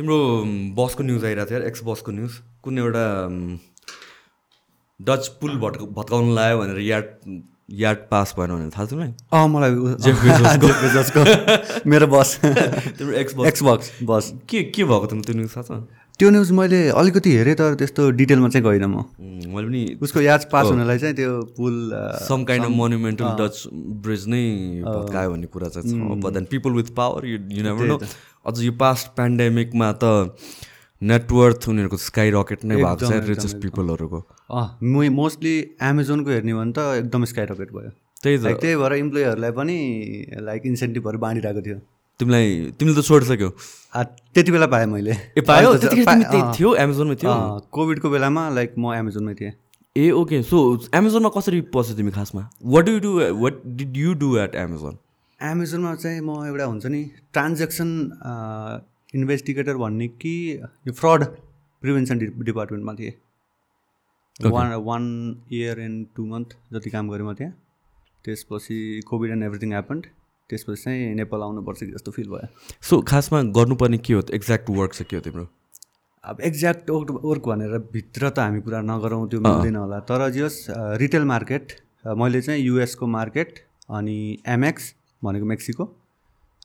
तिम्रो बसको न्युज आइरहेको थियो एक्स बसको न्युज कुन एउटा डच पुल भट्क भत्काउनु लायो भनेर यार्ड यार्ड पास भएन भनेर थाहा छ तिमीलाई अँ मलाई मेरो बस तिम्रो एक्स बस एक्सबक्स बस के के भएको तिम्रो त्यो न्युज थाहा छ त्यो न्युज मैले अलिकति हेरेँ तर त्यस्तो डिटेलमा चाहिँ गइनँ म। मैले पनि उसको याद पास हुनलाई चाहिँ त्यो पुल some kind of monumental Dutch bridge नै भत्कायो भन्ने कुरा चाहिँ but then people with power you you never know अझ यो पास्ट पेन्डेमिकमा त नेटवर्थ उनीहरूको स्काई रकेट नै भएको छ रिचेस्ट पिपलहरूको मोस्टली एमाजोनको हेर्ने भने त एकदम स्काई रकेट भयो। त्यही त। त्यही भएर इम्प्लोइहरूलाई पनि लाइक इन्सेन्टिभहरू बाँडिरहेको थियो। तिमीलाई तिमीले त छोडिसक्यो। त्यति बेला पाएँ मैले। ए पायो? थियो एमाजोनमै थियो? कोभिडको बेलामा लाइक म एमाजोनमै थिएँ। ए ओके। सो एमाजोनमा कसरी पस्यो तिमी खासमा? What do do what did you do at Amazon एमाजोनमा चाहिँ म एउटा हुन्छ नि ट्रान्जेक्सन इन्भेस्टिगेटर भन्ने कि यो फ्रड प्रिभेन्सन डि डिपार्टमेन्टमा थिएँ। One one year and two month जति काम गरेँ म त्यहाँ। त्यसपछि कोभिड एन्ड एभ्रिथिङ ह्यापन्ड त्यसपछि चाहिँ नेपाल आउनुपर्छ कि जस्तो फिल भयो। सो खासमा गर्नुपर्ने के हो? एक्ज्याक्ट वर्क चाहिँ के हो तिम्रो? अब एक्ज्याक्ट वर्क वर्क भनेर भित्र त हामी कुरा नगरौँ त्यो मिल्दैन होला। तर जस रिटेल मार्केट मैले चाहिँ युएसको मार्केट अनि एमएक्स भनेको मेक्सिको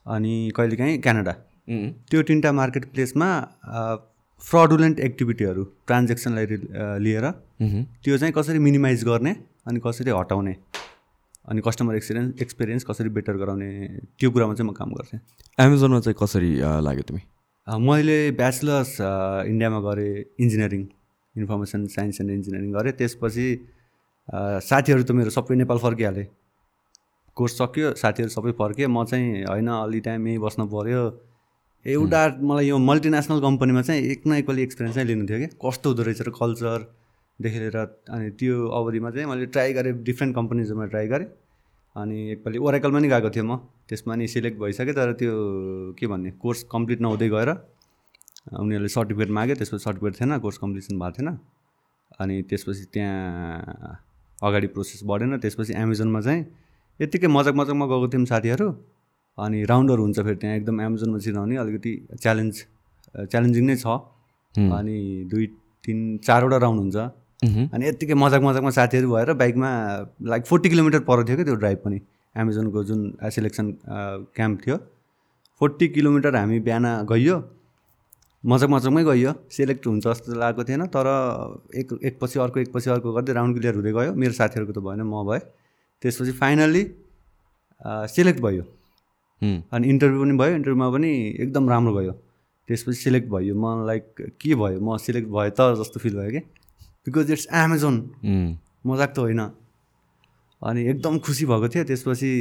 अनि कहिलेकाहीँ क्यानाडा त्यो तिनवटा मार्केट प्लेसमा फ्रडुलेन्ट एक्टिभिटीहरू ट्रान्जेक्सनलाई लिएर। त्यो चाहिँ कसरी मिनिमाइज गर्ने अनि कसरी हटाउने। अनि कस्टमर एक्सपिरियन्स एक्सपिरियन्स कसरी बेटर गराउने त्यो कुरामा चाहिँ म काम गर्थेँ। एमाजोनमा चाहिँ कसरी लाग्यो तिमी? मैले ब्याचलर्स इन्डियामा गरेँ engineering information science and engineering गरेँ। त्यसपछि साथीहरू त मेरो सबै नेपाल फर्किहालेँ। कोर्स सक्यो साथीहरू सबै फर्के म चाहिँ होइन अलि टाइम यहीँ बस्नु पऱ्यो एउटा मलाई यो मल्टिनेसनल कम्पनीमा चाहिँ एक न एकपालि एक्सपिरियन्स चाहिँ लिनु थियो कि। कस्तो हुँदो रहेछ र कल्चरदेखि लिएर अनि त्यो अवधिमा चाहिँ मैले ट्राई गरेँ डिफ्रेन्ट कम्पनीजमा ट्राई गरेँ। अनि एकपालि ओराकलमा नि गएको थिएँ म। त्यसमा नि सिलेक्ट भइसकेँ तर त्यो के भन्ने कोर्स कम्प्लिट नहुँदै गएर उनीहरूले सर्टिफिकेट माग्यो। त्यसपछि सर्टिफिकेट थिएन कोर्स कम्प्लिसन भएको थिएन। अनि त्यसपछि त्यहाँ अगाडि प्रोसेस बढेन। त्यसपछि एमाजोनमा चाहिँ यत्तिकै मजाक मजाकमा गएको थियौँ साथीहरू। अनि राउन्डहरू हुन्छ फेरि त्यहाँ एकदम एमाजोनमा चिनाउने अलिकति च्यालेन्ज च्यालेन्जिङ नै छ। अनि दुई तिन चारवटा राउन्ड हुन्छ। अनि यत्तिकै मजाक मजाकमा साथीहरू भएर बाइकमा लाइक फोर्टी किलोमिटर पर थियो क्या त्यो ड्राइभ पनि। एमाजोनको जुन सिलेक्सन क्याम्प थियो। फोर्टी किलोमिटर हामी बिहान गइयो। मजाक मजाकमै गइयो। सेलेक्ट हुन्छ जस्तो लागेको थिएन तर एक एकपछि अर्को एकपछि अर्को गर्दै राउन्ड क्लियर हुँदै गयो। मेरो साथीहरूको त भएन म भएँ। त्यसपछि फाइनल्ली सेलेक्ट भयो। उम्, अनि इन्टरभ्यू पनि भयो। इन्टरभ्यूमा पनि एकदम राम्रो गयो। त्यसपछि सिलेक्ट भयो। म लाइक के भयो? म सिलेक्ट भएँ त जस्तो फिल भयो कि। बिकज इट्स एमाजोन मजाक त होइन। अनि एकदम खुसी भएको थियो। त्यसपछि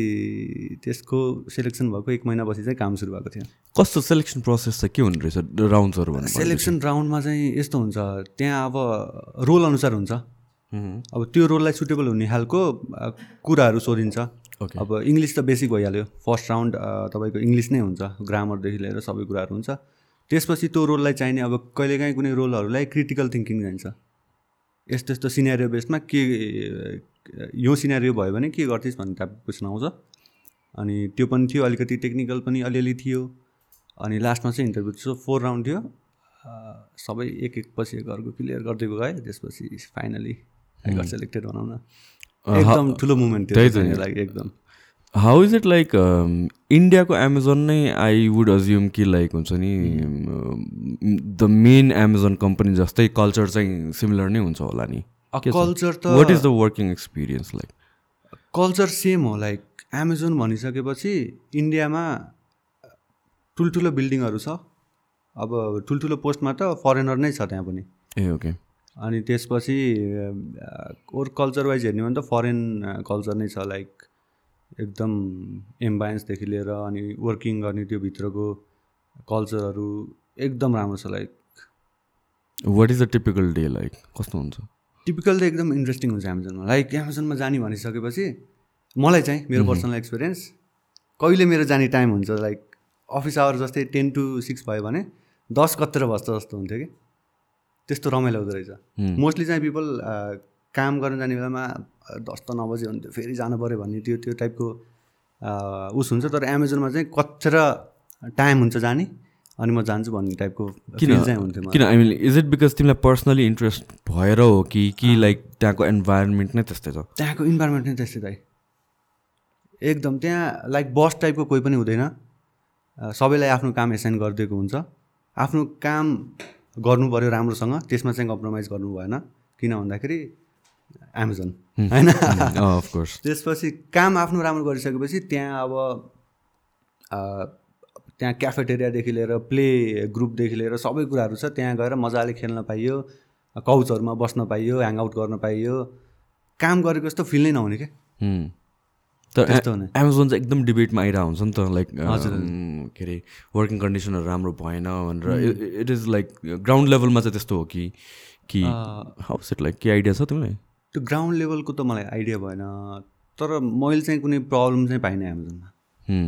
त्यसको सिलेक्सन भएको एक महिनापछि चाहिँ काम सुरु भएको थियो। कस्तो सेलेक्सन प्रोसेस चाहिँ के हुने रहेछ? राउन्ड्सहरू सेलेक्सन राउन्डमा चाहिँ यस्तो हुन्छ। त्यहाँ अब रोल अनुसार हुन्छ। अब त्यो रोललाई सुटेबल हुने खालको कुराहरू सोधिन्छ। ओके अब इङ्ग्लिस त बेसिक भइहाल्यो। फर्स्ट राउन्ड तपाईँको इङ्ग्लिस नै हुन्छ। ग्रामरदेखि लिएर सबै कुराहरू हुन्छ। त्यसपछि त्यो रोललाई चाहिने अब कहिलेकाहीँ कुनै रोलहरूलाई क्रिटिकल थिङ्किङ जान्छ। यस्तो यस्तो सिनेरियो बेसमा के यो सिनेरियो भयो भने के गर्थेस् भन्ने टाइपको क्वेसन आउँछ। अनि त्यो पनि थियो अलिकति टेक्निकल पनि अलिअलि थियो। अनि लास्टमा चाहिँ इन्टरभ्यू सो फोर राउन्ड थियो। सबै एक एक पछि एक अर्को क्लियर गर्दै गएँ त्यसपछि फाइनली आई गट सेलेक्टेड भनौँ न। एकदम ठुलो मुमेन्ट थियो। लागि एकदम। हाउ इज इट लाइक इन्डियाको एमाजोन नै आई वुड अज्युम कि लाइक हुन्छ नि द मेन एमाजोन कम्पनी जस्तै कल्चर चाहिँ सिमिलर नै हुन्छ होला नि कल्चर त what is the working experience like culture same हो लाइक एमाजोन भनिसकेपछि इन्डियामा ठुल्ठुलो बिल्डिङहरू छ अब ठुल्ठुलो पोस्टमा त फरेनर नै छ त्यहाँ पनि ए ओके अनि त्यसपछि ओर कल्चर वाइज हेर्ने हो भने त फरेन कल्चर नै छ लाइक एकदम एम्बायन्सदेखि लिएर अनि वर्किङ गर्ने त्यो भित्रको कल्चरहरू एकदम राम्रो छ like what is the typical day like कस्तो हुन्छ? टिपिकल त एकदम इन्ट्रेस्टिङ हुन्छ एमाजोनमा लाइक एमाजोनमा जाने भनिसकेपछि मलाई चाहिँ मेरो पर्सनल एक्सपिरियन्स कहिले मेरो जाने टाइम हुन्छ लाइक अफिस आवर जस्तै टेन टु सिक्स भयो भने दस कतिर बस्छ जस्तो हुन्थ्यो कि। त्यस्तो रमाइलो हुँदो रहेछ। मोस्टली चाहिँ पिपल काम गर्न जाने बेलामा दस त नबजे हुन्थ्यो फेरि जानु पऱ्यो भन्ने त्यो त्यो टाइपको उस हुन्छ। तर एमाजोनमा चाहिँ कत्र टाइम हुन्छ जाने अनि म जान्छु भन्ने टाइपको किन चाहिँ हुन्थ्यो। किन? I mean is it because तिमीलाई पर्सनली इन्ट्रेस्ट भएर हो कि कि लाइक त्यहाँको इन्भाइरोमेन्ट नै त्यस्तै छ? त्यहाँको इन्भाइरोमेन्ट नै त्यस्तै दाइ एकदम त्यहाँ लाइक बस टाइपको कोही पनि हुँदैन। सबैलाई आफ्नो काम एसाइन गरिदिएको हुन्छ। आफ्नो काम गर्नु पऱ्यो राम्रोसँग त्यसमा चाहिँ कम्प्रोमाइज गर्नु भएन। किन भन्दाखेरि एमाजोन होइन? अफकोर्स त्यसपछि काम आफ्नो राम्रो गरिसकेपछि त्यहाँ अब त्यहाँ क्याफेटेरियादेखि लिएर प्ले ग्रुपदेखि लिएर सबै कुराहरू छ। त्यहाँ गएर मजाले खेल्न पाइयो काउचहरूमा बस्न पाइयो ह्याङआउट गर्न पाइयो। काम गरेको जस्तो फिल नै नहुने क्या। एमाजोन चाहिँ एकदम डिबेटमा आइरहेको हुन्छ नि त लाइक हजुर। के अरे वर्किङ कन्डिसनहरू राम्रो भएन भनेर। इट इज लाइक ग्राउन्ड लेभलमा चाहिँ त्यस्तो हो कि कि हाउस इट लाइक के आइडिया छ तिमीलाई? त्यो ग्राउन्ड लेभलको त मलाई आइडिया भएन तर मैले चाहिँ कुनै प्रब्लम चाहिँ पाइनँ एमाजोनमा.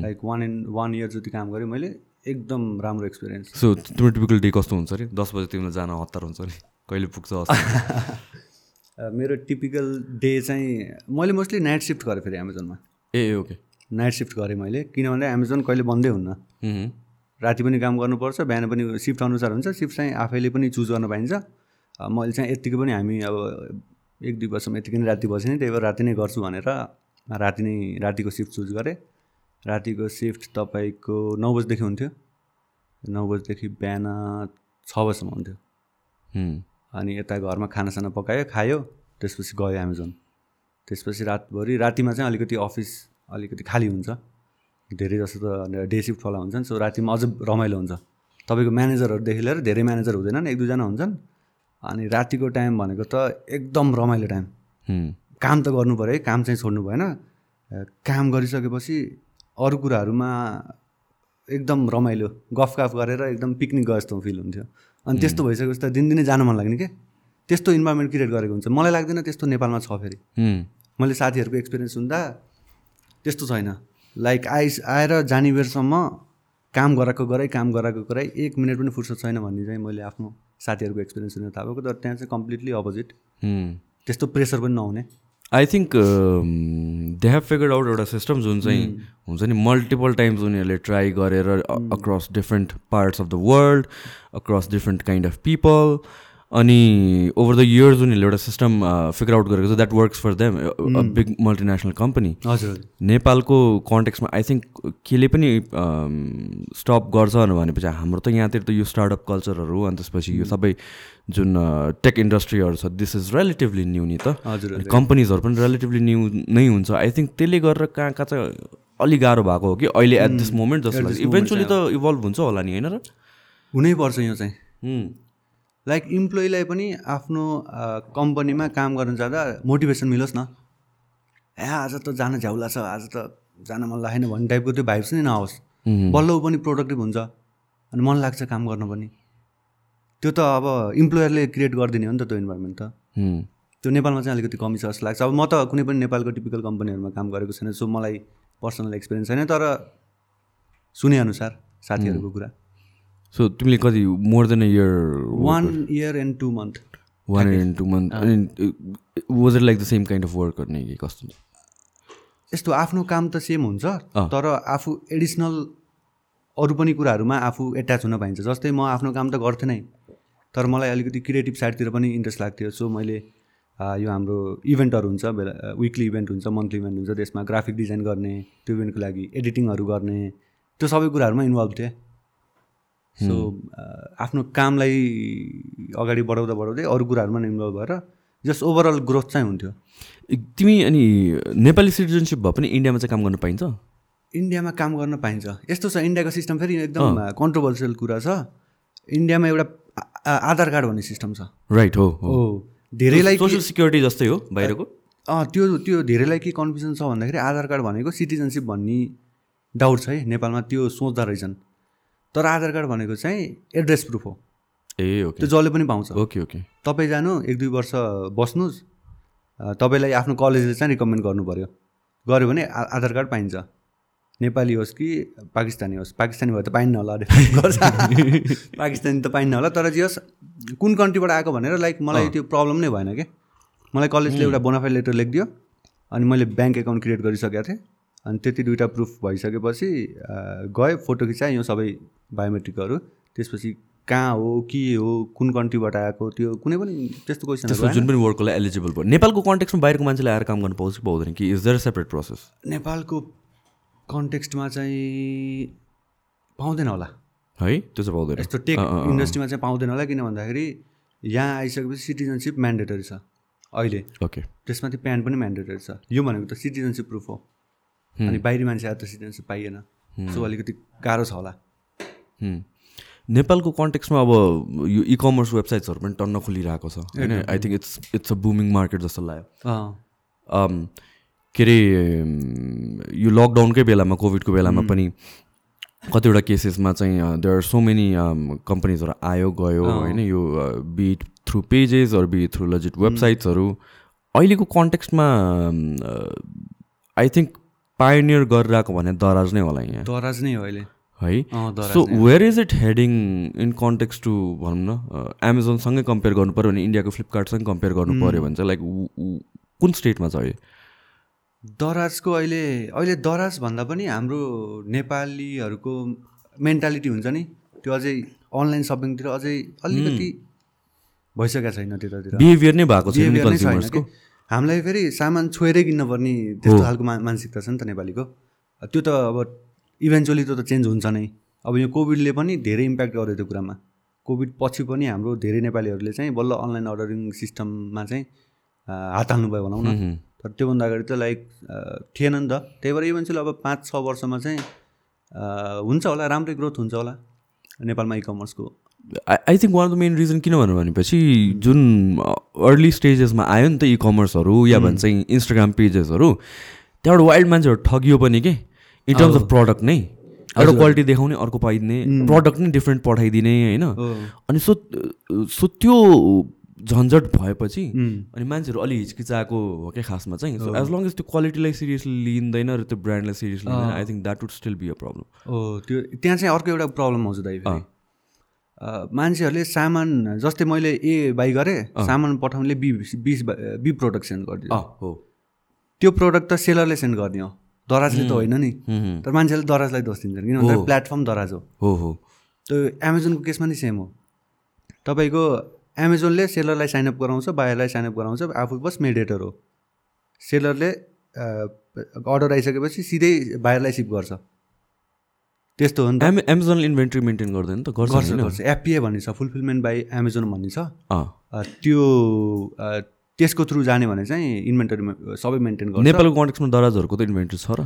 Like one and one year जति काम गरेँ मैले एकदम राम्रो एक्सपिरियन्स सो तिम्रो टिपिकल डे कस्तो हुन्छ अरे दस बजी तिमीलाई जान हतार हुन्छ नि कहिले पुग्छ? मेरो टिपिकल डे चाहिँ मैले मोस्टली नाइट सिफ्ट गरेँ फेरि एमाजोनमा ए ओके नाइट सिफ्ट गरेँ मैले किन भन्दा एमाजोन कहिले बन्दै हुन्न। राति पनि काम गर्नुपर्छ बिहान पनि सिफ्ट अनुसार हुन्छ सिफ्ट चाहिँ आफैले पनि चुज गर्न पाइन्छ। मैले चाहिँ यत्तिकै पनि हामी अब एक दुई वर्षमा यत्तिकै नै राति बसेँ। नि त्यही भएर राति नै गर्छु भनेर राति नै रातिको सिफ्ट चुज गरेँ। रातिको सिफ्ट तपाईँको नौ बजीदेखि हुन्थ्यो। नौ बजीदेखि बिहान छ बजीसम्म हुन्थ्यो। अनि यता घरमा खानासाना पकायो खायो। त्यसपछि गयो एमाजोन त्यसपछि रातभरि रातिमा चाहिँ अलिकति अफिस अलिकति खाली हुन्छ। धेरै जस्तो त डे सिफ्टवाला हुन्छन्। सो रातिमा अझ रमाइलो हुन्छ। तपाईँको म्यानेजरहरूदेखि लिएर धेरै म्यानेजर हुँदैनन्। एक दुईजना हुन्छन्। अनि रातिको टाइम भनेको त एकदम रमाइलो टाइम। काम त गर्नु पऱ्यो है काम चाहिँ छोड्नु भएन। काम गरिसकेपछि अरू कुराहरूमा एकदम रमाइलो गफ गफ गरेर एकदम पिकनिक गए जस्तो फिल हुन्थ्यो। अनि त्यस्तो भइसकेपछि त दिनदिनै जान मन लाग्ने के? त्यस्तो इन्भाइरोमेन्ट क्रिएट गरेको हुन्छ। मलाई लाग्दैन त्यस्तो नेपालमा छ फेरि। मैले साथीहरूको एक्सपिरियन्स सुन्दा त्यस्तो छैन। लाइक आइस आएर जाने बेरसम्म काम गराएको गराइ काम गराएको गराइ एक मिनट पनि फुर्सद छैन भन्ने चाहिँ मैले आफ्नो साथीहरूको एक्सपिरियन्स सुनेर थाहा भएको तर त्यहाँ चाहिँ कम्प्लिटली अपोजिट त्यस्तो प्रेसर पनि नहुने। I think they have figure out एउटा सिस्टम जुन चाहिँ हुन्छ नि मल्टिपल टाइम्स उनीहरूले ट्राई गरेर across different parts of the world across different kind of people अनि ओभर द इयर्स उनीहरूले एउटा सिस्टम फिगर आउट गरेको छ that works for them big multinational company हजुर नेपालको कन्टेक्समा आई थिङ्क केले पनि स्टप गर्छ भनेपछि हाम्रो त यहाँतिर त यो स्टार्टअप कल्चरहरू अनि त्यसपछि यो सबै जुन टेक इन्डस्ट्रीहरू छ दिस इज रिलेटिभली न्यू नि त। हजुर कम्पनीजहरू पनि रिलेटिभली न्यू नै हुन्छ। आई थिङ्क त्यसले गरेर कहाँ कहाँ चाहिँ अलिक गाह्रो भएको हो कि अहिले एट दिस मोमेन्ट जस्तो लाग्छ इभेन्चुली त इभल्भ हुन्छ होला नि होइन र? हुनैपर्छ यो चाहिँ। हुँ, लाइक इम्प्लोइलाई पनि आफ्नो कम्पनीमा काम गर्न जाँदा मोटिभेसन मिलोस् न। ए आज त जान झ्याउला छ आज त जान मन लागेन भन्ने टाइपको त्यो भाइब्स नै नआओस्। बल्ल ऊ पनि प्रोडक्टिभ हुन्छ अनि मन लाग्छ काम गर्न पनि। त्यो त अब इम्प्लोयरले क्रिएट गरिदिने हो नि त त्यो इन्भाइरोमेन्ट त। त्यो नेपालमा चाहिँ अलिकति कमी छ जस्तो लाग्छ। अब म त कुनै पनि नेपालको टिपिकल कम्पनीहरूमा काम गरेको छैन सो मलाई पर्सनल एक्सपिरियन्स छैन तर सुनेअनुसार साथीहरूको कुरा। सो तिमीले कति more than a year one year and two month one in two month अनि was it like the same kind of work गर्ने कि कस्तो यस्तो आफ्नो काम त सेम हुन्छ। तर आफू एडिसनल अरू पनि कुराहरूमा आफू एट्याच हुन पाइन्छ। जस्तै म आफ्नो काम त गर्थेँ नै तर मलाई अलिकति क्रिएटिभ साइडतिर पनि इन्ट्रेस्ट लाग्थ्यो। सो मैले यो हाम्रो इभेन्टहरू हुन्छ बेला विकली इभेन्ट हुन्छ मन्थली इभेन्ट हुन्छ त्यसमा ग्राफिक डिजाइन गर्ने त्यो इभेन्टको लागि एडिटिङहरू गर्ने त्यो सबै कुराहरूमा इन्भल्भ थिएँ। सो आफ्नो कामलाई अगाडि बढाउँदा बढाउँदै अरू कुराहरूमा इन्भल्भ भएर जस्ट ओभरअल ग्रोथ चाहिँ हुन्थ्यो। तिमी अनि नेपाली सिटिजनसिप भए पनि इन्डियामा चाहिँ काम गर्न पाइन्छ? इन्डियामा काम गर्न पाइन्छ। यस्तो छ इन्डियाको सिस्टम फेरि एकदम कन्ट्रोभर्सियल कुरा छ। इन्डियामा एउटा आधार कार्ड भन्ने सिस्टम छ। राइट हो हो। धेरैलाई सोसियल सिक्युरिटी जस्तै हो बाहिरको? अँ त्यो त्यो धेरैलाई के कन्फ्युजन छ भन्दाखेरि आधार कार्ड भनेको सिटिजनसिप भन्ने डाउट छ है नेपालमा त्यो सोच्दा रहेछन्। तर आधार कार्ड भनेको चाहिँ एड्रेस प्रुफ हो। Ah okay. त्यो जसले पनि पाउँछ। Okay okay. तपाईँ जानु एक दुई वर्ष बस्नुहोस्। तपाईँलाई आफ्नो कलेजले चाहिँ रिकमेन्ड गर्नु पऱ्यो गऱ्यो भने आधार कार्ड पाइन्छ। नेपाली होस् कि पाकिस्तानी होस्। पाकिस्तानी भए त पाइन्न होला डिफेन्ड गर्छ। पाकिस्तानी त पाइन्न होला। तर जे होस् कुन कन्ट्रीबाट आएको भनेर लाइक मलाई त्यो प्रब्लम नै भएन क्या मलाई कलेजले एउटा बोनाफाइड लेटर लेखिदियो अनि मैले ब्याङ्क एकाउन्ट क्रिएट गरिसकेको थिएँ। अनि त्यति दुइटा प्रुफ भइसकेपछि गएँ। फोटो खिचाएँ। यो सबै बायोमेट्रिकहरू त्यसपछि कहाँ हो के हो कुन कन्ट्रीबाट आएको त्यो कुनै पनि त्यस्तो क्वेसन जुन पनि वर्कको लागि एलिजिबल भयो। नेपालको कन्टेक्समा बाहिरको मान्छेले आएर काम गर्नु पाउँछ कि पाउँदैन कि? इज देयर सेपरेट प्रोसेस नेपालको कन्टेक्स्टमा चाहिँ पाउँदैन होला। है? त्यो चाहिँ पाउँदैन। यस्तो टेक इन्डस्ट्रीमा चाहिँ पाउँदैन होला किन भन्दाखेरि यहाँ आइसकेपछि सिटिजनसिप म्यान्डेटरी छ अहिले। ओके त्यसमा त्यो प्यान पनि म्यान्डेटरी छ। यो भनेको त सिटिजनसिप प्रुफ हो। अनि बाहिरी मान्छे आएर त सिटिजनसिप पाइएन। सो अलिकति गाह्रो छ होला। नेपालको कन्टेक्समा अब यो इ कमर्स वेबसाइट्सहरू पनि टन्न खोलिरहेको छ होइन? I think it's it's a booming market जस्तो लाग्यो। के अरे यो लकडाउनकै बेलामा कोभिडको बेलामा पनि कतिवटा केसेसमा चाहिँ देयर आर सो मेनी कम्पनीजहरू आयो गयो होइन? यो बिट थ्रु पेजेस अरू बी थ्रु लजिट वेबसाइट्सहरू अहिलेको कन्टेक्स्टमा आई थिङ्क पायोनियर गरिरहेको भने दराज नै होला यहाँ। दराज नै हो अहिले। है। So where is it heading in context to भनौँ न एमाजोनसँगै कम्पेयर गर्नु पऱ्यो भने इन्डियाको फ्लिपकार्टसँग कम्पेयर गर्नु पऱ्यो भने चाहिँ लाइक कुन स्टेटमा छ अहिले दराजको अहिले अहिले दराज भन्दा पनि हाम्रो नेपालीहरूको मेन्टालिटी हुन्छ नि। त्यो अझै अनलाइन सपिङतिर अझै अलिकति भइसकेको छैन त्यतातिर। बिहेभियर नै भएको छ। हामीलाई फेरि सामान छोएरै किन्नुपर्ने त्यस्तो खालको मा मानसिकता छ नि त नेपालीको। त्यो त अब इभेन्चुअली त्यो त चेन्ज हुन्छ नै। अब यो कोभिडले पनि धेरै इम्प्याक्ट गर्यो त्यो कुरामा। कोभिड पछि पनि हाम्रो धेरै नेपालीहरूले चाहिँ बल्ल अनलाइन अर्डरिङ सिस्टममा चाहिँ हात हाल्नुभयो भनौँ न। तर त्योभन्दा अगाडि त लाइक थिएन नि त। त्यही भएर इभेन्चुअली अब पाँच छ वर्षमा चाहिँ हुन्छ होला राम्रै ग्रोथ हुन्छ होला नेपालमा इ कमर्सको I think one of the main reason किन भनेर भनेपछि जुन अर्ली स्टेजेसमा आयो नि त इ कमर्सहरू या भन्छ इन्स्टाग्राम पेजेसहरू त्यहाँबाट वाइल्ड मान्छेहरू ठगियो पनि के? इन टर्म्स अफ प्रडक्ट नै एउटा क्वालिटी देखाउने अर्को पाइदिने प्रडक्ट नै डिफ्रेन्ट पठाइदिने होइन? अनि सो सो त्यो झन्झट भएपछि अनि मान्छेहरू अलि हिचकिचाएको हो क्या खासमा चाहिँ। सो एज लङ एज त्यो क्वालिटीलाई सिरियसली लिँदैन र त्यो ब्रान्डलाई सिरियसली लिँदैन I think that would still be a problem हो त्यो त्यहाँ चाहिँ अर्को एउटा प्रब्लम आउँछ दाइ मान्छेहरूले सामान जस्तै मैले ए बाई गरेँ सामान पठाउनेले बी बिस बी प्रोडक्ट सेन्ड गरिदियो। हो। त्यो प्रोडक्ट त सेलरले सेन्ड गर्ने हो दराजले त होइन नि। तर मान्छेले दराजलाई दोष दिन्छन् किन भन्दा प्लेटफर्म दराज हो। हो हो। त्यो एमाजोनको केसमा नि सेम हो। तपाईँको एमाजोनले सेलरलाई साइनअप गराउँछ बायरलाई साइनअप गराउँछ आफू बस मेडिएटर हो। सेलरले अर्डर आइसकेपछि सिधै बायरलाई सिप गर्छ। त्यस्तो हो नि त। एम एमाजोनले इन्भेन्ट्री मेन्टेन गर्दैन त गर्छ गर्छ एफपिए भन्ने छ फुलफिलमेन्ट बाई एमाजोन भन्ने छ त्यो त्यसको थ्रु जाने भने चाहिँ इन्भेन्टरी सबै मेन्टेन गर्छ। नेपालको कन्टेक्समा दराजहरूको त इन्भेन्ट्री छ र?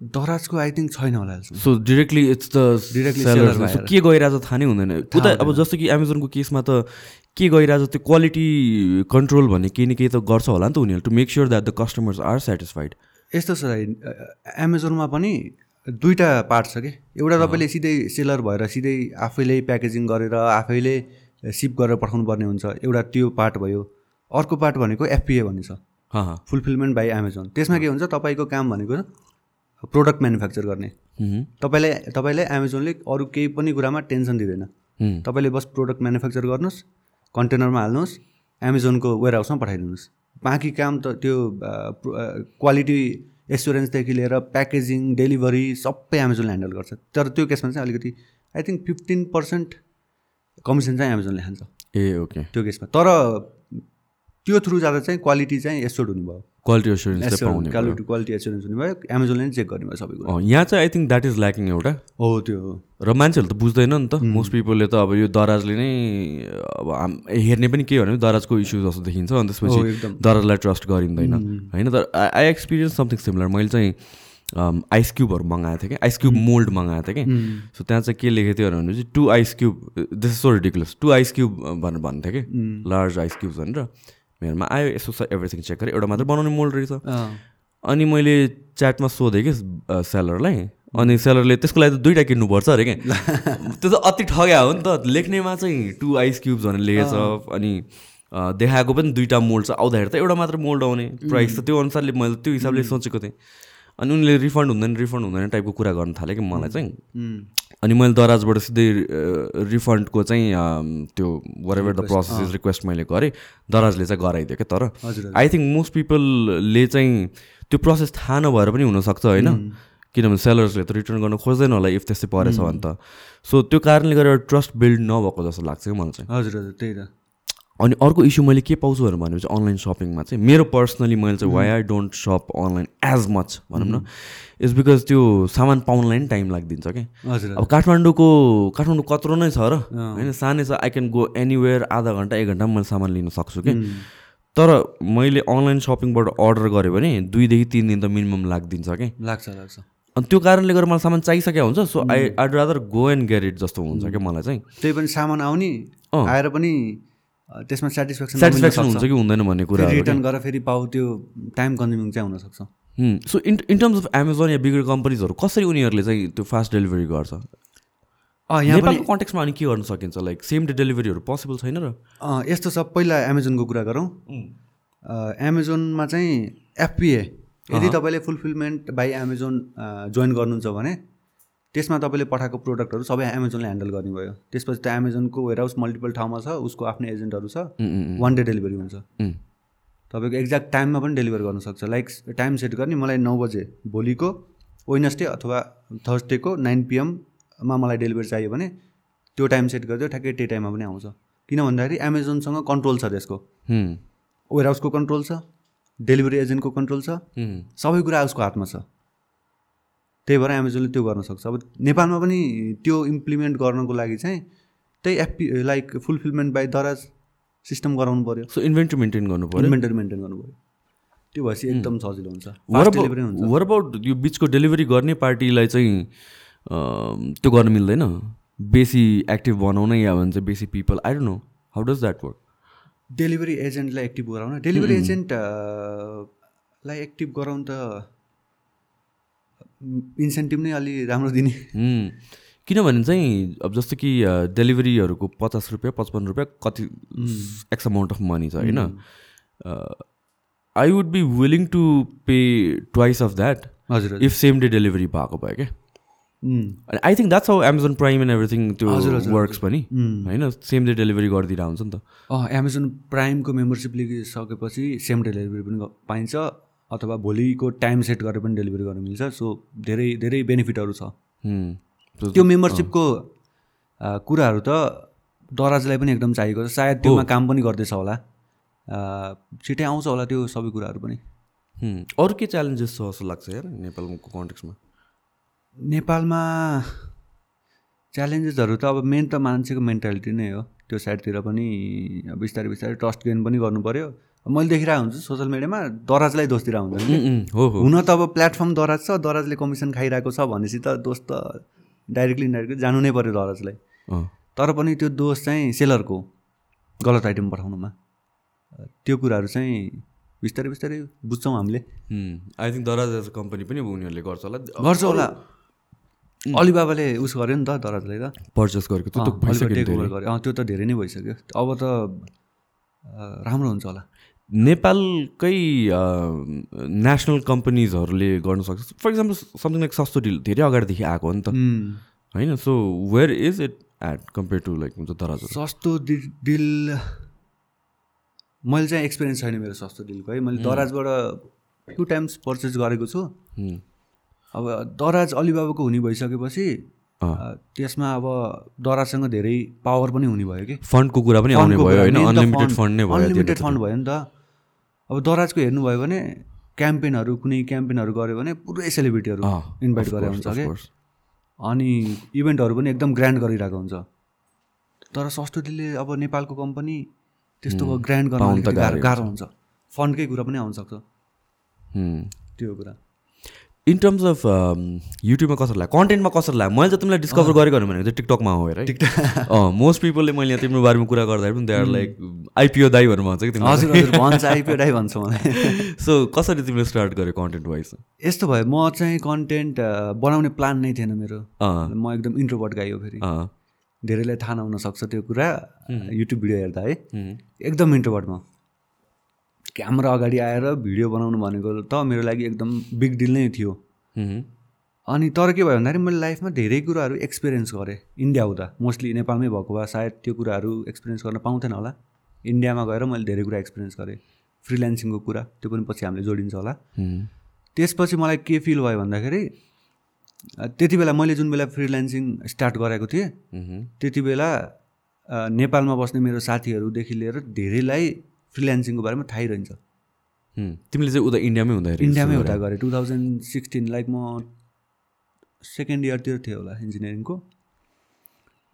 दराजको आई थिङ्क छैन होला। So directly it's the so के गइरहेछ थाहा नै हुँदैन। उता अब जस्तो कि एमाजोनको केसमा त के गइरहेछ त्यो क्वालिटी कन्ट्रोल भन्ने केही न केही त गर्छ होला नि त उनीहरूले to make sure that the customers are satisfied यस्तो छ एमाजोनमा पनि दुईवटा पार्ट छ कि? एउटा तपाईँले सिधै सेलर भएर सिधै आफैले प्याकेजिङ गरेर आफैले सिप गरेर पठाउनु पर्ने हुन्छ। एउटा त्यो पार्ट भयो। अर्को पार्ट भनेको एफपिए भन्ने छ। हाँ हाँ। फुलफिलमेन्ट बाई एमाजोन त्यसमा के हुन्छ तपाईँको काम भनेको प्रोडक्ट म्यानुफ्याक्चर गर्ने। तपाईँलाई तपाईँलाई एमाजोनले अरू केही पनि कुरामा टेन्सन दिँदैन। तपाईँले बस प्रोडक्ट म्यानुफ्याक्चर गर्नुहोस् कन्टेनरमा हाल्नुहोस् एमाजोनको वेयर हाउसमा पठाइदिनुहोस्। बाँकी काम त त्यो क्वालिटी एस्योरेन्सदेखि लिएर प्याकेजिङ डेलिभरी सबै एमाजोनले ह्यान्डल गर्छ। तर त्यो केसमा चाहिँ अलिकति I think fifteen percent commission चाहिँ एमाजोनले खान्छ ए ओके। त्यो केसमा। तर त्यो थ्रु जाँदा चाहिँ क्वालिटी चाहिँ एस्योर्ड हुनुभयो quality assurance. Quality quality assurance हुनुभयो एमाजोनले चेक गर्ने भयो सबै कुरा। यहाँ चाहिँ I think that is lacking एउटा। हो त्यो हो। र मान्छेहरूले त बुझ्दैन नि त। मोस्ट पिपलले त अब यो दराजले नै अब हाम हेर्ने पनि के भने दराजको इस्यु जस्तो देखिन्छ। अनि त्यसपछि। दराजलाई ट्रस्ट गरिँदैन। होइन तर आई एक्सपिरियन्स समथिङ सिमिलर मैले चाहिँ आइस क्युबहरू मगाएको थिएँ कि आइस क्युब मोल्ड मगाएको थिएँ कि सो त्यहाँ चाहिँ के लेखेको थियो भने चाहिँ two ice cube this is so ridiculous two ice cube भनेर भन्थ्यो कि लार्ज आइस क्युब्स भनेर। मेरोमा आयो यसो छ एभ्रिथिङ चेक गरेँ। एउटा मात्र बनाउने मोल्ड रहेछ। अनि मैले च्याटमा सोधेँ कि सेलरलाई। अनि सेलरले त्यसको लागि त दुइटा किन्नुपर्छ अरे क्या। त्यो त अति ठग्या हो नि त। लेख्नेमा चाहिँ टु आइस क्युब्स भनेर लेखेछ। अनि देखाएको पनि दुइटा मोल्ड छ। आउँदाखेरि त एउटा मात्र मोल्ड आउने। प्राइस त त्यो अनुसारले मैले त्यो हिसाबले सोचेको थिएँ। अनि उनले रिफन्ड हुँदैन रिफन्ड हुँदैन टाइपको कुरा गर्न थालेँ कि मलाई चाहिँ। अनि मैले दराजबाट सिधै रिफन्डको चाहिँ त्यो whatever the process request मैले गरेँ। दराजले चाहिँ गराइदियो क्या तर आई थिङ्क मोस्ट पिपलले चाहिँ त्यो प्रोसेस थाहा नभएर पनि हुनसक्छ होइन? किनभने सेलर्सले त रिटर्न गर्न खोज्दैन होला इफ त्यस्तै परेछ भने त। सो त्यो कारणले गर्दा ट्रस्ट बिल्ड नभएको जस्तो लाग्छ कि मलाई चाहिँ। हजुर हजुर त्यही त। अनि अर्को इस्यु मैले के पाउँछु भनेपछि अनलाइन सपिङमा चाहिँ मेरो पर्सनली मैले चाहिँ why I don't shop online as much भनौँ न। इट्स बिकज त्यो सामान पाउनलाई नि टाइम लागिदिन्छ कि। हजुर अब काठमाडौँको काठमाडौँ कत्रो नै छ र। होइन सानै छ आई क्यान गो एनिवेयर आधा घन्टा एक घन्टामा मैले सामान लिन सक्छु कि। तर मैले अनलाइन सपिङबाट अर्डर गरेँ भने दुईदेखि तिन दिन त मिनिमम लागिदिन्छ कि। लाग्छ लाग्छ। अनि त्यो कारणले गर्दा मलाई सामान चाहिसकेको हुन्छ so I I'd rather go and get it जस्तो हुन्छ क्या मलाई चाहिँ। त्यही पनि सामान आउने आएर पनि त्यसमा सेटिस्फ्याक्सन सेटिस्फ्याक्सन हुन्छ कि हुँदैन भन्ने कुरा रिटर्न गरेर फेरि पाऊ त्यो टाइम कन्ज्युमिङ चाहिँ हुनसक्छ। So in in terms of Amazon yeah bigger कम्पनीजहरू कसरी उनीहरूले चाहिँ त्यो फास्ट डेलिभरी गर्छ? नेपालको कन्टेक्समा अनि के गर्न सकिन्छ? लाइक सेम डे डेलिभरीहरू पोसिबल छैन र? यस्तो छ पहिला एमाजोनको कुरा गरौँ। एमाजोनमा चाहिँ एफपिए यदि तपाईँले फुलफिलमेन्ट बाई एमाजोन जोइन गर्नुहुन्छ भने त्यसमा तपाईँले पठाएको प्रोडक्टहरू सबै एमाजोनले ह्यान्डल गर्ने भयो त्यसपछि त एमाजोनको वेयरहाउस मल्टिपल ठाउँमा छ उसको आफ्नै एजेन्टहरू छ वान डे डेलिभरी हुन्छ। तपाईँको एक्ज्याक्ट टाइममा पनि डेलिभर गर्न सक्छ। लाइक टाइम सेट गर्ने मलाई नौ बजे भोलिको वेनसडे अथवा थर्सडेको नाइन पिएममा मलाई डेलिभरी चाहियो भने त्यो टाइम सेट गरिदियो ठ्याक्कै त्यही टाइममा पनि आउँछ। किन भन्दाखेरि एमाजोनसँग कन्ट्रोल छ त्यसको। उम्, वेयरहाउसको कन्ट्रोल छ डेलिभरी एजेन्टको कन्ट्रोल छ सबै कुरा उसको हातमा छ। त्यही भएर एमाजोनले त्यो गर्न सक्छ। अब नेपालमा पनि त्यो इम्प्लिमेन्ट गर्नको लागि चाहिँ त्यही FP like fulfilment by Daraz system गराउनु पऱ्यो सो इन्भेन्ट्री मेन्टेन गर्नु पऱ्यो इन्भेन्टरी मेन्टेन गर्नु पऱ्यो त्यो भएपछि एकदम सजिलो हुन्छ। वर अबाउट यो बिचको डेलिभरी गर्ने पार्टीलाई चाहिँ त्यो गर्न मिल्दैन? बेसी एक्टिभ बनाउन या भन्छ बेसी people I don't know how does that work delivery एजेन्टलाई active गराउन। डेलिभरी एजेन्ट लाई एक्टिभ गराउनु त इन्सेन्टिभ नै अलि राम्रो दिने। किनभने चाहिँ अब जस्तो कि डेलिभरीहरूको पचास रुपियाँ पचपन्न रुपियाँ कति एक्स अमाउन्ट अफ मनी छ होइन? I would be willing to pay twice of that हजुर इफ सेम डे डेलिभरी भएको भयो क्या? अनि I think that's how Amazon Prime and everything त्यो वर्क्स पनि होइन? सेम डे डेलिभरी गरिदिएर हुन्छ नि त। अँ एमाजोन प्राइमको मेम्बरसिप लिइसकेपछि सेम डेलिभरी पनि पाइन्छ। अथवा भोलिको टाइम सेट गरेर पनि डेलिभरी गर्न मिल्छ। सो धेरै धेरै बेनिफिटहरू छ। त्यो मेम्बरसिपको कुराहरू त दराजलाई पनि एकदम चाहिएको छ। सायद त्योमा काम पनि गर्दैछ होला। छिटै आउँछ होला त्यो सबै कुराहरू पनि। अरू के च्यालेन्जेस छ जस्तो लाग्छ यार नेपालको कन्टेक्समा नेपालमा च्यालेन्जेसहरू त अब मेन त मान्छेको मेन्टालिटी नै हो। त्यो साइडतिर पनि बिस्तारै बिस्तारै ट्रस्ट गेन पनि गर्नु पऱ्यो मैले देखिरहेको हुन्छु सोसियल मिडियामा दराजलाई दोष दिएर हुँदैन कि। हो हो। हुन त अब प्लेटफर्म दराज छ दराजले कमिसन खाइरहेको छ भनेपछि त दोष त डाइरेक्टली इन्डाइरेक्टली जानु नै पऱ्यो दराजलाई। तर पनि त्यो दोष चाहिँ सेलरको गलत आइटम पठाउनुमा। त्यो कुराहरू चाहिँ बिस्तारै बिस्तारै बुझ्छौँ हामीले। I think Daraz as company पनि उनीहरूले गर्छ होला। गर्छ होला। अलिबाबाले उस गर्यो नि त दराजलाई त। पर्चेस गरेको त्यो त धेरै। नै भइसक्यो। अब त राम्रो हुन्छ होला। नेपालकै नेसनल कम्पनीजहरूले गर्न सक्छ। फर इक्जाम्पल समथिङ लाइक सस्तो डिल धेरै अगाडिदेखि आएको हो नि त। होइन? So where is it at compare to like हुन्छ दराजहरू? सस्तो डिल मैले चाहिँ एक्सपिरियन्स छैन मेरो सस्तो डिलको है। मैले दराजबाट फ्यु टाइम्स पर्चेस गरेको छु। अब दराज अलिबाबाको हुने भइसकेपछि त्यसमा अब दराजसँग धेरै पावर पनि हुने भयो कि। फन्डको कुरा पनि आउने भयो होइन? अनलिमिटेड फन्ड- नै भयो अनलिमिटेड फन्ड भयो नि त। अब दराजको हेर्नुभयो भने क्याम्पेनहरू कुनै क्याम्पेनहरू गऱ्यो भने पुरै सेलिब्रिटीहरू इन्भाइट गरेर हुन्छ कि. अनि इभेन्टहरू पनि एकदम ग्रान्ड गरिरहेको हुन्छ। तर सस्तो डिलले अब नेपालको कम्पनी त्यस्तो ग्रान्ड गर्न गाह्रो गाह्रै हुन्छ। फन्डकै कुरा पनि आउनसक्छ। त्यो कुरा। इन टर्म्स अफ युट्युबमा कसरी लाग्यो? कन्टेन्टमा कसरी लाग्यो? मैले चाहिँ तिमीलाई डिस्कभर गरेको भनेको चाहिँ टिकटकमा हो हेर है। मोस्ट पिपलले मैले यहाँ तिम्रो बारेमा कुरा गर्दाखेरि पनि दे आर लाइक आइपिओ दाई भनेर भन्छ कि हजुर भन्छ आइपिएडआई भन्छ मलाई। सो कसरी तिमीले स्टार्ट गर्यो कन्टेन्ट वाइज यस्तो भयो म चाहिँ कन्टेन्ट बनाउने प्लान नै थिएन मेरो। म एकदम इन्ट्रोभर्ट गाई हो फेरि। धेरैलाई थाहा नहुन सक्छ त्यो कुरा युट्युब भिडियो हेर्दा है। हुँ, एकदम इन्ट्रोभर्ट म। क्यामेरा अगाडि आएर भिडियो बनाउनु भनेको त मेरो लागि एकदम बिग डिल नै थियो। अनि तर के भयो भन्दाखेरि मैले लाइफमा धेरै कुराहरू एक्सपिरियन्स गरेँ। इन्डिया हुँदा। मोस्टली नेपालमै भएको भए सायद त्यो कुराहरू एक्सपिरियन्स गर्न पाउँथेन होला। इन्डियामा गएर मैले धेरै कुरा एक्सपिरियन्स गरेँ। फ्रिल्यान्सिङको कुरा त्यो पनि पछि हामीले जोडिन्छ होला। त्यसपछि मलाई के फिल भयो भन्दाखेरि त्यति बेला मैले जुन बेला फ्रिल्यान्सिङ स्टार्ट गरेको थिएँ। त्यति बेला नेपालमा बस्ने मेरो साथीहरूदेखि लिएर धेरैलाई फ्रिल्यान्सिङको बारेमा थाहै रहन्छ। तिमीले चाहिँ उता इन्डियामै हुँदाखेरि इन्डियामै हुँदा गरेँ। टु थाउजन्ड सिक्सटिन लाइक म सेकेन्ड इयरतिर थिएँ होला इन्जिनियरिङको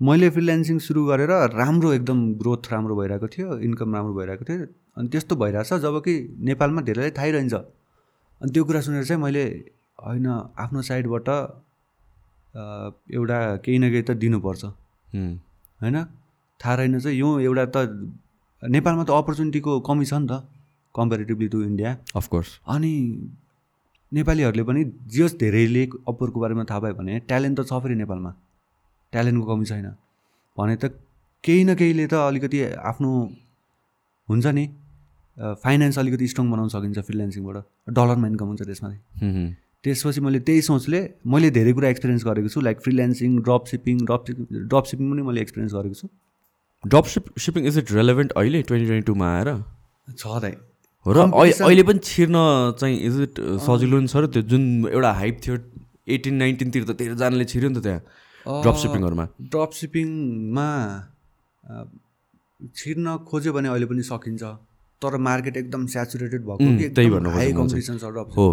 मैले फ्रिल्यान्सिङ सुरु गरेर राम्रो एकदम ग्रोथ राम्रो भइरहेको थियो इन्कम राम्रो भइरहेको थियो अनि त्यस्तो भइरहेछ जब कि नेपालमा धेरैलाई थाहै रहन्छ। अनि त्यो कुरा सुनेर चाहिँ मैले होइन आफ्नो साइडबाट एउटा केही न केही त दिनुपर्छ। होइन? थाहा रहेन चाहिँ यो एउटा त नेपालमा त अपर्च्युनिटीको कमी छ नि त कम्पेरिटिभली टु इन्डिया अफकोर्स अनि नेपालीहरूले पनि जस धेरैले अप्परको बारेमा थाहा पायो भने ट्यालेन्ट त छ फेरि नेपालमा। ट्यालेन्टको कमी छैन। भने त केही न केहीले त अलिकति आफ्नो हुन्छ नि फाइनेन्स अलिकति स्ट्रङ बनाउन सकिन्छ फ्रिल्यान्सिङबाट डलरमा इन्कम हुन्छ त्यसमा। त्यसपछि मैले त्यही सोचले मैले धेरै कुरा एक्सपिरियन्स गरेको छु like freelancing drop shipping drop shipping drop shipping पनि मैले एक्सपिरियन्स गरेको छु। Drop ship shipping is it relevant अहिले ट्वेन्टी ट्वेन्टी टूमा आएर? छ दाइ हो र अहिले पनि छिर्न चाहिँ इज इट सजिलो नि छ र त्यो जुन एउटा हाइप थियो एटिन नाइन्टिनतिर त धेरैजनाले छिर्यो नि त त्यहाँ ड्रप सिपिङहरूमा ड्रप सिपिङमा छिर्न खोज्यो भने अहिले पनि सकिन्छ। तर मार्केट एकदम स्याचुरेटेड भएको त्यही भन्नु हाई कम्पिटिसन छ ड्रप हो।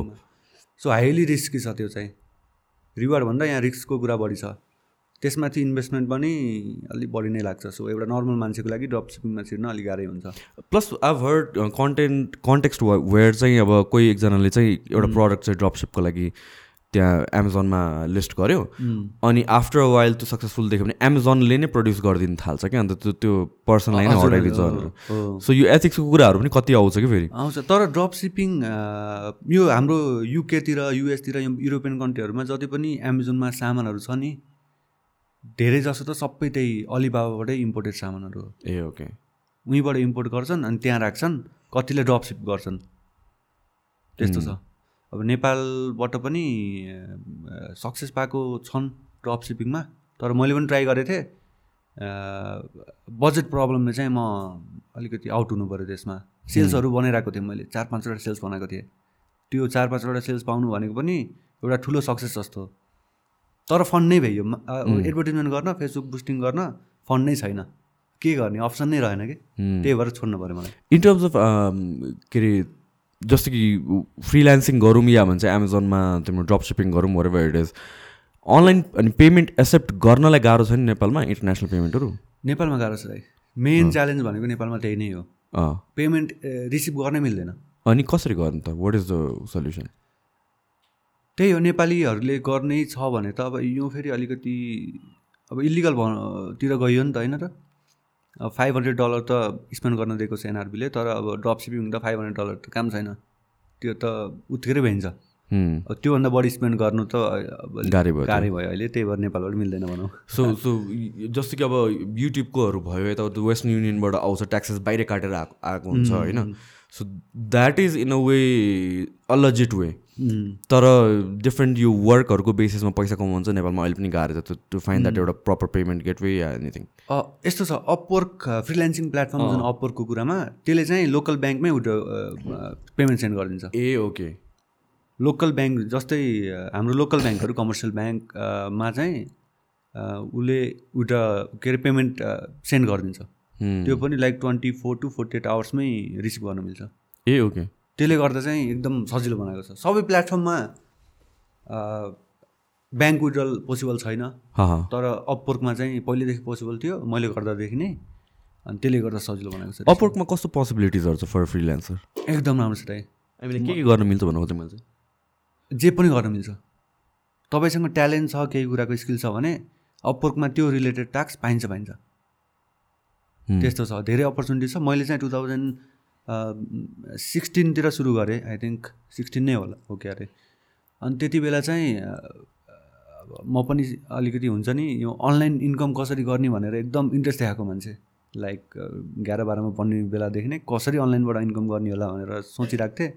सो हाइली रिस्की छ त्यो चाहिँ। रिवार्ड भन्दा यहाँ रिस्कको कुरा बढी छ। त्यसमाथि इन्भेस्टमेन्ट पनि अलिक बढी नै लाग्छ। सो एउटा नर्मल मान्छेको लागि ड्रप सिपिङमा छिर्न अलिक गाह्रै हुन्छ। Plus I heard content context where चाहिँ अब कोही एकजनाले चाहिँ एउटा प्रडक्ट चाहिँ ड्रपसिपको लागि त्यहाँ एमाजोनमा लिस्ट गर्यो। अनि आफ्टर वाइल त्यो सक्सेसफुल देख्यो भने एमाजोनले नै प्रड्युस गरिदिनु थाल्छ क्या। अन्त त्यो त्यो पर्सनलाई नै अर्डर दिन्छ। सो यो एथिक्सको कुराहरू पनि कति आउँछ कि फेरि? आउँछ। तर ड्रप सिपिङ यो हाम्रो युकेतिर युएसतिर युरोपियन कन्ट्रीहरूमा जति पनि एमाजोनमा सामानहरू छ नि धेरै जसो त सबै त्यही अलिबाबाबाटै इम्पोर्टेड सामानहरू हो। ए ओके उहीँबाट इम्पोर्ट गर्छन् अनि त्यहाँ राख्छन् कतिले ड्रप सिप गर्छन्। त्यस्तो छ। अब नेपालबाट पनि सक्सेस पाएको छन् ड्रप सिपिङमा तर मैले पनि ट्राई गरेको थिएँ। बजेट प्रब्लमले चाहिँ म अलिकति आउट हुनु पऱ्यो त्यसमा। सेल्सहरू बनाइरहेको थिएँ मैले चार पाँचवटा सेल्स बनाएको थिएँ। त्यो चार पाँचवटा सेल्स पाउनु भनेको पनि एउटा ठुलो सक्सेस जस्तो हो। तर फन्ड नै भइयो एडभर्टिजमेन्ट गर्न फेसबुक बुस्टिङ गर्न फन्ड नै छैन। के गर्ने? अप्सन नै रहेन कि? त्यही भएर छोड्नु पऱ्यो मलाई। इन टर्म्स अफ के अरे जस्तो कि फ्रिल्यान्सिङ गरौँ या भन्छ एमाजोनमा तिम्रो ड्रप सिपिङ गरौँ वरेभर इट इज अनलाइन अनि पेमेन्ट एक्सेप्ट गर्नलाई गाह्रो छ नि नेपालमा इन्टरनेसनल पेमेन्टहरू नेपालमा गाह्रो छ दाइ मेन च्यालेन्ज भनेको नेपालमा त्यही नै हो। पेमेन्ट रिसिभ गर्नै मिल्दैन। अनि कसरी गर्नु त? वाट इज द सल्युसन त्यही हो नेपालीहरूले गर्नै छ भने त अब यो फेरि अलिकति अब इलिगल तिर गइयो नि त होइन र अब फाइभ हन्ड्रेड डलर त स्पेन्ड गर्न दिएको छ एनआरबीले तर अब ड्रप सिपिङ त फाइभ हन्ड्रेड डलर त काम छैन। त्यो त उत्तिकै भइन्छ। अब त्योभन्दा बढी स्पेन्ड गर्नु त अब गाह्रै भयो गाह्रै भयो अहिले त्यही भएर नेपालबाट मिल्दैन भनौँ। सो सो जस्तो कि अब युट्युबकोहरू भयो यता वेस्टर्न युनियनबाट आउँछ ट्याक्सेस बाहिर काटेर आएको आएको हुन्छ होइन? So that is in a way a legit way तर डिफ्रेन्ट यो वर्कहरूको बेसिसमा पैसा कमाउँछ नेपालमा अहिले पनि गाह्रो छ। टु फाइन्ड द्याट एउटा प्रपर पेमेन्ट गेटवे या एनिथिङ यस्तो छ अपवर्क फ्रिल्यान्सिङ प्लेटफर्म जुन अपवर्कको कुरामा त्यसले चाहिँ लोकल ब्याङ्कमै पेमेन्ट सेन्ड गरिदिन्छ। ए ओके लोकल ब्याङ्क जस्तै हाम्रो लोकल ब्याङ्कहरू कमर्सियल ब्याङ्कमा चाहिँ उसले एउटा के अरे पेमेन्ट सेन्ड गरिदिन्छ। त्यो पनि like twenty four to forty eight आवर्समै receive गर्न मिल्छ। ए ओके त्यसले गर्दा चाहिँ एकदम सजिलो बनाएको छ। सबै प्लेटफर्ममा ब्याङ्क विड्रल पोसिबल छैन। तर अपवर्कमा चाहिँ पहिलेदेखि पोसिबल थियो मैले गर्दादेखि नै। अनि त्यसले गर्दा सजिलो बनाएको छ। अपवर्कमा कस्तो पोसिबिलिटिजहरू छ फर फ्रिल्यान्सर एकदम राम्रो छ दाइ हामीले के के गर्न मिल्छ भन्नु खोजेँ मैले? चाहिँ जे पनि गर्न मिल्छ। तपाईँसँग ट्यालेन्ट छ केही कुराको स्किल छ भने अपवर्कमा त्यो रिलेटेड टास्क पाइन्छ पाइन्छ। हुँ। त्यस्तो छ। धेरै अपर्च्युनिटी छ। मैले चाहिँ टु थाउजन्ड सिक्सटिनतिर सुरु गरेँ आई थिङ्क सिक्सटिन नै होला हो क्या अरे। अनि त्यति बेला चाहिँ म पनि अलिकति हुन्छ नि यो अनलाइन इन्कम कसरी गर्ने भनेर एकदम इन्ट्रेस्ट देखाएको मान्छे। लाइक एघार बाह्रमा पढ्ने बेलादेखि नै कसरी अनलाइनबाट इन्कम गर्ने होला भनेर सोचिरहेको थिएँ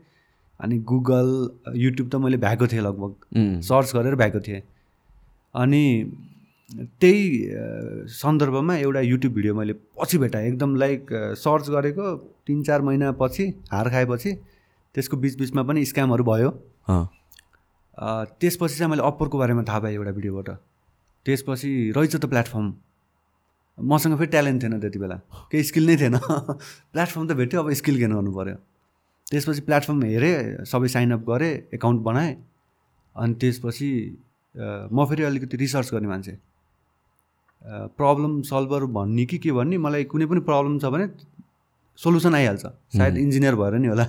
अनि गुगल युट्युब त मैले भ्याएको थिएँ लगभग। सर्च गरेर भ्याएको थिएँ। अनि त्यही सन्दर्भमा एउटा युट्युब भिडियो मैले पछि भेटाएँ एकदम लाइक सर्च गरेको तिन चार महिनापछि हार खाएपछि त्यसको बिच बिचमा पनि स्क्यामहरू भयो। त्यसपछि चाहिँ मैले अप्परको बारेमा थाहा पाएँ एउटा भिडियोबाट। त्यसपछि रहेछ त प्लेटफर्म। मसँग फेरि ट्यालेन्ट थिएन त्यति बेला। केही स्किल नै थिएन। प्लेटफर्म त भेट्यो अब स्किल गेन गर्नु पऱ्यो त्यसपछि प्लेटफर्म हेरेँ सबै साइनअप गरेँ एकाउन्ट बनाएँ। अनि त्यसपछि म फेरि अलिकति रिसर्च गर्ने मान्छे। प्रब्लम सल्भर भन्ने कि के भन्ने मलाई कुनै पनि प्रब्लम छ भने सोल्युसन आइहाल्छ। सायद इन्जिनियर भएर नि होला।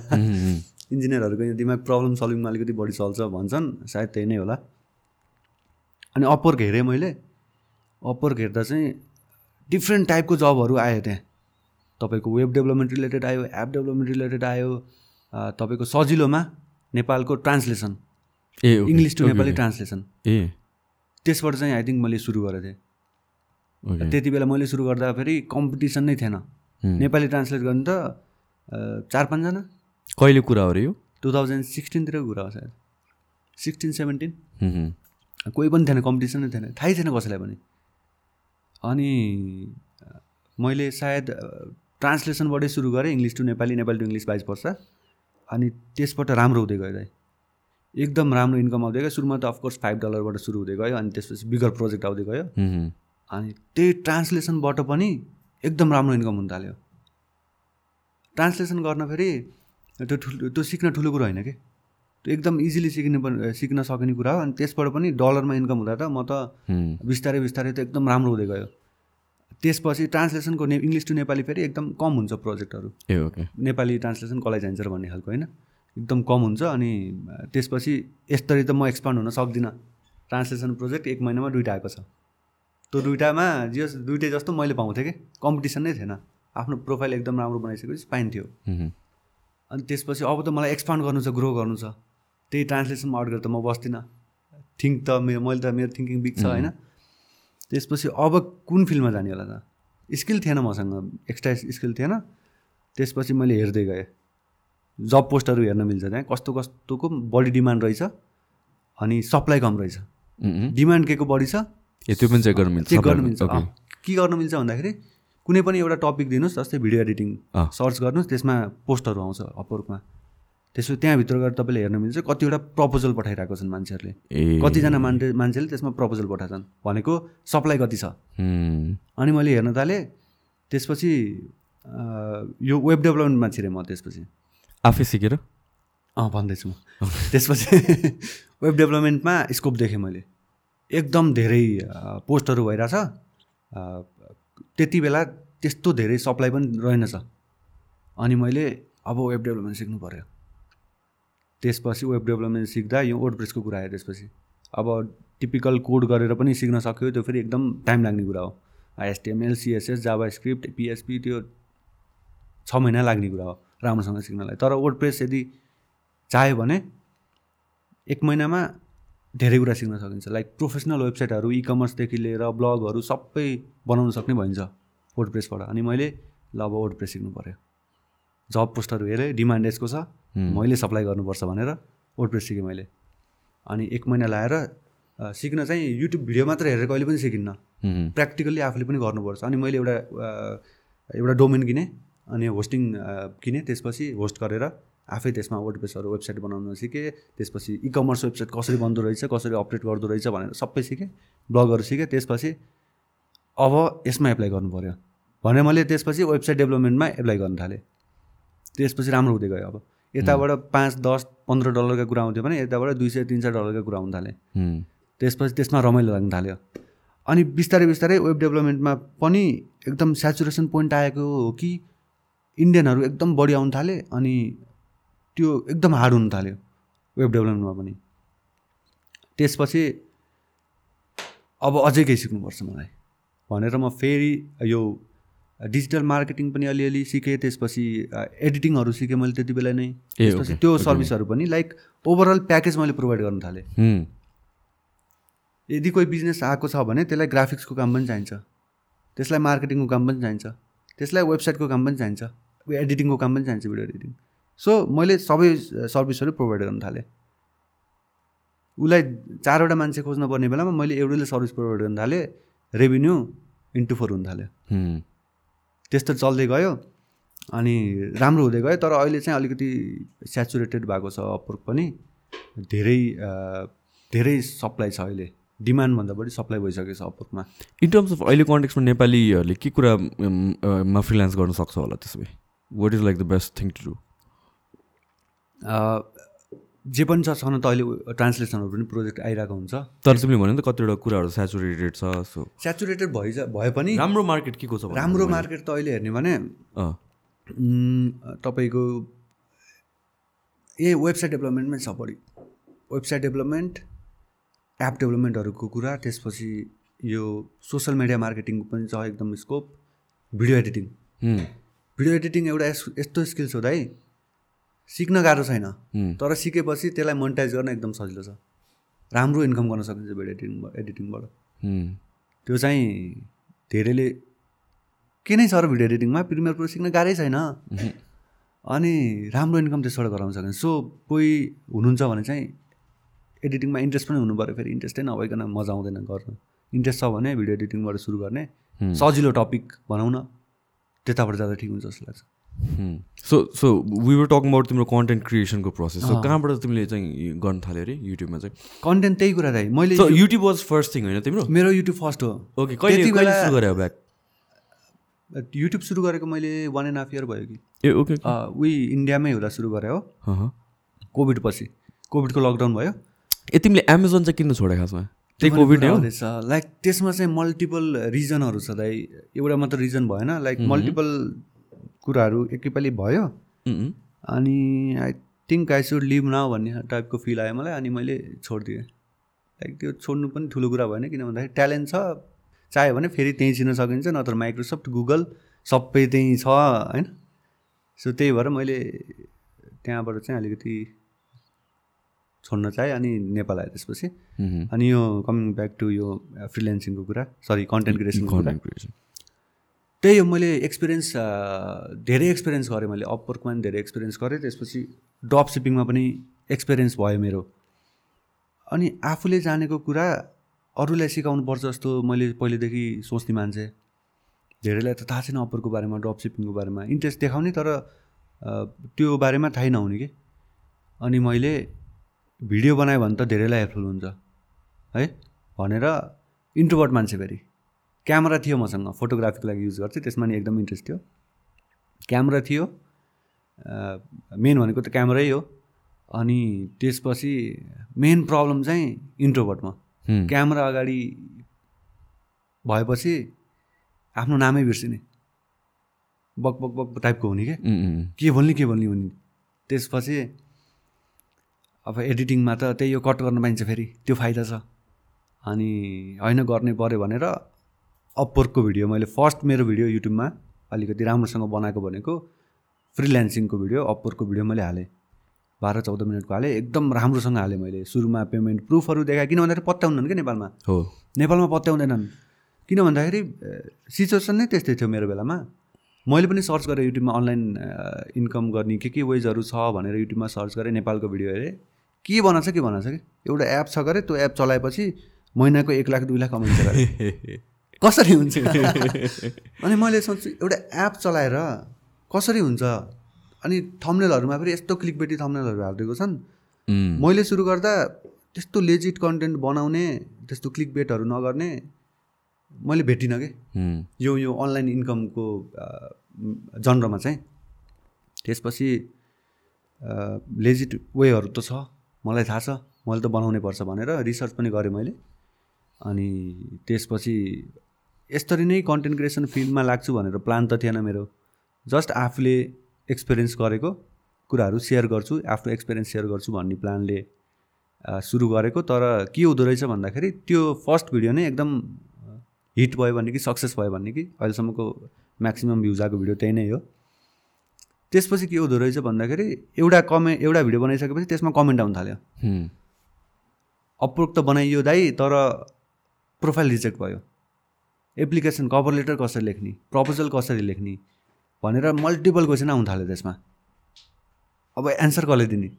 इन्जिनियरहरूको यो दिमाग प्रब्लम सल्भिङमा अलिकति बढी चल्छ भन्छन् सायद त्यही नै होला। अनि अपवर्क हेरेँ मैले। अपवर्क हेर्दा चाहिँ डिफ्रेन्ट टाइपको जबहरू आयो त्यहाँ। तपाईँको वेब डेभलपमेन्ट रिलेटेड आयो एप डेभलपमेन्ट रिलेटेड आयो तपाईँको सजिलोमा नेपालको translation ah English to Nepali. Translation ah. त्यसबाट चाहिँ आई थिङ्क मैले सुरु गरेको थिएँ. त्यति बेला मैले सुरु गर्दा फेरि कम्पिटिसन नै थिएन। नेपाली ट्रान्सलेट गर्नु त चार पाँचजना। कहिले कुरा हो र यो? टु थाउजन्ड सिक्सटिनतिरको कुरा हो सायद। Sixteen seventeen. कोही पनि थिएन कम्पिटिसन नै थिएन। थाहै थिएन कसैलाई पनि। अनि मैले सायद ट्रान्सलेसनबाटै सुरु गरेँ English to Nepali Nepali to English बाइस वर्ष अनि त्यसबाट राम्रो हुँदै गयो दाइ। एकदम राम्रो इन्कम आउँदै गयो। सुरुमा त अफकोर्स फाइभ डलरबाट सुरु हुँदै गयो अनि त्यसपछि बिगर प्रोजेक्ट आउँदै गयो। अनि त्यही ट्रान्सलेसनबाट पनि एकदम राम्रो इन्कम हुन थाल्यो। ट्रान्सलेसन गर्न फेरि त्यो ठुलो त्यो सिक्न ठुलो कुरो होइन कि? त्यो एकदम इजिली सिक्ने पनि सिक्न सकिने कुरा हो अनि त्यसबाट पनि डलरमा इन्कम हुँदा त म त। बिस्तारै बिस्तारै त एकदम राम्रो हुँदै गयो। त्यसपछि ट्रान्सलेसनको ने इङ्ग्लिस टु नेपाली फेरि एकदम कम हुन्छ प्रोजेक्टहरू। ए ओके। नेपाली ट्रान्सलेसन कसलाई र भन्ने खालको होइन। एकदम कम हुन्छ अनि त्यसपछि यसरी त म एक्सपान्ड हुन सक्दिनँ। ट्रान्सलेसन प्रोजेक्ट एक महिनामा दुइटा आएको छ। त्यो दुइटामा जे दुइटै जस्तो मैले पाउँथेँ कि। कम्पिटिसन नै थिएन। आफ्नो प्रोफाइल एकदम राम्रो बनाइसकेपछि पाइन्थ्यो। अनि त्यसपछि अब त मलाई एक्सपान्ड गर्नु छ ग्रो गर्नु छ। त्यही ट्रान्सलेसनमा आउट गरेर त म बस्दिनँ। थिङ्क त मेरो मैले त मेरो थिङ्किङ बिग छ होइन? त्यसपछि अब कुन फिल्डमा जाने होला त? स्किल थिएन मसँग। एक्स्ट्रा स्किल थिएन। त्यसपछि मैले हेर्दै गएँ। जब पोस्टहरू हेर्न मिल्छ त्यहाँ। कस्तो कस्तोको बढी डिमान्ड रहेछ। अनि सप्लाई कम रहेछ। डिमान्ड के को बढी छ? ए त्यो पनि चेक गर्नु मिल्छ चेक गर्न? मिल्छ। के गर्न मिल्छ भन्दाखेरि कुनै पनि एउटा टपिक दिनुहोस् जस्तै भिडियो एडिटिङ। सर्च गर्नुहोस् त्यसमा पोस्टहरू आउँछ अपवर्कमा त्यसो त्यहाँभित्र गएर तपाईँले हेर्न मिल्छ कतिवटा प्रपोजल पठाइरहेको छन् मान्छेहरूले। कतिजना मान्छे मान्छेले त्यसमा प्रपोजल पठाएछन् भनेको सप्लाई कति छ। अनि मैले हेर्न थालेँ त्यसपछि यो वेब डेभलपमेन्टमा छिरेँ म त्यसपछि। आफै सिकेर? अँ भन्दैछु म। त्यसपछि वेब डेभलपमेन्टमा स्कोप देखेँ मैले। एकदम धेरै पोस्टहरू भइरहेछ। त्यति बेला त्यस्तो धेरै सप्लाई पनि रहेनछ अनि मैले अब वेब डेभलपमेन्ट सिक्नु पऱ्यो त्यसपछि वेब डेभलपमेन्ट सिक्दा यो वर्डप्रेसको कुरा आयो त्यसपछि। अब टिपिकल कोड गरेर पनि सिक्न सक्यो त्यो फेरि एकदम टाइम लाग्ने कुरा हो। HTML CSS JavaScript PHP त्यो छ महिना लाग्ने कुरा हो राम्रोसँग सिक्नलाई। तर वर्डप्रेस यदि चाह्यो भने एक महिनामा धेरै कुरा सिक्न सकिन्छ। लाइक प्रोफेसनल वेबसाइटहरू इ कमर्सदेखि लिएर ब्लगहरू सबै बनाउन सक्ने भइन्छ वर्डप्रेसबाट अनि मैले ल अब वर्डप्रेस सिक्नु पऱ्यो जब पोस्टहरू हेरेँ डिमान्ड यसको छ। मैले सप्लाई गर्नुपर्छ भनेर वर्डप्रेस सिकेँ मैले। अनि एक महिना लाएर अ, सिक्न चाहिँ युट्युब भिडियो मात्र हेरेर कहिले पनि सिकिन्न। प्र्याक्टिकल्ली आफूले पनि गर्नुपर्छ। अनि मैले एउटा एउटा डोमेन किनेँ। अनि होस्टिङ किनेँ। त्यसपछि होस्ट गरेर आफै त्यसमा वर्डप्रेसहरू वेबसाइट बनाउन सिकेँ त्यसपछि इ कमर्स वेबसाइट कसरी बन्दो रहेछ कसरी अपडेट गर्दो रहेछ भनेर सबै सिकेँ ब्लगहरू सिकेँ त्यसपछि अब यसमा एप्लाई गर्नु पऱ्यो भनेर मैले त्यसपछि वेबसाइट डेभलपमेन्टमा एप्लाई गर्न थालेँ। त्यसपछि राम्रो हुँदै गयो अब। यताबाट पाँच दस पन्ध्र डलरका कुरा आउँथ्यो भने यताबाट दुई सय तिन सय डलरका कुरा आउनु थालेँ। त्यसपछि त्यसमा रमाइलो लाग्न थाल्यो। अनि बिस्तारै बिस्तारै वेब डेभलपमेन्टमा पनि एकदम सेचुरेसन पोइन्ट आएको हो कि इन्डियनहरू एकदम बढी आउनु थाले अनि त्यो एकदम हार्ड हुन थाल्यो वेब डेभलपमेन्टमा पनि। त्यसपछि अब अझै केही सिक्नुपर्छ मलाई। भनेर म फेरि यो डिजिटल मार्केटिङ पनि अलिअलि सिकेँ त्यसपछि एडिटिङहरू सिकेँ मैले त्यति बेला नै। त्यसपछि त्यो. सर्भिसहरू पनि लाइक ओभरअल प्याकेज मैले प्रोभाइड गर्न थालेँ। यदि कोही बिजनेस आएको छ भने त्यसलाई ग्राफिक्सको काम पनि चाहिन्छ। त्यसलाई मार्केटिङको काम पनि चाहिन्छ। त्यसलाई वेबसाइटको काम पनि चाहिन्छ। एडिटिङको काम पनि चाहिन्छ भिडियो एडिटिङ सो मैले सबै सर्भिसहरू प्रोभाइड गर्न थालेँ। उसलाई चारवटा मान्छे खोज्न पर्ने बेलामा मैले एउटैले सर्भिस प्रोभाइड गर्न थालेँ। रेभिन्यू इन्टु फोर हुन थाल्यो। त्यस्तो चल्दै गयो अनि राम्रो हुँदै गयो। तर अहिले चाहिँ अलिकति सेचुरेटेड भएको छ अपवर्क पनि। धेरै धेरै सप्लाई छ अहिले। डिमान्डभन्दा बढी सप्लाई भइसकेको छ अपवर्कमा इन टर्म्स अफ अहिले कन्टेक्समा नेपालीहरूले के कुरा मा फ्रिलान्स गर्न सक्छ होला त्यसो भए? What is like the best thing to do जे पनि छ छन त अहिले ट्रान्सलेसनहरू पनि प्रोजेक्ट आइरहेको हुन्छ। तर तिमीले भन्यो नि त कतिवटा कुराहरू सेचुरेटेड छ सो। सेचुरेटेड भइ भए पनि राम्रो मार्केट के को छ राम्रो मार्केट त अहिले हेर्ने भने तपाईँको ए वेबसाइट डेभलपमेन्टमै छ बढी। वेबसाइट डेभलपमेन्ट एप डेभलपमेन्टहरूको कुरा त्यसपछि यो सोसियल मिडिया मार्केटिङको पनि छ एकदम scope video editing video editing एउटा यस्तो स्किल्स हो दाइ। सिक्न गाह्रो छैन। तर सिकेपछि त्यसलाई मोनिटाइज गर्न एकदम सजिलो छ। राम्रो इन्कम गर्न सकिन्छ भिडियो एडिटिङ एडिटिङबाट त्यो चाहिँ धेरैले के नै छ र भिडियो एडिटिङमा प्रिमियर प्रो सिक्न गाह्रै छैन। अनि राम्रो इन्कम त्यसबाट गराउन सकिन्छ। सो कोही हुनुहुन्छ भने चाहिँ एडिटिङमा इन्ट्रेस्ट पनि हुनु पऱ्यो। फेरि इन्ट्रेस्टै नभइकन मजा आउँदैन गर्न। इन्ट्रेस्ट छ भने भिडियो एडिटिङबाट सुरु गर्ने सजिलो टपिक बनाउन त्यताबाट जाँदा ठिक हुन्छ जस्तो लाग्छ। So so we were talk about तिम्रो कन्टेन्ट क्रिएसनको प्रोसेस सो कहाँबाट तिमीले चाहिँ गर्न थाल्यो अरे युट्युबमा चाहिँ? कन्टेन्ट त्यही कुरा चाहिँ मैले युट्युब वाज फर्स्ट थिङ होइन तिम्रो? मेरो युट्युब फर्स्ट हो। ओके कहिले कहिले सुरु गरे ब्याक युट्युब सुरु गरेको मैले वान एन्ड हाफ इयर भयो कि। ए ओके उही इन्डियामै होला सुरु गरे हो। कोभिड पछि। कोभिडको लकडाउन भयो। ए तिमीले एमाजोन चाहिँ किन छोडे खासमा? त्यही कोभिड हो? लाइक त्यसमा चाहिँ मल्टिपल रिजनहरू छ दाइ एउटा मात्र रिजन भएन लाइक मल्टिपल कुराहरू एकैपालि भयो। अनि I think I should leave now भन्ने टाइपको फिल आयो मलाई अनि मैले छोडिदिएँ। लाइक त्यो छोड्नु पनि ठुलो कुरा भएन किन भन्दाखेरि ट्यालेन्ट छ चाह्यो भने फेरि त्यहीँ चिन्न सकिन्छ नत्र माइक्रोसफ्ट गुगल सबै त्यहीँ छ होइन? सो त्यही भएर मैले त्यहाँबाट चाहिँ अलिकति छोड्न चाहेँ अनि नेपाल आएँ त्यसपछि। अनि यो कमिङ ब्याक टु यो फ्रिलेन्सिङको कुरा सरी कन्टेन्ट क्रिएसनको कुरा। त्यही हो मैले एक्सपिरियन्स धेरै एक्सपिरियन्स गरेँ मैले अपवर्कमा पनि धेरै एक्सपिरियन्स गरेँ त्यसपछि ड्रप सिपिङमा पनि एक्सपिरियन्स भयो मेरो। अनि आफूले जानेको कुरा अरूलाई सिकाउनु पर्छ जस्तो मैले पहिलेदेखि सोच्ने मान्छे। धेरैलाई त थाहा छैन अपरको बारेमा ड्रप सिपिङको बारेमा। इन्ट्रेस्ट देखाउने तर त्यो बारेमा थाहै नहुने कि? अनि मैले भिडियो बनायो भने त धेरैलाई हेल्पफुल हुन्छ है? भनेर इन्ट्रोभर्ट मान्छे फेरि। क्यामेरा थियो मसँग फोटोग्राफीको लागि युज गर्थेँ त्यसमा नि एकदम इन्ट्रेस्ट थियो। क्यामेरा थियो मेन भनेको त क्यामेरै हो अनि त्यसपछि मेन प्रब्लम चाहिँ इन्ट्रोभर्टमा क्यामेरा अगाडि भएपछि आफ्नो नामै बिर्सिने। बक बक बक टाइपको हुने क्या के बोल्ने के बोल्ने हुने त्यसपछि अब एडिटिङमा त त्यही हो कट गर्न पाइन्छ फेरि त्यो फाइदा छ। अनि होइन गर्ने पऱ्यो भनेर अपवर्कको भिडियो मैले फर्स्ट मेरो भिडियो युट्युबमा अलिकति राम्रोसँग बनाएको भनेको फ्रिल्यान्सिङको भिडियो अपवर्कको भिडियो मैले हालेँ। बाह्र चौध मिनटको हालेँ एकदम राम्रोसँग हालेँ मैले। सुरुमा पेमेन्ट प्रुफहरू देखाएँ किन भन्दाखेरि पत्याउँदैन कि नेपालमा? हो। नेपालमा पत्याउँदैनन् किन भन्दाखेरि सिचुएसन नै त्यस्तै थियो मेरो बेलामा। मैले पनि सर्च गरेँ युट्युबमा अनलाइन इन्कम गर्ने के के वेजहरू छ भनेर युट्युबमा सर्च गरेँ नेपालको भिडियो हेरेँ। के बनाएको छ के बनाएको छ कि? एउटा एप छ गरे त्यो एप चलाएपछि महिनाको एक लाख दुई लाख कमाइन्छ अरे कसरी हुन्छ? अनि मैले सोच्छु एउटा एप चलाएर कसरी हुन्छ? अनि थम्नेलहरूमा फेरि यस्तो क्लिक बेटी थम्नेलहरू हालिदिएको छन्। मैले सुरु गर्दा त्यस्तो लेजिट कन्टेन्ट बनाउने त्यस्तो क्लिक बेटहरू नगर्ने मैले भेटिनँ कि? यो यो अनलाइन इन्कमको जनरमा चाहिँ। त्यसपछि लेजिट वेहरू त छ मलाई थाहा छ मैले त बनाउनै पर्छ भनेर रिसर्च पनि गरेँ मैले। अनि त्यसपछि यसरी नै कन्टेन्ट क्रिएसन फिल्डमा लाग्छु भनेर प्लान त थिएन मेरो। जस्ट आफूले एक्सपिरियन्स गरेको कुराहरू सेयर गर्छु आफ्नो एक्सपिरियन्स सेयर गर्छु भन्ने प्लानले सुरु गरेको। तर के हुँदो रहेछ भन्दाखेरि त्यो फर्स्ट भिडियो नै एकदम हिट भयो भने कि सक्सेस भयो भने कि अहिलेसम्मको म्याक्सिमम् भ्युज आएको भिडियो त्यही नै हो। त्यसपछि के हुँदो रहेछ भन्दाखेरि एउटा कमे एउटा भिडियो बनाइसकेपछि त्यसमा कमेन्ट आउनु थाल्यो। अप्रोक त बनाइयो दाइ तर प्रोफाइल रिजेक्ट भयो। एप्लिकेसन कभर लेटर कसरी लेख्ने प्रपोजल कसरी लेख्ने भनेर मल्टिपल क्वेसन आउनु थाल्यो त्यसमा। अब एन्सर कसले दिने?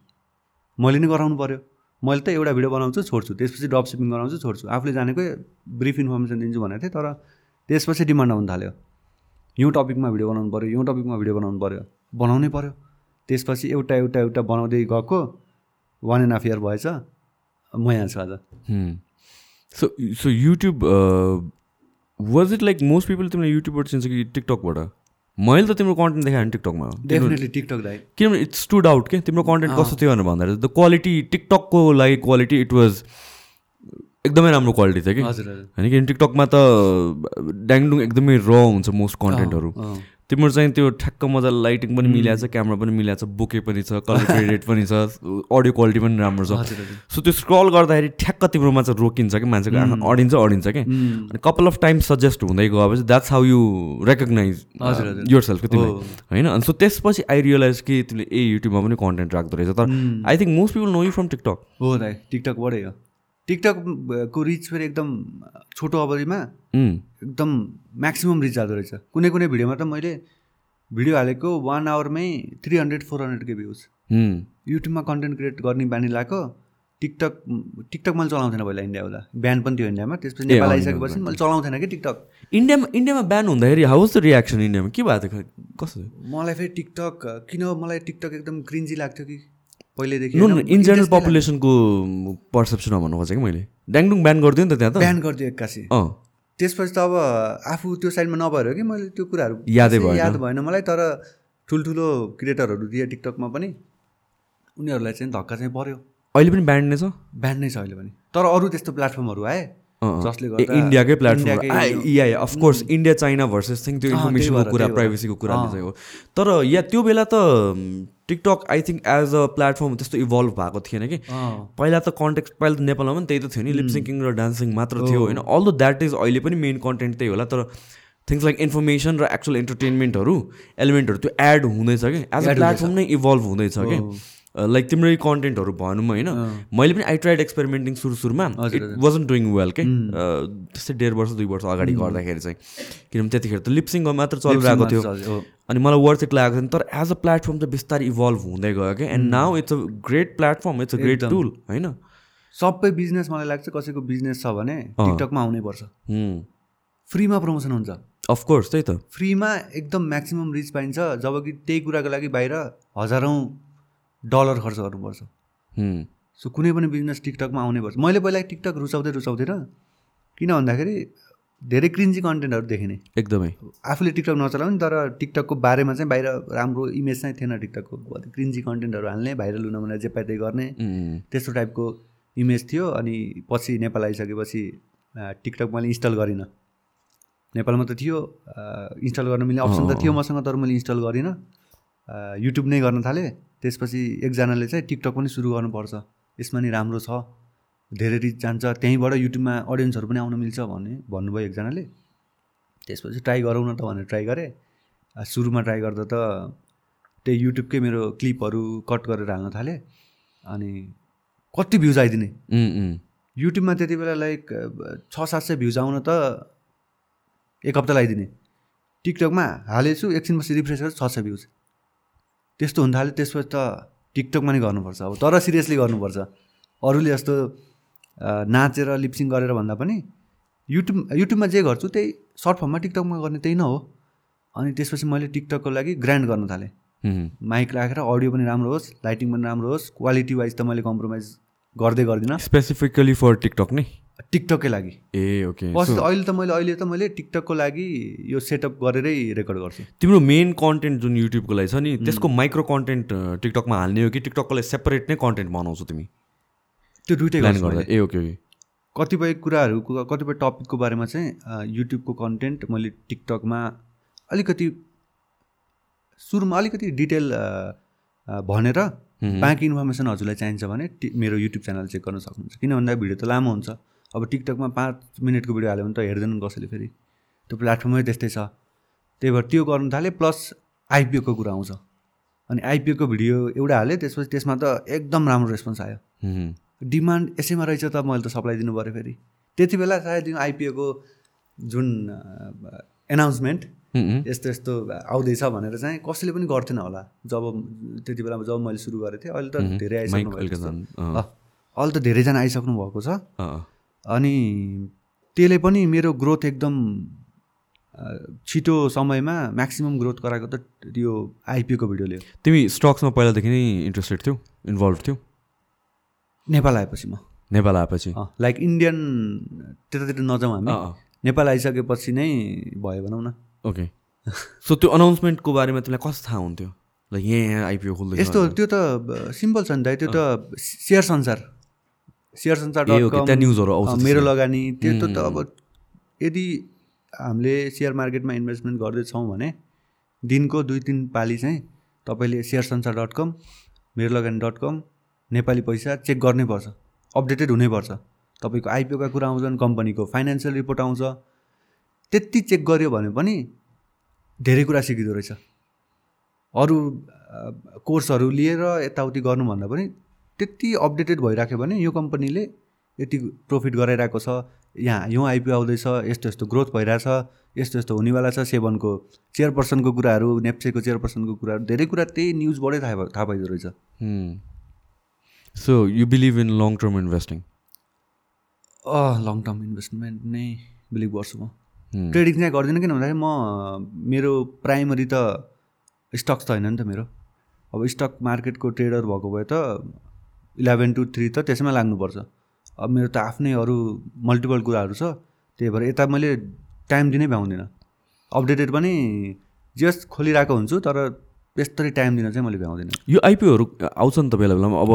मैले नै गराउनु पऱ्यो मैले त एउटा भिडियो बनाउँछु छोड्छु। त्यसपछि ड्रप सिपिङ गराउँछु छोड्छु। आफूले जानेकै ब्रिफ इन्फर्मेसन दिन्छु भनेको थिएँ तर त्यसपछि डिमान्ड आउनु थाल्यो। यो टपिकमा भिडियो बनाउनु पऱ्यो यो टपिकमा भिडियो बनाउनु पऱ्यो बनाउनै पऱ्यो त्यसपछि एउटा एउटा एउटा बनाउँदै गएको वान एन्ड हाफ इयर भएछ। म यहाँ छु आज। So so YouTube was it like most people तिमीलाई युट्युबबाट चिन्छ कि टिकटकबाट मैले त तिम्रो कन्टेन्ट देखाएँ टिकटकमा डेफिनेटली टिकटक दाइ। किनभने इट्स टु डाउट के? तिम्रो कन्टेन्ट कस्तो थियो भनेर भन्दाखेरि द क्वालिटी टिकटकको लागि क्वालिटी इट वाज एकदमै राम्रो क्वालिटी थियो कि। होइन किन टिकटकमा त ड्याङडुङ एकदमै र हुन्छ मोस्ट कन्टेन्टहरू तिम्रो चाहिँ त्यो ठ्याक्क मजाले लाइटिङ पनि मिलाएको छ क्यामरा पनि मिलाएको छ बोके पनि छ कलर ग्रेडेड पनि छ अडियो क्वालिटी पनि राम्रो छ। सो त्यो स्क्रल गर्दाखेरि ठ्याक्क तिम्रोमा चाहिँ रोकिन्छ कि मान्छेको आँखा अडिन्छ अडिन्छ कि अनि कपाल अफ टाइम सजेस्ट हुँदै गएपछि that's how you recognise. Yourself हो। होइन? अनि सो त्यसपछि आई रियलाइज कि तिमीले ए युट्युबमा पनि कन्टेन्ट राख्दो रहेछ। तर I think most people know you from TikTok हो दाइ टिकटकबाटै हो। टिकटकको रिच फेरि एकदम छोटो अवधिमा एकदम म्याक्सिमम् रिच जाँदो रहेछ। कुनै कुनै भिडियोमा त मैले भिडियो हालेको वान आवरमै थ्री हन्ड्रेड फोर हन्ड्रेडकै भ्युज युट्युबमा कन्टेन्ट क्रिएट गर्ने बानी लगाएको टिकटक टिकटक मैले चलाउँथेन पहिला इन्डिया होला ब्यान पनि थियो इन्डियामा त्यसपछि नेपाल आइसकेपछि मैले चलाउँथेन कि टिकटक इन्डियामा इन्डियामा ब्यान हुँदाखेरि हाउस द रियाक्सन इन्डियामा के भएको थियो? कस्तो मलाई फेरि टिकटक किन मलाई टिकटक एकदम क्रिन्जी लाग्थ्यो कि पहिल्यैदेखि इन जेनरल पपुलेसनको पर्सेप्सनमा भन्नु खोजेँ कि मैले ड्याङडुङ ब्यान गरिदियो नि त त्यहाँ। त ब्यान गरिदियो एक्कासी अँ त्यसपछि त अब आफू त्यो साइडमा नभएर कि मैले त्यो कुराहरू यादै भएन। याद भएन मलाई तर ठुल्ठुलो क्रिएटरहरू दिए टिकटकमा पनि उनीहरूलाई चाहिँ धक्का चाहिँ पऱ्यो अहिले पनि ब्यान्ड नै छ ब्यान नै छ अहिले पनि तर अरू त्यस्तो प्लेटफर्महरू आए। जसले गर्दा इन्डियाकै platform yeah. Of course India China versus thing त्यो इन्फर्मेसनको कुरा। प्राइभेसीको कुराले। चाहिँ हो। तर या त्यो बेला त TikTok I think as a platform त्यस्तो इभल्भ भएको थिएन कि। पहिला त कन्टेक्ट पहिला त नेपालमा पनि त्यही त थियो नि। लिपसिङ्किङ र डान्सिङ मात्र थियो होइन। अल द्याट इज अहिले पनि मेन कन्टेन्ट त्यही होला तर थिङ्स लाइक इन्फर्मेसन र एक्चुअल इन्टरटेनमेन्टहरू एलिमेन्टहरू त्यो एड हुँदैछ कि। एज अ प्लेटफर्म नै इभल्भ हुँदैछ कि। लाइक तिम्रै कन्टेन्टहरू भनौँ होइन। मैले पनि आई ट्राइड एक्सपेरिमेन्टिङ सुरु सुरुमा। इट वाजन्ट डुइङ वेल के त्यस्तै डेढ वर्ष दुई वर्ष अगाडि गर्दाखेरि चाहिँ। किनभने त्यतिखेर त लिपसिङमा मात्र चलिरहेको थियो। अनि मलाई वर्थ इट लागेको थियो तर एज अ प्लेटफर्म चाहिँ बिस्तारै इभल्भ हुँदै गयो क्या and now it's a great platform it's a great tool होइन? सबै बिजनेस मलाई लाग्छ कसैको बिजनेस छ भने टिकटकमा आउनै पर्छ। फ्रीमा प्रमोसन हुन्छ। अफकोर्स त्यही त। फ्रीमा एकदम म्याक्सिमम् रिच पाइन्छ जब कि त्यही कुराको लागि बाहिर हजारौँ डलर खर्च गर्नुपर्छ। सो कुनै पनि बिजनेस टिकटकमा आउनै पर्छ मैले पहिला टिकटक रुचाउँदै रुचाउँदिनँ किन भन्दाखेरि धेरै क्रिन्जी कन्टेन्टहरू देखेँ नि एकदमै। आफूले टिकटक नचलाउने तर टिकटकको बारेमा चाहिँ बाहिर राम्रो इमेज चाहिँ थिएन टिकटकको। क्रिन्जी कन्टेन्टहरू हाल्ने भाइरल हुन भने जे पाइ त्यही गर्ने त्यस्तो टाइपको इमेज थियो अनि पछि नेपाल आइसकेपछि टिकटक मैले इन्स्टल गरिनँ। नेपालमा त थियो। इन्स्टल गर्न मिल्ने अप्सन त थियो मसँग तर मैले इन्स्टल गरिनँ। युट्युब नै गर्न थालेँ। त्यसपछि एकजनाले चाहिँ टिकटक पनि सुरु गर्नुपर्छ। यसमा नि राम्रो छ। धेरै रिच जान्छ। त्यहीँबाट युट्युबमा अडियन्सहरू पनि आउन मिल्छ भन्ने भन्नुभयो एकजनाले। त्यसपछि ट्राई गरौँ न त भनेर ट्राई गरेँ। सुरुमा ट्राई गर्दा त त्यही युट्युबकै मेरो क्लिपहरू कट गरेर हाल्न थालेँ। अनि कति भ्युज आइदिने। युट्युबमा त्यति बेला लाइक छ सात सय भ्युज आउन त एक हप्ता लगाइदिने टिकटकमा हालेछु एकछिनपछि रिफ्रेस गरेर छ सय भ्युज। त्यस्तो हुन थाल्यो त्यसपछि त टिकटकमा नै गर्नुपर्छ। अब तर सिरियसली गर्नुपर्छ। अरूले जस्तो नाचेर लिप्सिङ गरेर भन्दा पनि युट्युब युट्युबमा जे गर्छु त्यही सर्ट फर्ममा टिकटकमा गर्ने त्यही न हो। अनि त्यसपछि मैले टिकटकको लागि ग्रान्ड गर्न थालेँ। माइक राखेर अडियो पनि राम्रो होस् लाइटिङ पनि राम्रो होस् क्वालिटी वाइज त मैले कम्प्रोमाइज गर्दै गर्दिनँ। स्पेसिफिकली फर टिकटक नै? टिकटकै लागि। ए ओके। अहिले त मैले अहिले त मैले टिकटकको लागि यो सेटअप गरेरै रेकर्ड गर्छु। तिम्रो मेन कन्टेन्ट जुन युट्युबको लागि छ नि त्यसको माइक्रो कन्टेन्ट टिकटकमा हाल्ने हो कि टिकटकको लागि सेपरेट नै कन्टेन्ट बनाउँछौ तिमी? त्यो दुइटै गर्दा। ए ओके कतिपय कुराहरूको कतिपय टपिकको बारेमा चाहिँ युट्युबको कन्टेन्ट मैले टिकटकमा अलिकति सुरुमा अलिकति डिटेल भनेर बाँकी इन्फर्मेसन हजुरलाई चाहिन्छ भने मेरो युट्युब च्यानल चेक गर्न सक्नुहुन्छ। किन भन्दा भिडियो त लामो हुन्छ। अब टिकटकमा पाँच मिनटको भिडियो हाल्यो भने त हेर्दैनन् कसैले फेरि। त्यो प्लेटफर्मै त्यस्तै छ। त्यही भएर त्यो गर्नु थालेँ प्लस आइपिओको कुरा आउँछ। अनि आइपिओको भिडियो एउटा हालेँ त्यसपछि त्यसमा त एकदम राम्रो रेस्पोन्स आयो। डिमान्ड यसैमा रहेछ त मैले त सप्लाई दिनु पऱ्यो फेरि। त्यति बेला सायद यो आइपिओको जुन एनाउन्समेन्ट यस्तो यस्तो आउँदैछ भनेर चाहिँ कसैले पनि गर्थेन होला। जब त्यति बेला जब मैले सुरु गरेको थिएँ अहिले त धेरै आइसक्नु अहिले त धेरैजना आइसक्नु भएको छ। अनि त्यसले पनि मेरो ग्रोथ एकदम छिटो समयमा म्याक्सिमम् ग्रोथ गराएको त यो आइपिओको भिडियोले तिमी स्टक्समा पहिलादेखि नै इन्ट्रेस्टेड थियौ इन्भल्भ थियौ? नेपाल आएपछि म। नेपाल आएपछि? लाइक इन्डियन त्यतातिर नजाउँ हामी। नेपाल आइसकेपछि नै भयो भनौँ न। ओके सो त्यो अनाउन्समेन्टको बारेमा तिमीलाई कस्तो थाहा हुन्थ्यो? लाइक यहाँ यहाँ आइपिओ खोल्दैछ यस्तो त्यो त सिम्पल छ नि दाइ त्यो त सेयर संसार सेयर त्यहाँ न्युजहरू आउँछ मेरो लगानी। त्यो त अब यदि हामीले सेयर मार्केटमा इन्भेस्टमेन्ट गर्दैछौँ भने दिनको दुई तिन पालि चाहिँ तपाईँले सेयर संसार डट कम मेरो लगानी डट कम नेपाली पैसा चेक गर्नै पर्छ अपडेटेड हुनैपर्छ। तपाईँको आइपिओका कुरा आउँछन् कम्पनीको फाइनेन्सियल रिपोर्ट आउँछ। त्यति चेक गऱ्यो भने पनि धेरै कुरा सिकिँदो रहेछ। अरू कोर्सहरू लिएर यताउति गर्नुभन्दा पनि त्यति अपडेटेड भइराख्यो भने यो कम्पनीले यति प्रफिट गराइरहेको छ। यहाँ यो आइपिओ आउँदैछ यस्तो यस्तो ग्रोथ भइरहेछ यस्तो यस्तो हुनेवाला छ सेभनको। चेयरपर्सनको कुराहरू नेप्सेको चेयरपर्सनको कुराहरू धेरै कुरा त्यही न्युजबाटै थाहा थाहा पाइदो रहेछ। So you believe in long term investing uh long term investment नै बिलिभ गर्छु म. ट्रेडिङ चाहिँ गर्दिनँ किन भन्दाखेरि म मेरो प्राइमरी त स्टक्स त होइन नि त मेरो। अब स्टक मार्केटको ट्रेडर भएको भए त इलेभेन टु थ्री त त्यसैमा लाग्नुपर्छ। अब मेरो त आफ्नै अरू मल्टिपल कुराहरू छ त्यही भएर यता मैले टाइम दिनै भ्याउँदिनँ। अपडेटेड पनि जस्ट खोलिरहेको हुन्छु तर त्यस्तरी टाइम दिन चाहिँ मैले भ्याउँदिनँ। यो आइपिओहरू आउँछ नि त बेला बेलामा। अब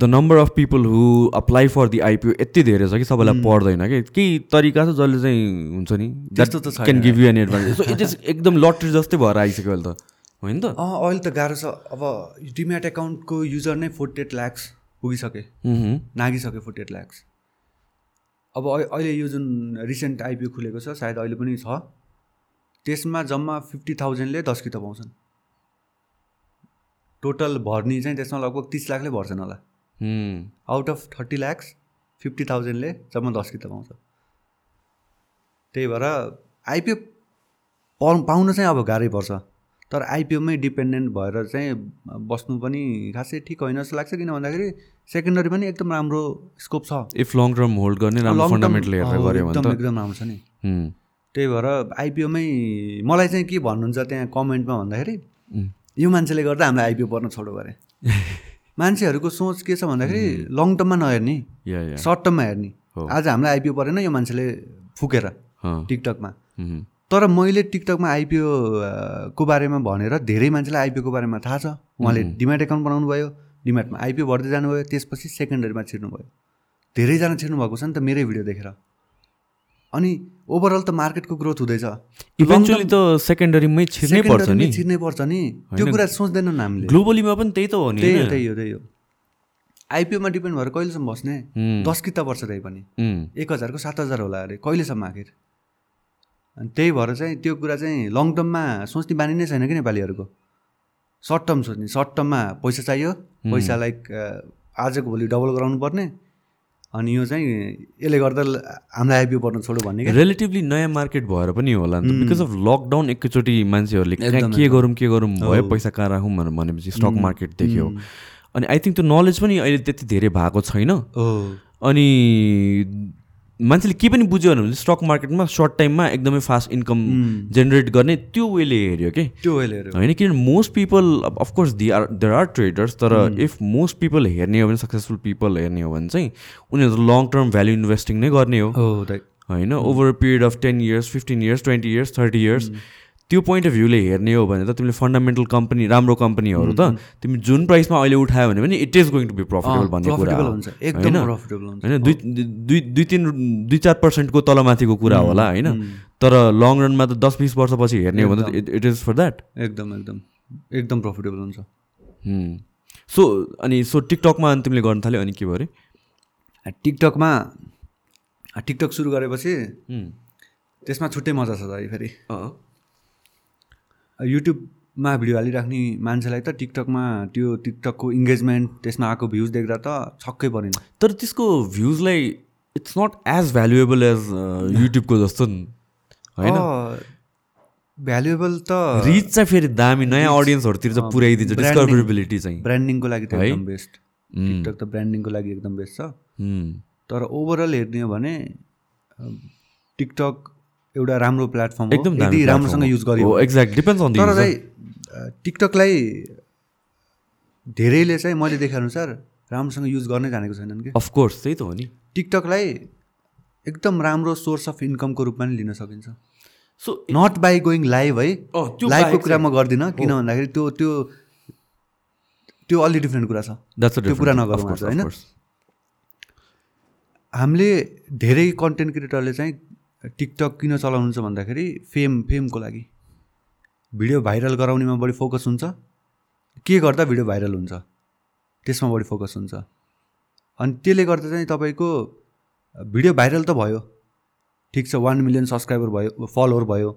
the number of people who apply for the IPO यति धेरै छ कि सबैलाई पर्दैन कि? केही तरिका छ जसले चाहिँ हुन्छ नि? त्यस्तो त can give you an advantage so it is एकदम लटरी जस्तै भएर आइसक्यो अहिले त। होइन त? अँ अहिले त गाह्रो छ। अब डिम्याट एकाउन्टको युजर नै फोर्टी एट ल्याक्स पुगिसके मह्म। नागिसक्यो फोर्टी एट ल्याक्स अब अहि- अहिले यो जुन रिसेन्ट आइपिओ खुलेको छ सायद अहिले पनि छ। त्यसमा जम्मा फिफ्टी थाउजन्डले दस किताब पाउँछन्। टोटल भर्नी चाहिँ त्यसमा लगभग तिस लाखले भर्छन् होला। Out of thirty lakhs fifty थाउजन्डले जम्मा दस किताब पाउँछ। त्यही भएर आइपिओ पाउ पाउनु चाहिँ अब गाह्रै पर्छ। तर आइपिओमै डिपेन्डेन्ट भएर चाहिँ बस्नु पनि खासै ठिक होइन जस्तो लाग्छ किन भन्दाखेरि सेकेन्डरी पनि एकदम राम्रो स्कोप छ इफ लङ टर्म होल्ड गर्ने राम्रो Long term- फन्डामेन्टल हेरेर अँ, गऱ्यो भने एकदम राम्रो छ नि। त्यही भएर आइपिओमै मलाई चाहिँ के भन्नुहुन्छ त्यहाँ कमेन्टमा भन्दाखेरि. यो मान्छेले गर्दा हामीलाई आइपिओ पर्न छोडो गरे मान्छेहरूको सोच के छ भन्दाखेरि लङ टर्ममा नहेर्ने सर्ट टर्ममा हेर्ने। आज हामीलाई आइपिओ परेन यो मान्छेले फुकेर। टिकटकमा। तर मैले टिकटकमा आइपिओ को बारेमा भनेर धेरै मान्छेलाई आइपिओको बारेमा थाहा छ। उहाँले डिम्याट एकाउन्ट बनाउनु भयो डिम्याटमा आइपिओ भर्दै जानुभयो त्यसपछि सेकेन्डरीमा छिर्नुभयो। धेरैजना छिर्नु भएको छ नि त मेरै भिडियो देखेर। अनि ओभरअल त मार्केटको ग्रोथ हुँदैछ। इभेन्चुली त सेकेन्डरीमै छिर्नै पर्छ नि। छिर्नै पर्छ नि। त्यो कुरा सोच्दैनन् हामीले ग्लोबलीमा पनि त्यही त हो नि त्यही हो? त्यही हो त्यही हो। आइपिओमा डिपेन्ड भएर कहिलेसम्म बस्ने। दस किता वर्ष त्यही पनि। एक हजारको सात हजार होला अरे। कहिलेसम्म आखिर? अनि त्यही भएर चाहिँ त्यो कुरा चाहिँ लङ टर्ममा सोच्ने बानी नै छैन कि नेपालीहरूको? सर्ट टर्म सोच्ने सर्ट टर्ममा पैसा चाहियो पैसा लाइक आजको भोलि डबल गराउनु पर्ने अनि यो चाहिँ यसले गर्दा हामीलाई आइपिओ पर्न छोडो भन्ने क्या? रिलेटिभली नयाँ मार्केट भएर पनि होला नि बिकज अफ लकडाउन एकैचोटि मान्छेहरूले के गरौँ के गरौँ भयो पैसा कहाँ राखौँ भनेर भनेपछि स्टक मार्केट देख्यो। अनि आई थिङ्क त्यो नलेज पनि अहिले त्यति धेरै भएको छैन। अनि मान्छेले के पनि बुझ्यो भने स्टक मार्केटमा सर्ट टाइममा एकदमै फास्ट इन्कम जेनेरेट गर्ने त्यो वेले हेऱ्यो कि? त्यो अहिले हेऱ्यो। होइन किनभने most people of course they are there are traders तर इफ मोस्ट पिपल हेर्ने हो भने सक्सेसफुल पिपल हेर्ने हो भने चाहिँ उनीहरू लङ टर्म भ्याल्यु इन्भेस्टिङ नै गर्ने हो। दाइ होइन over a period of ten years fifteen years twenty years thirty years त्यो पोइन्ट अफ भ्यूले हेर्ने हो भने त तिमीले फन्डामेन्टल कम्पनी राम्रो कम्पनीहरू त तिमी जुन प्राइसमा अहिले उठायो भने पनि it is going to be profitable भन्ने कुरा होइन? दुई दुई दुई तिन दुई चार पर्सेन्टको तलमाथिको कुरा होला होइन? तर लङ रनमा त दस बिस वर्षपछि हेर्ने हो भने त इट इज फर द्याट एकदम एकदम। एकदम प्रफिटेबल हुन्छ। सो अनि सो टिकटकमा अनि तिमीले गर्न थाल्यो अनि के भयो अरे टिकटकमा टिकटक सुरु गरेपछि त्यसमा छुट्टै मजा छ दाइ फेरि। युट्युबमा भिडियो हालिराख्ने मान्छेलाई त टिकटकमा त्यो टिकटकको इङ्गेजमेन्ट त्यसमा आएको भ्युज देख्दा त छक्कै परेन तर त्यसको भ्युजलाई it's not as valuable as युट्युबको जस्तो नि होइन? भ्यालुएबल त रिच चाहिँ फेरि दामी नयाँ अडियन्सहरूतिर चाहिँ पुऱ्याइदिन्छ डिस्कभरेबिलिटी चाहिँ। ब्रान्डिङको लागि त? एकदम बेस्ट टिकटक त ब्रान्डिङको लागि एकदम बेस्ट छ। तर ओभरअल हेर्ने हो भने टिकटक एउटा राम्रो प्लेटफर्म एकदम यदि राम्रोसँग युज गर्यो। एक्ज्याक्ट डिपेन्ड्स अन तर चाहिँ टिकटकलाई धेरैले चाहिँ मैले देखेअनुसार राम्रोसँग युज गर्नै जानेको छैनन् कि? अफकोर्स त्यही त हो नि। टिकटकलाई एकदम राम्रो सोर्स अफ इन्कमको रूपमा नि लिन सकिन्छ। So not by going live है। लाइभको बाहेक कुरा म गर्दिनँ किन भन्दाखेरि त्यो त्यो त्यो अलि डिफ्रेन्ट कुरा छ। त्यो कुरा नगरौँ आज, होइन? हामीले धेरै कन्टेन्ट क्रिएटरले चाहिँ टिकटक किन चलाउनुहुन्छ भन्दाखेरि फेम फेमको लागि। भिडियो भाइरल गराउनेमा बढी फोकस हुन्छ। के गर्दा भिडियो भाइरल हुन्छ? त्यसमा बढी फोकस हुन्छ। अनि त्यसले गर्दा चाहिँ तपाईँको भिडियो भाइरल त भयो। ठिक छ वान मिलियन सब्सक्राइबर भयो फलोवर भयो।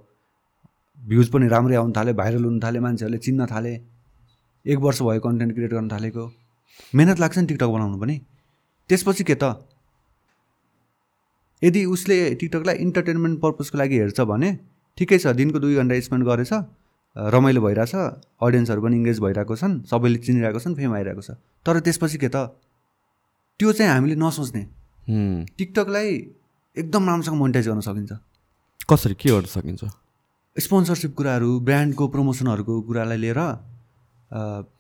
भ्युज पनि राम्रै आउनु थाल्यो भाइरल हुनु थाल्यो मान्छेहरूले चिन्न थाले। एक वर्ष भयो कन्टेन्ट क्रिएट गर्न थालेको। मेहनत लाग्छ नि टिकटक बनाउनु पनि। त्यसपछि के त? यदि उसले टिकटकलाई इन्टरटेनमेन्ट पर्पजको लागि हेर्छ भने ठिकै छ दिनको दुई घन्टा स्पेन्ड गरेछ रमाइलो भइरहेछ अडियन्सहरू पनि इङ्गेज भइरहेको छन् सबैले चिनिरहेको छन् फेम आइरहेको छ। तर त्यसपछि के त? त्यो चाहिँ हामीले नसोच्ने। टिकटकलाई एकदम राम्रोसँग मोनिटाइज गर्न सकिन्छ। कसरी के गर्न सकिन्छ? स्पोन्सरसिप कुराहरू ब्रान्डको प्रमोसनहरूको कुरालाई लिएर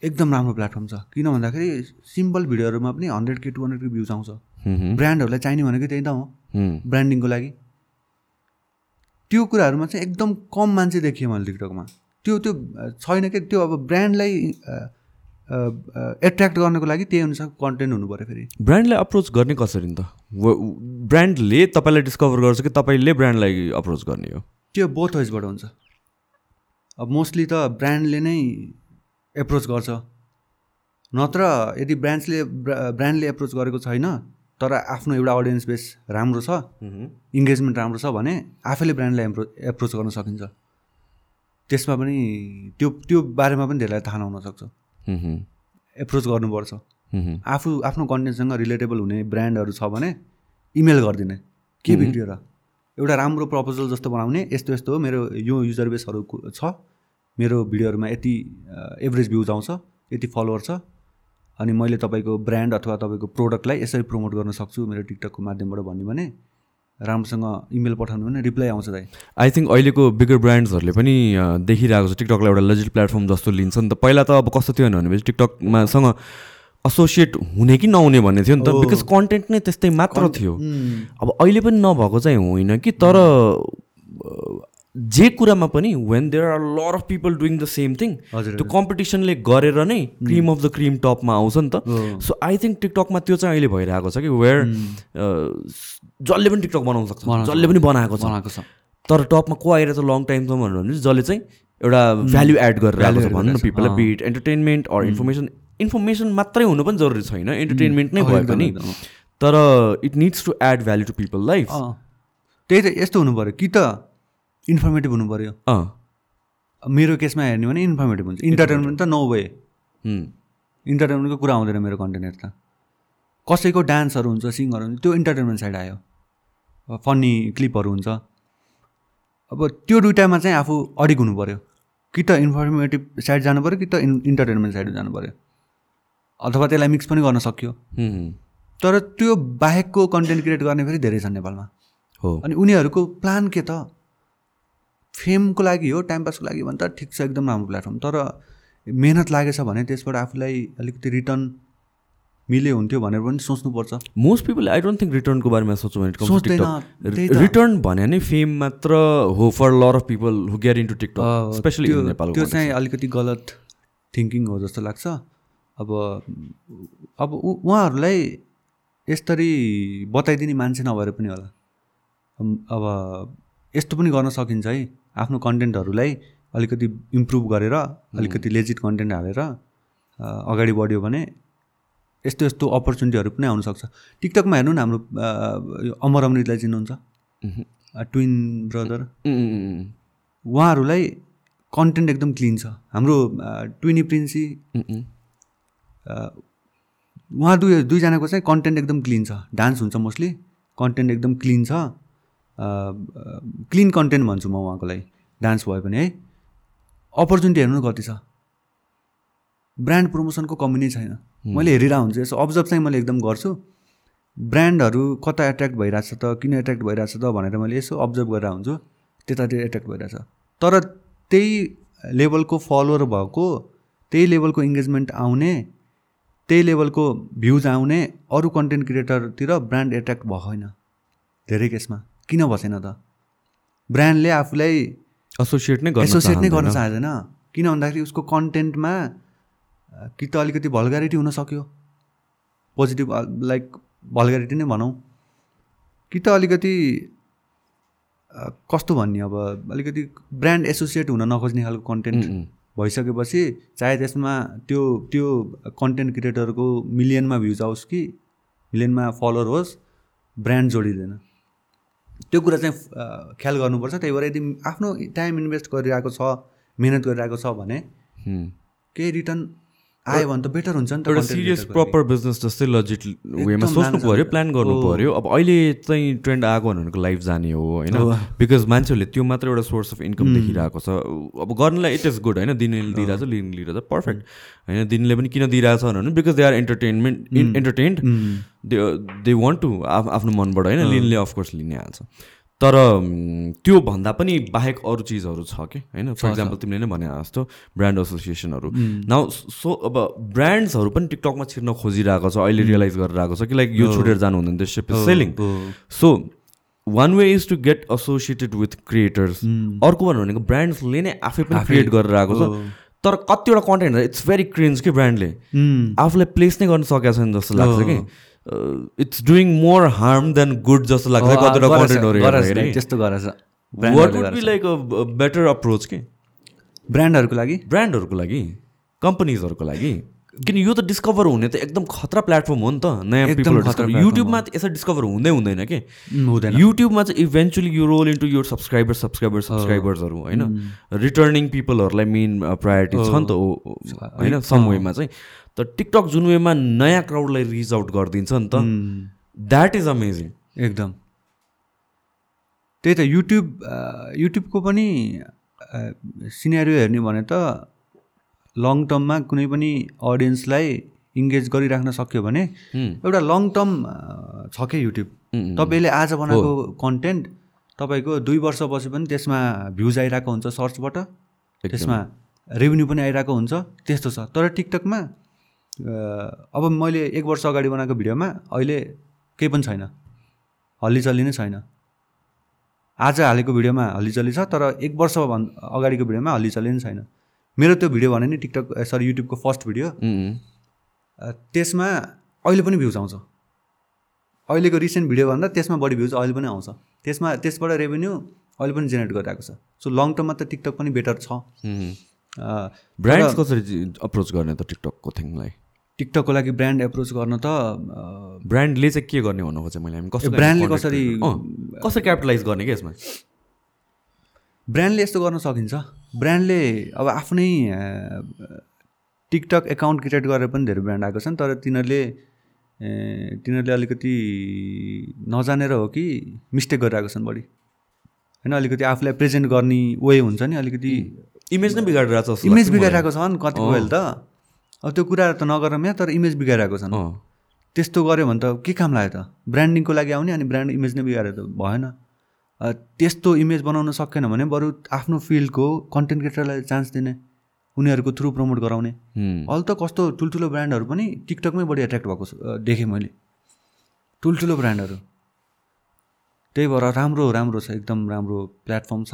एकदम राम्रो प्लेटफर्म छ। किन भन्दाखेरि सिम्पल भिडियोहरूमा पनि हन्ड्रेड के टू हन्ड्रेड के भ्युज आउँछ। ब्रान्डहरूलाई चाहिने भनेको त्यही त हुँ। ब्रान्डिङको लागि। त्यो कुराहरूमा चाहिँ एकदम कम मान्छे देखिएँ मैले टिकटकमा त्यो त्यो छैन कि त्यो अब ब्रान्डलाई एट्र्याक्ट गर्नको लागि त्यही अनुसारको कन्टेन्ट हुनु पऱ्यो फेरि। ब्रान्डलाई अप्रोच गर्ने कसरी नि त? व- ब्रान्डले तपाईँलाई डिस्कभर गर्छ कि तपाईँले ब्रान्डलाई अप्रोच गर्ने हो? त्यो बोथ वाइजबाट हुन्छ। अब मोस्टली त ब्रान्डले नै एप्रोच गर्छ। नत्र यदि ब्रान्ड्सले ब्रान्डले एप्रोच गरेको छैन तर आफ्नो एउटा अडियन्स बेस राम्रो छ इङ्गेजमेन्ट राम्रो छ भने आफैले ब्रान्डलाई एप्रो एप्रोच गर्न सकिन्छ। त्यसमा पनि त्यो त्यो बारेमा पनि धेरैलाई थाहा नहुन सक्छ। एप्रोच गर्नुपर्छ। आफू आफ्नो कन्टेन्टसँग रिलेटेबल हुने ब्रान्डहरू छ भने इमेल गरिदिने। के भिडियो र? एउटा राम्रो प्रपोजल जस्तो बनाउने यस्तो यस्तो हो मेरो यो युजर बेसहरू छ मेरो भिडियोहरूमा यति एभरेज भ्युज आउँछ यति फलोवर छ। अनि मैले तपाईँको ब्रान्ड अथवा तपाईँको प्रोडक्टलाई यसरी प्रमोट गर्न सक्छु मेरो टिकटकको माध्यमबाट भन्यो भने राम्रोसँग इमेल पठाउनु भने रिप्लाई आउँछ दाइ। आई थिङ्क अहिलेको बिगर ब्रान्ड्सहरूले पनि देखिरहेको छ। टिकटकलाई एउटा लेजिट प्लेटफर्म जस्तो लिन्छ नि त। पहिला त अब कस्तो थियो भनेपछि टिकटकमा सँग एसोसिएट हुने कि नहुने भन्ने थियो नि त। बिकज कन्टेन्ट नै त्यस्तै मात्र थियो। अब अहिले पनि नभएको चाहिँ होइन कि तर जे कुरामा पनि when there are lot of people doing the same thing त्यो कम्पिटिसनले गरेर नै क्रिम अफ द क्रिम टपमा आउँछ नि त। सो आई थिङ्क टिकटकमा त्यो चाहिँ अहिले भइरहेको छ कि वेयर जसले पनि टिकटक बनाउन सक्छ जसले पनि बनाएको छ। बनाएको छ। तर टपमा को आएर चाहिँ लङ टाइमसम्म भन्नु भने जसले चाहिँ एउटा भ्याल्यु एड गरेर आएको छ भनौँ न पिपललाई bit entertainment or information information मात्रै हुनु पनि जरुरी छैन इन्टरटेनमेन्ट नै भए पनि। तर it needs to add value to people life त्यही त यस्तो हुनु पऱ्यो कि त इन्फर्मेटिभ हुनु पऱ्यो अँ। मेरो केसमा हेर्ने भने इन्फर्मेटिभ हुन्छ। इन्टरटेनमेन्ट त नो वे इन्टरटेनमेन्टको कुरा आउँदैन मेरो कन्टेन्ट हेर्दा। कसैको डान्सहरू हुन्छ सिङहरू हुन्छ त्यो इन्टरटेनमेन्ट साइड आयो। फन्नी क्लिपहरू हुन्छ। अब त्यो दुइटामा चाहिँ आफू अडिक हुनु पऱ्यो कि त इन्फर्मेटिभ साइड जानु पऱ्यो कि त इन् इन्टरटेनमेन्ट साइड जानु पऱ्यो अथवा त्यसलाई मिक्स पनि गर्न सक्यो। तर त्यो बाहेकको कन्टेन्ट क्रिएट गर्ने फेरि धेरै छन् नेपालमा। हो। अनि उनीहरूको प्लान के त? फेमको लागि हो टाइम पासको लागि भने त ठिक छ एकदम राम्रो प्लेटफर्म। तर मेहनत लागेछ भने त्यसबाट आफूलाई अलिकति रिटर्न मिले हुन्थ्यो भनेर पनि सोच्नुपर्छ। Most people I don't think रिटर्नको बारेमा भने सोच्दैन। रिटर्न भने नै फेम मात्र हो for lot of people who get into TikTok specially त्यो नेपाल त्यो चाहिँ अलिकति गलत थिङ्किङ हो जस्तो लाग्छ। अब अब उहाँहरूलाई यसरी बताइदिने मान्छे नभएर पनि होला। अब यस्तो पनि गर्न सकिन्छ है। आफ्नो कन्टेन्टहरूलाई अलिकति इम्प्रुभ गरेर अलिकति लेजिट कन्टेन्ट हालेर अगाडि बढ्यो भने यस्तो यस्तो अपर्च्युनिटीहरू पनि आउनसक्छ। टिकटकमा हेर्नु न हाम्रो अमर अमृतलाई चिन्नुहुन्छ? ट्विन ब्रदर उहाँहरूलाई कन्टेन्ट एकदम क्लिन छ। हाम्रो ट्विनी प्रिन्सी उहाँ दुई दुईजनाको चाहिँ कन्टेन्ट एकदम क्लिन छ। डान्स हुन्छ मोस्टली कन्टेन्ट एकदम क्लिन छ। क्लिन कन्टेन्ट भन्छु म उहाँको लागि डान्स भयो भने है। अपर्च्युनिटी हेर्नु कति छ। ब्रान्ड प्रमोसनको कमी नै छैन। मैले हेरिरहेको हुन्छु। यसो अब्जर्भ चाहिँ मैले एकदम गर्छु। ब्रान्डहरू कता एट्र्याक्ट भइरहेछ त किन एट्र्याक्ट भइरहेछ त भनेर मैले यसो अब्जर्भ गरेर हुन्छु। त्यतातिर एट्र्याक्ट भइरहेछ तर त्यही लेभलको फलोवर भएको त्यही लेभलको इङ्गेजमेन्ट आउने त्यही लेभलको भ्युज आउने अरू कन्टेन्ट क्रिएटरतिर ब्रान्ड एट्र्याक्ट भएको छैन धेरै केसमा। किन बसेन त? ब्रान्डले आफूलाई एसोसिएट नै एसोसिएट नै गर्न चाहँदैन। किन भन्दाखेरि उसको कन्टेन्टमा कि त अलिकति भल्गारिटी हुनसक्यो पोजिटिभ लाइक भल्गारिटी नै भनौँ। कि त अलिकति कस्तो भन्ने अब अलिकति ब्रान्ड एसोसिएट हुन नखोज्ने खालको कन्टेन्ट। भइसकेपछि चाहे त्यसमा त्यो त्यो कन्टेन्ट क्रिएटरको मिलियनमा भ्युज आओस् कि मिलियनमा फलोवर होस् ब्रान्ड जोडिँदैन। त्यो कुरा चाहिँ ख्याल गर्नुपर्छ त्यही भएर यदि आफ्नो टाइम इन्भेस्ट गरिरहेको छ मिहिनेत गरिरहेको छ भने। केही रिटर्न आयो भने त बेटर हुन्छ नि त एउटा सिरियस। प्रपर बिजनेस जस्तै लजिट वेमा सोच्नु पऱ्यो। प्लान गर्नु। पऱ्यो। अब अहिले चाहिँ ट्रेन्ड आएको भनेको लाइफ जाने हो होइन। बिकज मान्छेहरूले त्यो मात्र एउटा सोर्स अफ इन्कम देखिरहेको छ। अब गर्नलाई इट इज गुड होइन? दिनेले दिइरहेछ लिने लिइरहेछ पर्फेक्ट होइन? दिनले पनि किन दिइरहेछ भने because they are entertainment entertained they they want to आफ्नो मनबाट होइन? लिनले अफकोर्स लिने हाल्छ। तर त्यो भन्दा पनि बाहेक अरू चिजहरू छ कि? होइन? फर इक्जाम्पल तिमीले नै भने जस्तो ब्रान्ड एसोसिएसनहरू नाउ सो अब ब्रान्ड्सहरू पनि टिकटकमा छिर्न खोजिरहेको छ अहिले रियलाइज गरिरहेको छ कि लाइक यो छुटेर जानु हुँदैन त्यो सिप is selling. So one way is to get associated with creators अर्को भन्नु भनेको ब्रान्ड्सले नै आफै पनि क्रिएट गरेर आएको छ। तर कतिवटा कन्टेन्ट इट्स भेरी क्रिन्स कि ब्रान्डले आफूलाई प्लेस नै गर्न सकेको छैन जस्तो लाग्छ कि। It's doing more harm than good जस्तो लाग्छ कतिवटा कन्टेन्टहरू त्यस्तो गरेछ what would be. Like a better approach के ब्रान्डहरूको लागि ब्रान्डहरूको लागि कम्पनीजहरूको लागि किन यो त डिस्कभर हुने त एकदम खतरा प्लेटफर्म हो नि त नयाँ पिपलहरू युट्युबमा त यसरी डिस्कभर हुँदै हुँदैन कि हुँदैन युट्युबमा चाहिँ इभेन्चुली यु रोल इन्टु यो सब्सक्राइबर सब्सक्राइबर सब्सक्राइबर्सहरू होइन रिटर्निङ पिपलहरूलाई मेन प्रायोरिटी छ नि त होइन सम वेमा चाहिँ तर टिकटक जुन वेमा नयाँ क्राउडलाई रिच आउट गरिदिन्छ नि त। द्याट इज अमेजिङ एकदम। त्यही त युट्युब युट्युबको पनि सिनेरियो हेर्ने भने त लङ टर्ममा कुनै पनि अडियन्सलाई इङ्गेज गरिराख्न सक्यो भने एउटा लङ टर्म छ क्या युट्युब तपाईँले आज बनाएको कन्टेन्ट तपाईँको दुई वर्षपछि पनि त्यसमा भ्युज आइरहेको हुन्छ सर्चबाट त्यसमा रेभेन्यू पनि आइरहेको हुन्छ त्यस्तो छ। तर टिकटकमा अब मैले एक वर्ष अगाडि बनाएको भिडियोमा अहिले केही पनि छैन। हल्लीचल्ली नै छैन। आज हालेको भिडियोमा हल्लीचल्ली छ तर एक वर्ष भन् अगाडिको भिडियोमा हल्लीचल्ली नै छैन। मेरो त्यो भिडियो भने नि टिकटक सरी युट्युबको फर्स्ट भिडियो। त्यसमा अहिले पनि भ्युज आउँछ। अहिलेको रिसेन्ट भिडियोभन्दा त्यसमा बढी भ्युज अहिले पनि आउँछ। त्यसमा त्यसबाट रेभेन्यू अहिले पनि जेनेरेट गरिरहेको छ। सो लङ टर्ममा त टिकटक पनि बेटर छ। ब्रान्ड्स कसरी अप्रोच गर्ने त टिकटकको थिङलाई? टिकटकको लागि ब्रान्ड एप्रोच गर्न त ब्रान्डले चाहिँ के गर्ने भन्नु खोजेँ मैले? हामी कसरी ब्रान्डले कसरी कसरी क्यापिटलाइज गर्ने कि यसमा? ब्रान्डले यस्तो गर्न सकिन्छ। ब्रान्डले अब आफ्नै टिकटक एकाउन्ट क्रिएट गरेर पनि धेरै ब्रान्ड आएको छन् तर तिनीहरूले तिनीहरूले अलिकति नजानेर हो कि मिस्टेक गरिरहेको छन् बढी। होइन अलिकति आफूलाई प्रेजेन्ट गर्ने वे हुन्छ नि अलिकति इमेज नै बिगाडिरहेको छ इमेज। बिगाइरहेको छन् बेला त। अब त्यो कुरा त नगर तर इमेज बिगाइरहेको छन्। त्यस्तो गऱ्यो भने त के काम लाग्यो त? ब्रान्डिङको लागि आउने अनि ब्रान्ड इमेज नै बिगारेर त भएन। त्यस्तो इमेज बनाउन सकेन भने बरु आफ्नो फिल्डको कन्टेन्ट क्रिएटरलाई चान्स दिने उनीहरूको थ्रु प्रमोट गराउने। हुँ, अहिले त कस्तो ठुल्ठुलो ब्रान्डहरू पनि टिकटकमै बढी एट्र्याक्ट भएको देखेँ मैले। ठुल्ठुलो ब्रान्डहरू त्यही भएर राम्रो राम्रो छ एकदम राम्रो प्लेटफर्म छ।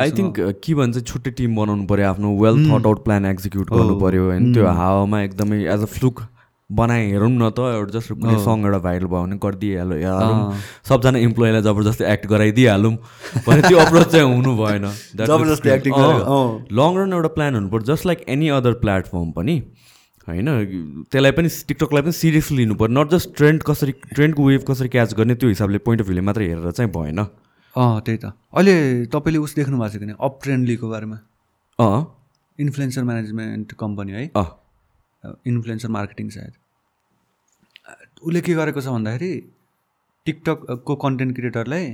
आई थिङ्क के भन्छ छुट्टै टिम बनाउनु पऱ्यो आफ्नो well thought out plan execute गर्नु पऱ्यो होइन? त्यो हावामा एकदमै एज अ फ्लुक बनाए हेरौँ न त एउटा जस्ट कुनै सङ एउटा भाइरल भयो भने गरिदिइहाल्यो हालौँ सबजना इम्प्लोइलाई जबरजस्ती एक्ट गराइदिइहालौँ भने त्यो अप्रोच चाहिँ हुनु भएन। जबरजस्ती। लङ रन एउटा प्लान हुनु पर्छ just like any other platform पनि होइन? त्यसलाई पनि टिकटकलाई पनि सिरियसली लिनु पऱ्यो नट जस्ट ट्रेन्ड कसरी ट्रेन्डको वेभ कसरी क्याच गर्ने त्यो हिसाबले पोइन्ट अफ भ्यूले मात्र हेरेर चाहिँ भएन। अँ त्यही त। अहिले तपाईँले उस देख्नु भएको छ कि अप ट्रेन्डलीको बारेमा। अँ। इन्फ्लुएन्सर म्यानेजमेन्ट कम्पनी है? अँ। इन्फ्लुएन्सर मार्केटिङ सायद। उसले के गरेको छ भन्दाखेरि टिकटकको कन्टेन्ट क्रिएटरलाई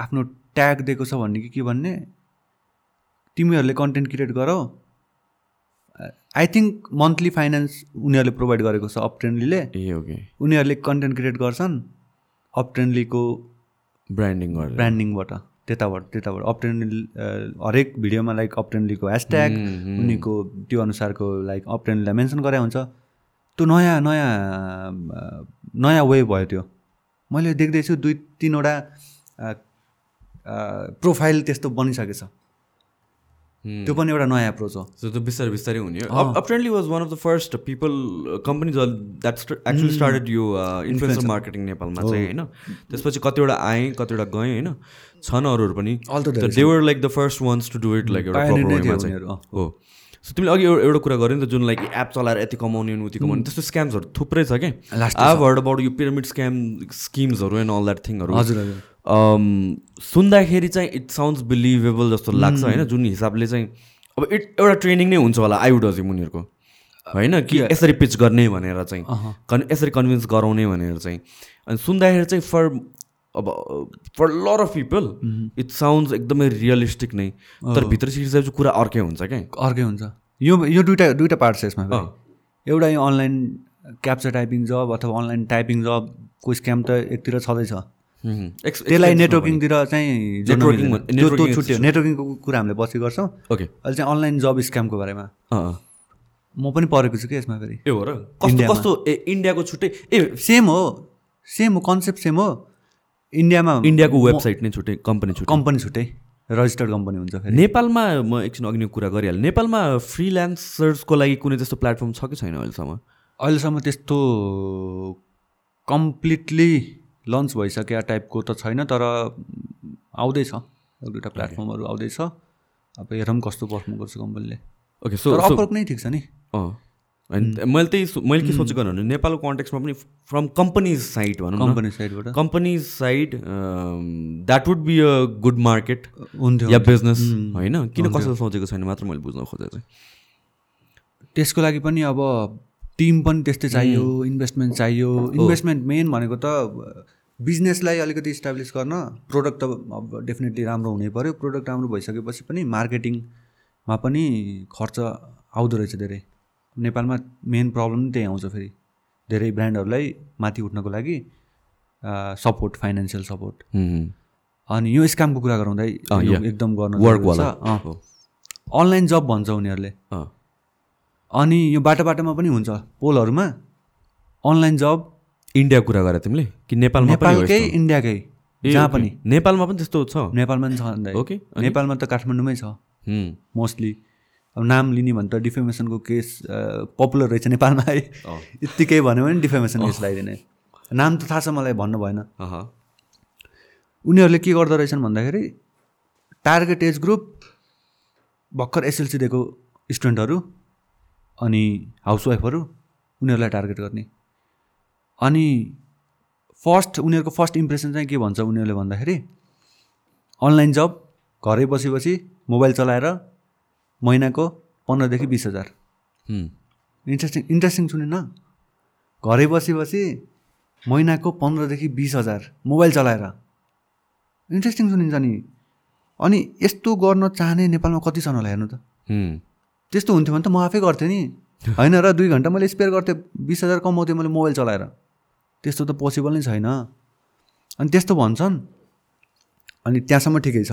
आफ्नो ट्याग दिएको छ भन्ने कि के भन्ने? तिमीहरूले कन्टेन्ट क्रिएट गरौ। आई थिङ्क मन्थली फाइनेन्स उनीहरूले प्रोभाइड गरेको छ अप ट्रेन्डलीले ए ओके उनीहरूले कन्टेन्ट क्रिएट गर्छन्। अप ट्रेन्डलीको ब्रान्डिङ ब्रान्डिङबाट त्यताबाट त्यताबाट। अप्टेन हरेक भिडियोमा लाइक अप्टेनलीको ह्यासट्याग उनीको त्यो अनुसारको लाइक अप्टेनलीलाई मेन्सन गरे हुन्छ। त्यो नयाँ नयाँ नयाँ वे भयो त्यो। मैले देख्दैछु दुई तिनवटा प्रोफाइल त्यस्तो बनिसकेछ। त्यो पनि एउटा नयाँ एप्रोच हो। सो त्यो बिस्तारै बिस्तारै हुने apparently was one of the first people companies that actually started यो इन्फ्लुएन्सर मार्केटिङ नेपालमा चाहिँ होइन? त्यसपछि कतिवटा आएँ कतिवटा गएँ होइन? छन् अरूहरू पनि। They were like the first ones to do it like एउटा। हो। सो तिमीले अघि एउटा एउटा कुरा गर्यो नि त जुन लाइक एप चलाएर यति कमाउने उति कमाउने त्यस्तो स्क्याम्सहरू थुप्रै छ क्या। आई हर्ड अबाउट यो पिरामिड स्क्याम स्किम्सहरू एन्ड अल द्याट थिङहरू हजुर हजुर। सुन्दाखेरि चाहिँ इट साउन्ड्स बिलिभेबल जस्तो लाग्छ होइन? जुन हिसाबले चाहिँ अब इट एउटा ट्रेनिङ नै हुन्छ होला आई वुड अजिम उनीहरूको। होइन कि यसरी पिच गर्ने भनेर चाहिँ कन् यसरी कन्भिन्स गराउने भनेर चाहिँ। अनि सुन्दाखेरि चाहिँ फर अब for lot of people it sounds एकदमै रियलिस्टिक नै। तर भित्र सिक्सकेपछि कुरा अर्कै हुन्छ क्या? अर्कै हुन्छ। यो यो दुइटा दुइटा पार्ट छ यसमा। एउटा यो अनलाइन क्याप्चर टाइपिङ जब अथवा अनलाइन टाइपिङ जबको स्क्याम त एकतिर छँदैछ। त्यसलाई नेटवर्किङतिर चाहिँ त्यो छुट्यो नेटवर्किङको कुरा हामीले पछि गर्छौँ। ओके अहिले चाहिँ अनलाइन जब स्क्यामको बारेमा। म पनि परेको छु कि यसमा फेरि? ए हो र? कस्तो ए इन्डियाको छुट्टै? ए सेम हो। सेम हो कन्सेप्ट सेम हो। इन्डियामा इन्डियाको वेबसाइट नै छुट्टै कम्पनी छुट्टै। कम्पनी छुट्टै। रजिस्टर्ड कम्पनी हुन्छ नेपालमा म एकछिन अघि नै कुरा गरिहालेँ। नेपालमा फ्रिल्यान्सर्सको लागि कुनै त्यस्तो प्लेटफर्म छ कि छैन अहिलेसम्म? अहिलेसम्म त्यस्तो कम्प्लिटली लन्च भइसकेका टाइपको त छैन तर आउँदैछ। एक दुइटा प्लेटफर्महरू आउँदैछ। अब हेरौँ कस्तो पर्फर्म गर्छ कम्पनीले। ओके सो अपवर्क नै ठिक छ नि। अनि मैले त्यही मैले के सोचेको भने नेपालको कन्टेक्समा पनि फ्रम कम्पनीज साइड भनौँ कम्पनी साइडबाट companies side that would be a good market हुन्थ्यो। या बिजनेस होइन? किन कसैले सोचेको छैन? मात्र मैले बुझ्न खोजेँ चाहिँ। त्यसको लागि पनि अब टिम पनि त्यस्तै चाहियो इन्भेस्टमेन्ट चाहियो। इन्भेस्टमेन्ट मेन भनेको त बिजनेसलाई अलिकति इस्टाब्लिस गर्न प्रोडक्ट त अब डेफिनेटली राम्रो हुनै पऱ्यो प्रोडक्ट राम्रो भइसकेपछि पनि मार्केटिङमा पनि खर्च आउँदो रहेछ धेरै। नेपालमा मेन प्रब्लम त्यही आउँछ फेरि। धेरै ब्रान्डहरूलाई माथि उठ्नको लागि सपोर्ट फाइनेन्सियल सपोर्ट अनि यो स्क्यामको कुरा गराउँदै. एकदम गर्न। अनलाइन जब भन्छ उनीहरूले। अनि यो बाटो बाटोमा पनि हुन्छ पोलहरूमा। अनलाइन जब इन्डियाको कुरा गरेँ तिमीले? कि नेपालमा नेपालकै? इन्डियाकै जहाँ। पनि। नेपालमा पनि त्यस्तो छ? नेपालमा पनि छ ओके, नेपालमा त काठमाडौँमै छ। मोस्टली। अब नाम लिने भने त डिफेमेसनको केस पपुलर रहेछ नेपालमा। है। यत्तिकै भन्यो भने डिफेमेसन केस लगाइदिने। नाम त थाहा छ मलाई भन्नु भएन। उनीहरूले के गर्दो रहेछन् भन्दाखेरि टार्गेट एज ग्रुप भर्खर एसएलसी दिएको स्टुडेन्टहरू अनि हाउसवाइफहरू उनीहरूलाई टार्गेट गर्ने। अनि फर्स्ट उनीहरूको फर्स्ट इम्प्रेसन चाहिँ के भन्छ उनीहरूले भन्दाखेरि अनलाइन जब घरै बसी बसी मोबाइल चलाएर महिनाको पन्ध्रदेखि बिस हजार। इन्ट्रेस्टिङ इन्ट्रेस्टिङ सुनेन घरै बसी बसी महिनाको पन्ध्रदेखि बिस हजार मोबाइल चलाएर। इन्ट्रेस्टिङ सुनिन्छ नि। अनि यस्तो गर्न चाहने नेपालमा कति छन् होला हेर्नु त? त्यस्तो हुन्थ्यो भने त म आफै गर्थेँ नि। होइन र दुई घन्टा मैले स्पेयर गर्थेँ बिस हजार कमाउँथेँ मैले मोबाइल चलाएर। त्यस्तो त पोसिबल नै छैन। अनि त्यस्तो भन्छन्। अनि त्यहाँसम्म ठिकै छ।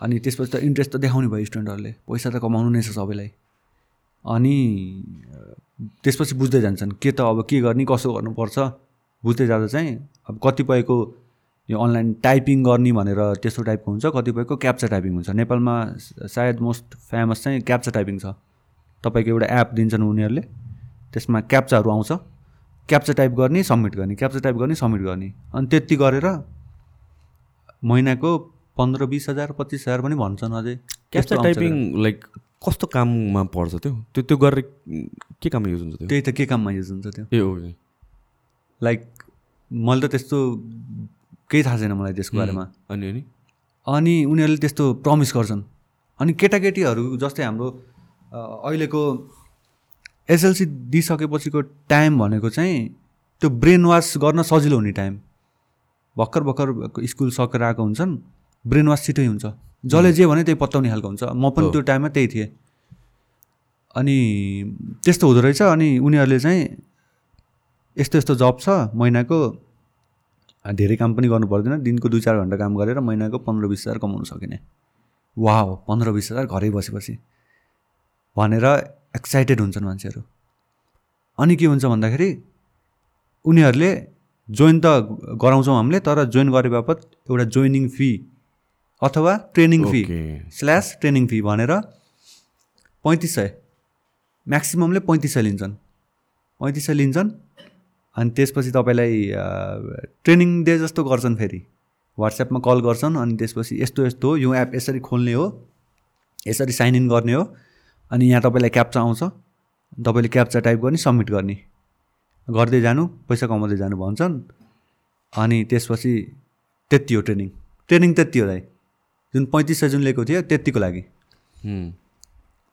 अनि त्यसपछि त इन्ट्रेस्ट त देखाउने भयो स्टुडेन्टहरूले पैसा त कमाउनु नै छ सबैलाई। अनि त्यसपछि बुझ्दै जान्छन् के त अब के गर्ने कसो गर्नुपर्छ? बुझ्दै जाँदा चाहिँ अब कतिपयको यो अनलाइन टाइपिङ गर्ने भनेर त्यस्तो टाइपको हुन्छ कतिपयको क्याप्चा टाइपिङ हुन्छ। नेपालमा सायद मोस्ट फेमस चाहिँ क्याप्चा टाइपिङ छ। तपाईँको एउटा एप दिन्छन् उनीहरूले त्यसमा क्याप्चाहरू आउँछ। क्याप्चा टाइप गर्ने सब्मिट गर्ने। क्याप्चा टाइप गर्ने सब्मिट गर्ने। अनि त्यति गरेर महिनाको पन्ध्र बिस हजार पच्चिस हजार पनि भन्छन् अझै। क्याप्चा टाइपिङ लाइक कस्तो काममा पर्छ त्यो? त्यो त्यो गरेर के काममा युज हुन्छ त्यो? त्यही त के काममा युज हुन्छ त्यो? ए लाइक मैले त त्यस्तो केही थाहा छैन मलाई त्यसको बारेमा। अनि अनि? अनि उनीहरूले त्यस्तो प्रमिस गर्छन्। अनि केटाकेटीहरू जस्तै हाम्रो अहिलेको एसएलसी दिइसकेपछिको टाइम भनेको चाहिँ त्यो ब्रेन वास गर्न सजिलो हुने टाइम। भर्खर भर्खर स्कुल सकेर आएको हुन्छन् ब्रेन वास छिटै हुन्छ। जसले जे भने त्यही पत्ताउने खालको हुन्छ। म पनि त्यो टाइममा त्यही थिएँ। अनि त्यस्तो हुँदो रहेछ। अनि उनीहरूले चाहिँ यस्तो यस्तो जब छ महिनाको धेरै काम पनि गर्नु पर्दैन। दिनको दुई चार घन्टा काम गरेर महिनाको पन्ध्र बिस हजार कमाउनु सकिने। वा पन्ध्र बिस हजार घरै बसेपछि। भनेर एक्साइटेड हुन्छन् मान्छेहरू। अनि के हुन्छ भन्दाखेरि उनीहरूले जोइन त गराउँछौँ हामीले तर जोइन गरे बापत एउटा जोइनिङ फी अथवा training fee slash training fee भनेर पैँतिस सय म्याक्सिममले पैँतिस सय लिन्छन्। पैँतिस सय लिन्छन्। अनि त्यसपछि तपाईँलाई ट्रेनिङ डे जस्तो गर्छन् फेरि। वाट्सएपमा कल गर्छन् अनि त्यसपछि यस्तो यस्तो यो एप यसरी खोल्ने हो यसरी साइन इन गर्ने हो अनि यहाँ तपाईँलाई क्याप्चा आउँछ। तपाईँले क्याप्चा टाइप गर्ने सब्मिट गर्ने। गर्दै जानु पैसा कमाउँदै जानु भन्छन् अनि त्यसपछि त्यति हो ट्रेनिङ। ट्रेनिङ त्यति हो दाइ जुन पैँतिस सय जुन लिएको थियो त्यतिको लागि।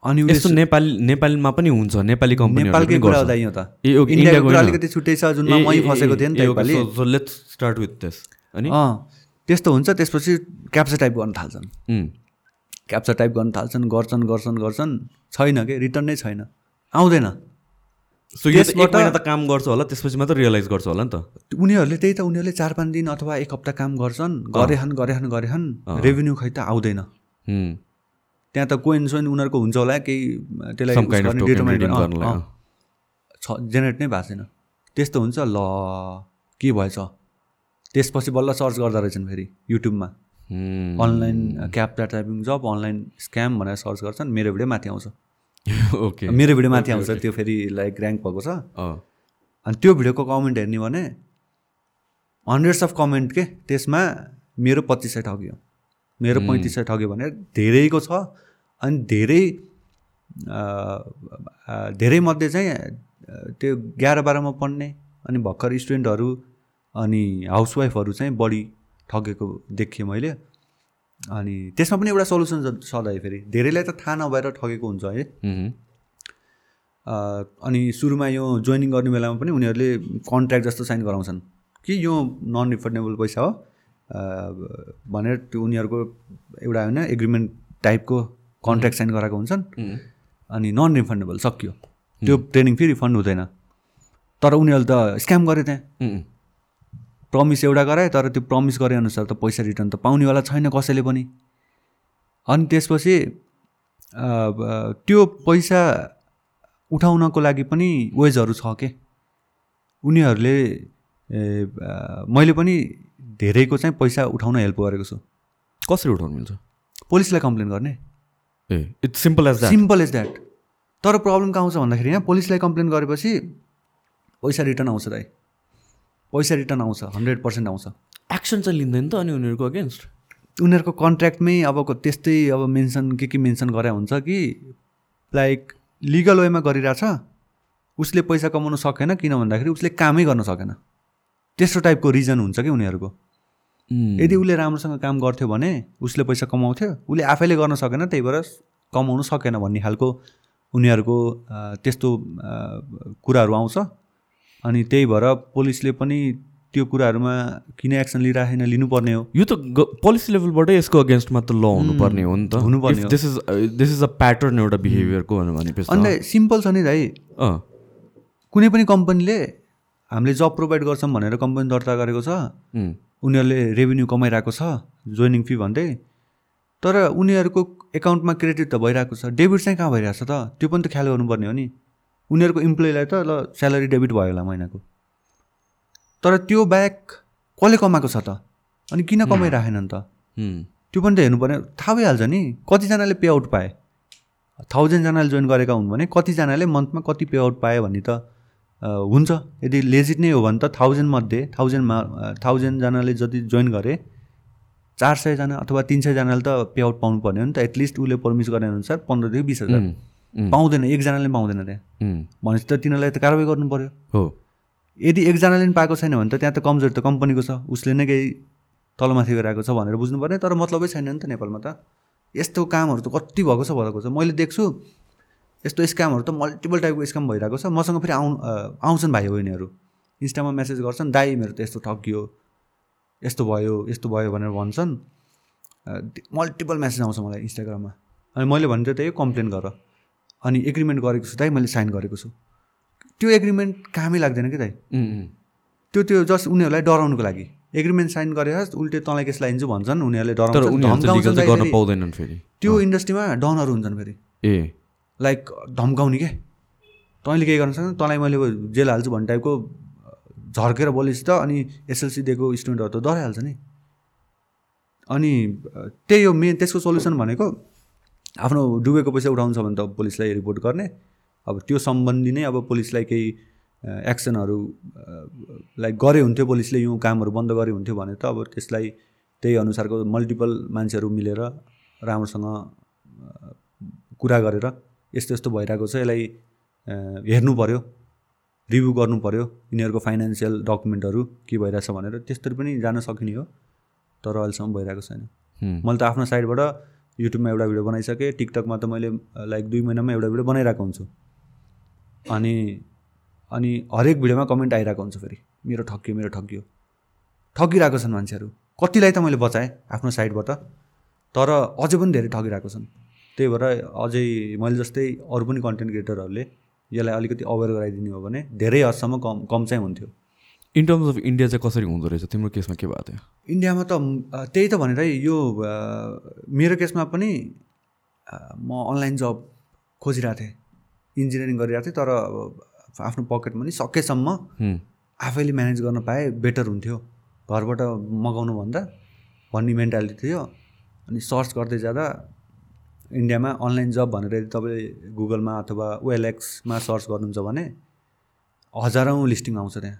अनि यस्तो नेपाली नेपालीमा पनि हुन्छ नेपाली कम्पनी नेपालकै कुरा यो त। इन्डियाको अलिकति छुट्टै छ जुनमा मै फसेको थिएँ नि त Nepali. Let's start with this अनि? त्यस्तो हुन्छ त्यसपछि क्याप्चा टाइप गर्न थाल्छन्। क्याप्चा टाइप गर्न थाल्छन् गर्छन् गर्छन् गर्छन् छैन कि? रिटर्न नै छैन। आउँदैन। सो यसबाट त काम गर्छ होला त्यसपछि मात्र रियलाइज गर्छ होला नि त। उनीहरूले त्यही त उनीहरूले चार पाँच दिन अथवा एक हप्ता काम गर्छन् गरेहन् गरेहन् गरेहन् रेभेन्यू खै त आउँदैन। त्यहाँ त कोइन सोइन उनीहरूको हुन्छ होला केही त्यसलाई छ जेनेरेट नै भएको छैन। त्यस्तो हुन्छ? ल के भएछ? त्यसपछि बल्ल सर्च गर्दो रहेछन् फेरि युट्युबमा। Online cab typing job online scam भनेर सर्च गर्छन् मेरो भिडियो माथि आउँछ। ओके मेरो भिडियो माथि आउँछ त्यो फेरि लाइक ऱ्याङ्क भएको छ। अनि त्यो भिडियोको कमेन्ट हेर्ने भने हन्ड्रेड्स अफ कमेन्ट के? त्यसमा मेरो पच्चिस सय ठग्यो। मेरो पैँतिस सय ठग्यो भने धेरैको छ अनि धेरै धेरै मध्ये चाहिँ त्यो एघार बाह्रमा पढ्ने अनि भर्खर स्टुडेन्टहरू अनि हाउसवाइफहरू चाहिँ बढी ठगेको देखेँ मैले। अनि त्यसमा पनि एउटा सल्युसन छ फेरि। धेरैलाई त थाहा नभएर ठगेको हुन्छ है। अनि सुरुमा यो जोइनिङ गर्ने बेलामा पनि उनीहरूले कन्ट्र्याक्ट जस्तो साइन गराउँछन् कि यो नन रिफन्डेबल पैसा हो। भनेर त्यो उनीहरूको एउटा होइन एग्रिमेन्ट टाइपको कन्ट्र्याक्ट साइन गराएको हुन्छन्। अनि नन रिफन्डेबल सक्यो त्यो ट्रेनिङ फेरि रिफन्ड हुँदैन। तर उनीहरूले त स्क्याम गरे त्यहाँ। प्रमिस एउटा गराए तर त्यो प्रमिस गरे अनुसार त पैसा रिटर्न त पाउनेवाला छैन कसैले पनि। अनि त्यसपछि त्यो पैसा उठाउनको लागि पनि वेजहरू छ के? उनीहरूले मैले पनि धेरैको चाहिँ पैसा उठाउन हेल्प गरेको छु। कसरी उठाउनु मिल्छ? पुलिसलाई कम्प्लेन गर्ने। ए it's simple as that simple as that तर प्रब्लम कहाँ आउँछ भन्दाखेरि यहाँ पुलिसलाई कम्प्लेन गरेपछि पैसा रिटर्न आउँछ दाइ। पैसा रिटर्न आउँछ हन्ड्रेड पर्सेन्ट आउँछ। एक्सन चाहिँ लिँदैन त अनि उनीहरूको अगेन्स्ट उनीहरूको कन्ट्र्याक्टमै अब त्यस्तै अब मेन्सन के के मेन्सन गरे हुन्छ कि लाइक लिगल वेमा गरिरहेछ उसले पैसा कमाउनु सकेन किन भन्दाखेरि उसले कामै गर्न सकेन। त्यस्तो टाइपको रिजन हुन्छ कि उनीहरूको। यदि उसले राम्रोसँग काम गर्थ्यो भने उसले पैसा कमाउँथ्यो उसले आफैले गर्न सकेन त्यही भएर कमाउनु सकेन भन्ने खालको उनीहरूको त्यस्तो कुराहरू आउँछ। अनि त्यही भएर पुलिसले पनि त्यो कुराहरूमा किन एक्सन लिइरहेन लिनुपर्ने हो। यो त पोलिसी लेभलबाटै यसको अगेन्स्टमा त ल हुनुपर्ने हो नि त। हुनुपर्ने this is this is a pattern एउटा बिहेभियरको भनेपछि अन्त सिम्पल छ नि दाइ कुनै पनि कम्पनीले हामीले जब प्रोभाइड गर्छौँ भनेर कम्पनी दर्ता गरेको छ। उनीहरूले रेभेन्यू कमाइरहेको छ जोइनिङ फी भन्दै। तर उनीहरूको एकाउन्टमा क्रेडिट त भइरहेको छ। डेबिट चाहिँ कहाँ भइरहेको छ त? त्यो पनि त ख्याल गर्नुपर्ने हो नि। उनीहरूको इम्प्लोइलाई त ल स्यालेरी डेबिट भयो होला महिनाको। तर त्यो ब्याग कसले कमाएको छ त? अनि किन कमाइराखेन नि त? त्यो पनि त हेर्नु पर्ने थाहा भइहाल्छ नि। कतिजनाले पे आउट पाए। थाउजन्डजनाले जोइन गरेका हुन् भने कतिजनाले मन्थमा कति पे आउट पायो भन्ने त हुन्छ। यदि लेजिट नै हो भने त थाउजन्डमध्ये थाउजन्डमा थाउजन्डजनाले जति जोइन गरे चार सयजना अथवा तिन सयजनाले त पे आउट पाउनु पर्ने हो नि त। एटलिस्ट उसले पर्मिस गर्ने अनुसार पन्ध्रदेखि बिस हजार। पाउँदैन एकजनाले पाउँदैन त्यहाँ। भनेपछि त तिनीहरूलाई त कारवाही गर्नु पऱ्यो हो। यदि एकजनाले पनि पाएको छैन भने त त्यहाँ त कमजोरी त कम्पनीको छ। उसले नै केही तलमाथि गइरहेको छ भनेर बुझ्नु पर्ने तर मतलबै छैन नि त नेपालमा त। यस्तो कामहरू त कति भएको छ भएको छ। मैले देख्छु यस्तो स्क्यामहरू त मल्टिपल टाइपको स्क्याम भइरहेको छ। मसँग फेरि आउ आउँछन् भाइ बहिनीहरू। इन्स्टामा मेसेज गर्छन् दाई मेरो त यस्तो ठगियो। यस्तो भयो यस्तो भयो भनेर भन्छन्। मल्टिपल मेसेज आउँछ मलाई इन्स्टाग्राममा अनि मैले भने त्यही कम्प्लेन गर। अनि एग्रिमेन्ट गरेको छु दाइ मैले साइन गरेको छु। त्यो एग्रिमेन्ट कामै लाग्दैन कि दाइ? त्यो त्यो जस्ट उनीहरूलाई डराउनुको लागि। एग्रिमेन्ट साइन गरेर उल्टे तँलाई केस लगाइदिन्छु भन्छन् उनीहरूले डराउँछन् फेरि। त्यो इन्डस्ट्रीमा डनहरू हुन्छन् फेरि। ए। लाइक धम्काउने के? तैँले केही गर्न सक्दैन। तँलाई मैले जेल हाल्छु भन्ने टाइपको झर्केर बोलेपछि त अनि एसएलसी दिएको स्टुडेन्टहरू त डराइहाल्छ नि। अनि त्यही हो मेन त्यसको सोल्युसन भनेको आफ्नो डुबेको पैसा उठाउँछ भने त पुलिसलाई रिपोर्ट गर्ने। अब त्यो सम्बन्धी नै अब पुलिसलाई केही एक्सनहरू लाइक गरे हुन्थ्यो पुलिसले यो कामहरू बन्द गरे हुन्थ्यो भने त अब त्यसलाई त्यही अनुसारको मल्टिपल मान्छेहरू मिलेर राम्रोसँग कुरा गरेर यस्तो यस्तो भइरहेको छ। यसलाई हेर्नु पऱ्यो रिभ्यू गर्नु पऱ्यो यिनीहरूको फाइनेन्सियल डकुमेन्टहरू के भइरहेछ भनेर। त्यस्तरी पनि जान सकिने हो तर अहिलेसम्म भइरहेको छैन। मैले त आफ्नो साइडबाट युट्युबमा एउटा भिडियो बनाइसकेँ टिकटकमा त मैले लाइक दुई महिनामा एउटा भिडियो बनाइरहेको हुन्छु। अनि अनि हरेक भिडियोमा कमेन्ट आइरहेको हुन्छ फेरि मेरो ठग्यो मेरो ठग्यो। ठगिरहेको छन् मान्छेहरू। कतिलाई त मैले बचाएँ आफ्नो साइडबाट तर अझै पनि धेरै ठगिरहेको छन्। त्यही भएर अझै मैले जस्तै अरू पनि कन्टेन्ट क्रिएटरहरूले यसलाई अलिकति अवेर गराइदिने हो भने धेरै हदसम्म कम कम चाहिँ हुन्थ्यो। इन टर्म्स अफ इन्डिया चाहिँ कसरी हुँदो रहेछ? तिम्रो केसमा के भएको थियो? इन्डियामा त त्यही त भनेर यो मेरो केसमा पनि म अनलाइन जब खोजिरहेको थिएँ। इन्जिनियरिङ गरिरहेको थिएँ तर आफ्नो पकेट मनी सकेसम्म। आफैले म्यानेज गर्न पाए बेटर हुन्थ्यो। घरबाट मगाउनु भन्दा भन्ने मेन्टालिटी थियो। अनि सर्च गर्दै जाँदा इन्डियामा अनलाइन जब भनेर यदि तपाईँले गुगलमा अथवा ओएलएक्समा सर्च गर्नुहुन्छ भने हजारौँ लिस्टिङ आउँछ त्यहाँ।